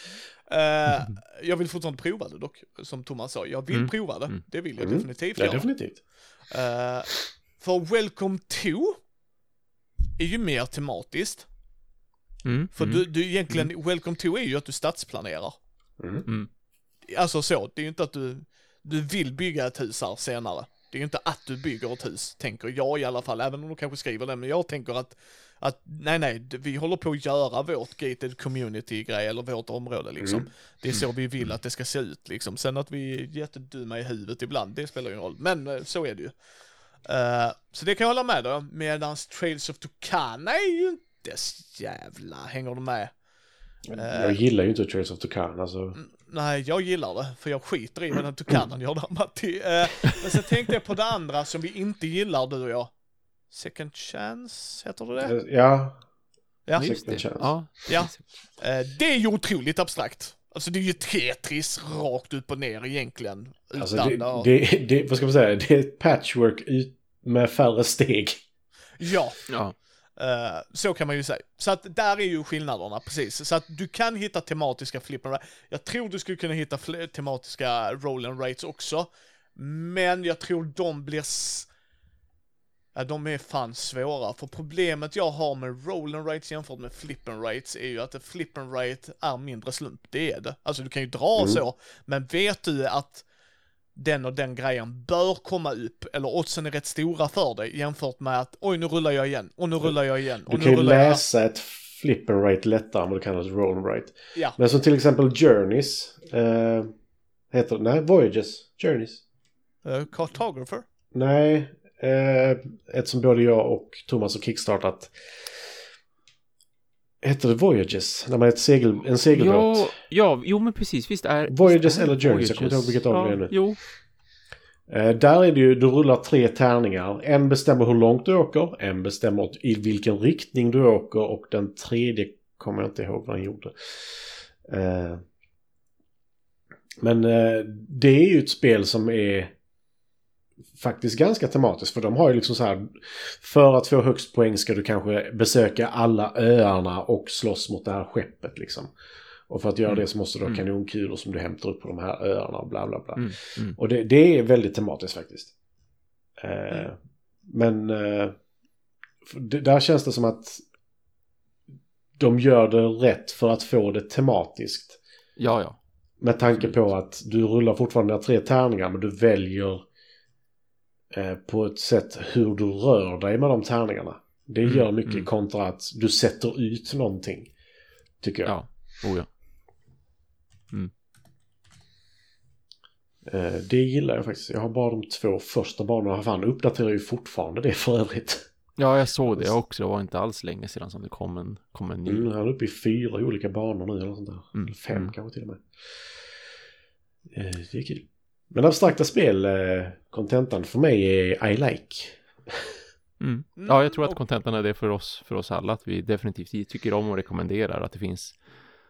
Eh, jag vill fortfarande prova det dock, som Thomas sa. Jag vill Mm. prova det. Mm. Det vill jag Mm. definitivt ja göra. definitivt. Eh, för Welcome to är ju mer tematiskt. Mm. För mm. du, du egentligen, Welcome to är ju att du stadsplanerar. Mm. Mm. Alltså så, det är ju inte att du, du vill bygga ett hus här senare. Det är ju inte att du bygger ett hus, tänker jag i alla fall, även om du kanske skriver det, men jag tänker att, att nej, nej, vi håller på att göra vårt gated community-grej, eller vårt område liksom. Mm. Det är så vi vill att det ska se ut liksom. Sen att vi är jättedumma i huvudet ibland, det spelar ju ingen roll, men eh, så är det ju. Eh, så det kan jag hålla med då, medans Trails of Tucana är ju inte så jävla, hänger du med? Jag gillar ju inte Trace of Tucan alltså. Nej, jag gillar det, för jag skiter i vad den tukanen gör där, Matti. Eh, men sen tänkte jag på det andra som vi inte gillar, du och jag. Second chance, heter det det? Ja, Ja. Just Second det. chance. Ja. Ja. Eh, det är ju otroligt abstrakt. Alltså det är ju Tetris rakt upp och ner egentligen. Alltså det, det, det, vad ska man säga, det är ett patchwork ut med färre steg. Ja, Ja. eh, så kan man ju säga. Så att där är ju skillnaderna, precis. Så att du kan hitta tematiska flip and ra- Jag tror du skulle kunna hitta tematiska roll and rates också. Men jag tror de blir... Ja, de är fan svåra. För problemet jag har med roll and rates jämfört med flip and rates är ju att flip and rate är mindre slump. Det är det. Alltså du kan ju dra Mm. så. Men vet du att den och den grejen bör komma upp, eller oddsen är rätt stora för dig jämfört med att oj nu rullar jag igen, och nu rullar jag igen, och Du nu kan ju rullar jag. läsa ett flip and rate lättare än vad du kan ett roll and rate. Ja. Men som till exempel Journeys. Eh, heter det? Nej, Voyages. Journeys. Uh, cartographer. Nej, eh, ett som både jag och Thomas har kickstartat. Heter det Voyages? När man är ett segel, en segelbåt. Ja, ja, jo men precis, visst är... Voyages visst är eller Journeys, jag kommer inte ihåg vilket av det är nu. Jo, Eh, där är det ju, du rullar tre tärningar. En bestämmer hur långt du åker, en bestämmer i vilken riktning du åker och den tredje kommer jag inte ihåg vad den gjorde. Eh, men eh, det är ju ett spel som är faktiskt ganska tematiskt. För de har ju liksom så här. För att få högst poäng ska du kanske besöka alla öarna och slåss mot det här skeppet liksom. Och för att göra Mm. det så måste du ha Mm. kanonkulor som du hämtar upp på de här öarna och bla bla bla. Mm, mm. Och det, det är väldigt tematiskt faktiskt. Eh, Mm. Men eh, det, där känns det som att de gör det rätt för att få det tematiskt. Ja, ja. Med tanke på att du rullar fortfarande tre tärningar men du väljer eh, på ett sätt hur du rör dig med de tärningarna. Det Mm, gör mycket mm. kontra att du sätter ut någonting. Tycker jag. Ja. Oh, ja. Eh, det gillar jag faktiskt. Jag har bara de två första banorna. Han uppdaterar ju fortfarande det för övrigt. ja, jag såg det också. Det var inte alls länge sedan som det kom en, kom en ny. Mm, han är uppe i fyra olika banor nu eller sånt där. Mm, fem mm. kanske till och med. Eh, det är kul. Men abstrakta spel, eh, kontentan för mig är I like. Mm. Mm, Ja, jag tror att kontentan är det för oss, för oss alla, att vi definitivt tycker om och rekommenderar att det finns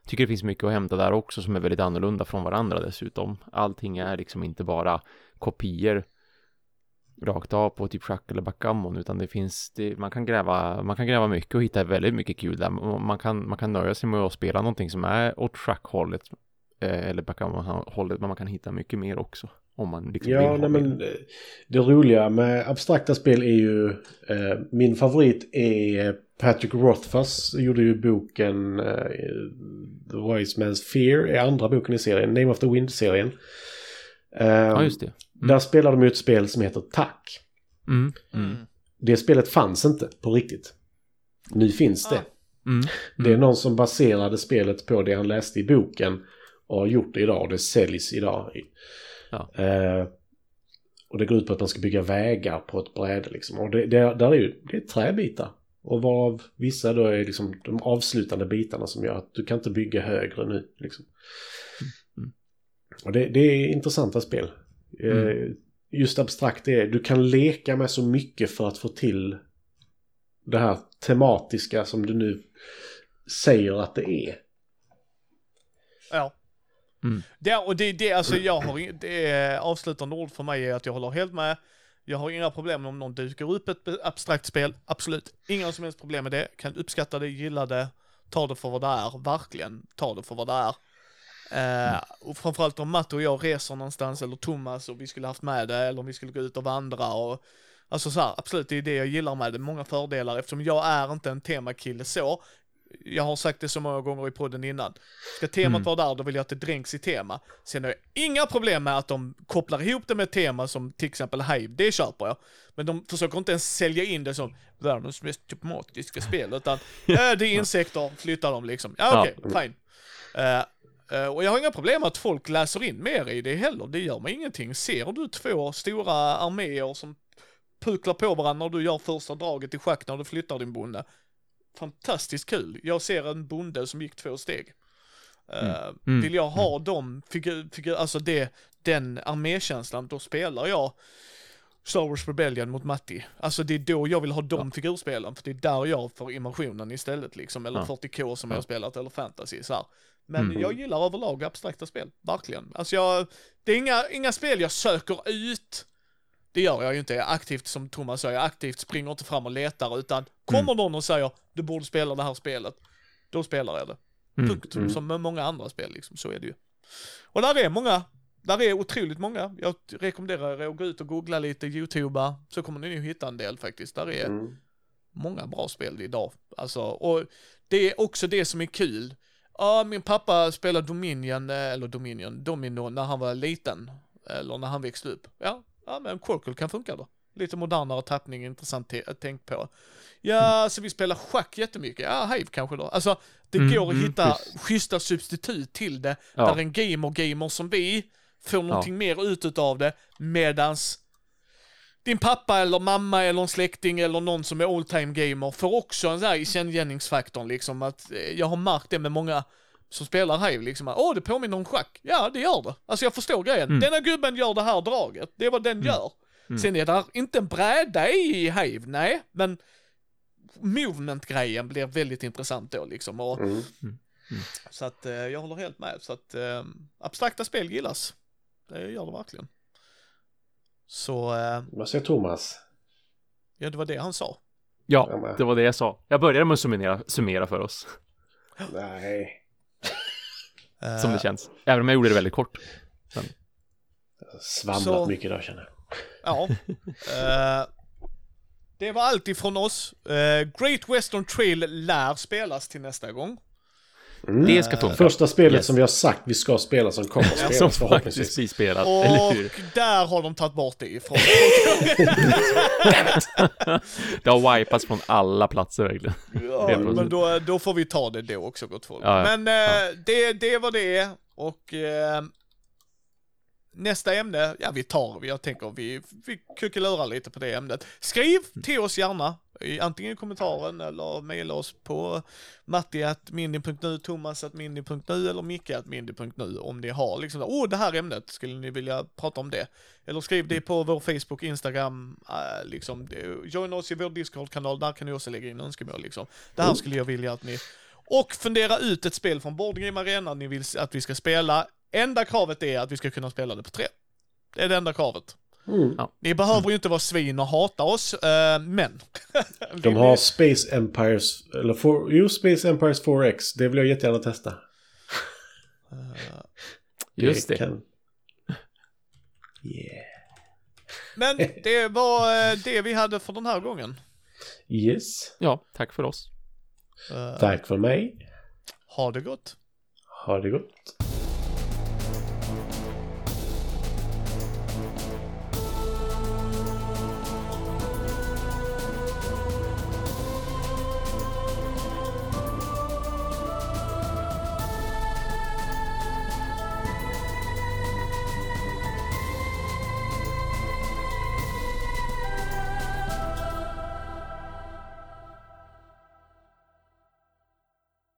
Tycker det finns mycket att hämta där också som är väldigt annorlunda från varandra dessutom. Allting är liksom inte bara kopior rakt av på typ schack eller backgammon utan det finns, det, man kan gräva, man kan gräva mycket och hitta väldigt mycket kul där. Man kan, man kan nöja sig med att spela någonting som är åt schackhållet eller backgammon-hållet men man kan hitta mycket mer också om man liksom Ja, nej, men eh, det roliga med abstrakta spel är ju... Eh, min favorit är Patrick Rothfuss. Gjorde ju boken eh, The Wise Man's Fear. är andra boken i serien. Name of the Wind-serien. Eh, Ja, just det. Mm. Där spelar de ju ett spel som heter Tack. Mm. Mm. Mm. Det spelet fanns inte på riktigt. Nu finns det. Ah. Mm. Det är någon som baserade spelet på det han läste i boken och har gjort det idag och det säljs idag. Ja. Eh, och det går ut på att man ska bygga vägar på ett bräde liksom. Och det, det, där är ju det är träbitar. Och varav vissa då är liksom de avslutande bitarna som gör att du kan inte bygga högre nu. Liksom. Mm. Och det, det är intressanta spel. Eh, Mm. Just abstrakt är, du kan leka med så mycket för att få till det här tematiska som du nu säger att det är. Ja. Mm. Det, och det, det, alltså jag har det avslutande ord för mig är att jag håller helt med. Jag har inga problem om någon dyker upp ett abstrakt spel, absolut. Inga som helst problem med det. Kan uppskatta det, gilla det, ta det för vad det är, verkligen ta det för vad det är. Uh, och framförallt om Matte och jag reser någonstans, eller Thomas och vi skulle haft med det, eller om vi skulle gå ut och vandra och Alltså så här, absolut, det är det jag gillar med det, många fördelar eftersom jag är inte en temakille så. Jag har sagt det så många gånger i podden innan. Ska temat Mm. vara där, då vill jag att det dränks i tema. Sen har jag inga problem med att de kopplar ihop det med ett tema som till exempel Hive, det köper jag. Men de försöker inte ens sälja in det som världens mest tematiska spel, utan äh, det är insekter, flytta dem liksom. Ja okej, fine. Eh, eh, och jag har inga problem med att folk läser in mer i det heller, det gör mig ingenting. Ser du två stora arméer som puklar på varandra när du gör första draget i schack när du flyttar din bonde. Fantastiskt kul. Jag ser en bonde som gick två steg. Eh, Mm. Vill jag ha de figur, figur, alltså det, den armékänslan, då spelar jag Star Wars Rebellion mot Matti. Alltså det är då jag vill ha de figurspelen, för det är där jag får immersionen istället liksom, eller Ja. 40K som Ja. jag har spelat, eller fantasy så här. Men Mm. jag gillar överlag abstrakta spel, verkligen. Alltså jag, det är inga, inga spel jag söker ut. Det gör jag ju inte, jag är aktivt som Thomas säger, jag aktivt springer inte fram och letar, utan kommer Mm. någon och säger du borde spela det här spelet, då spelar jag det. Mm. Punkt. Mm. Som med många andra spel liksom, så är det ju. Och där är många, där är otroligt många. Jag rekommenderar er att gå ut och googla lite, youtuba, så kommer ni nog hitta en del faktiskt. Där är Mm. många bra spel idag. Alltså, och det är också det som är kul. Ja, min pappa spelade Dominion, eh, eller Dominion, Domino när han var liten. Eller när han växte upp. Ja, ja men Quirkle kan funka då. Lite modernare tappning, intressant te- tänk på. Ja, så vi spelar schack jättemycket. Ja, Hive kanske då. Alltså, det Mm, går att mm, hitta schysst. schyssta substitut till det. Ja. Där en gamer-gamer som vi får någonting mer ut utav det, medans din pappa eller mamma eller en släkting eller någon som är all time gamer får också en sån här igenkänningsfaktorn liksom att eh, jag har märkt det med många som spelar Hive liksom, åh det påminner om schack. Ja, det gör det. Alltså jag förstår grejen. Mm. Denna gubben gör det här draget. Det är vad den gör. Mm. Sen är det inte en bräda i Hive, nej, men movement-grejen blir väldigt intressant då liksom. Och, Mm. Så att eh, jag håller helt med. Så att eh, abstrakta spel gillas. Det gör det verkligen. Så, eh, Vad säger Thomas? ja det var det han sa. Ja, det var det jag sa. Jag började med att summera, summera för oss, Nej. Eh, som det känns. Även om jag gjorde det väldigt kort. Svamlat Så- mycket idag känner jag. Ja. Eh, det var allt ifrån oss. Eh, Great Western Trail lär spelas till nästa gång. Mm. Det ska funka. Första spelet Yes. som vi har sagt vi ska spela som kommer att Som spelas faktiskt förhoppningsvis. blir spelat, eller Och hur? där har de tagit bort det ifrån. Det har wipats från alla platser verkligen. Ja, men då, då får vi ta det då också gott folk. Ja, ja. Men eh, det, det var det och eh, nästa ämne, ja vi tar, jag tänker vi, vi kuckelurar lite på det ämnet. Skriv till oss gärna, antingen i kommentaren eller mejla oss på matti.mindy.nu, thomas.mindy.nu eller micke.mindy.nu om ni har liksom, åh oh, det här ämnet, skulle ni vilja prata om det? Eller skriv det på vår Facebook, Instagram, eh, liksom, join oss i vår Discord-kanal, där kan ni också lägga in önskemål liksom. Det här skulle jag vilja att ni... Och fundera ut ett spel från Board Game Arena ni vill att vi ska spela. Enda kravet är att vi ska kunna spela det på tre. Det är det enda kravet. Mm. Ni behöver ju inte vara svin och hata oss, eh, men... De har Space Empires, eller for, jo, Space Empires 4X. Det vill jag jättegärna testa. Just det. Kan... Yeah. Men det var eh, det vi hade för den här gången. Yes. Ja, tack för oss. Eh, Tack för mig. ha det gott. Ha det gott.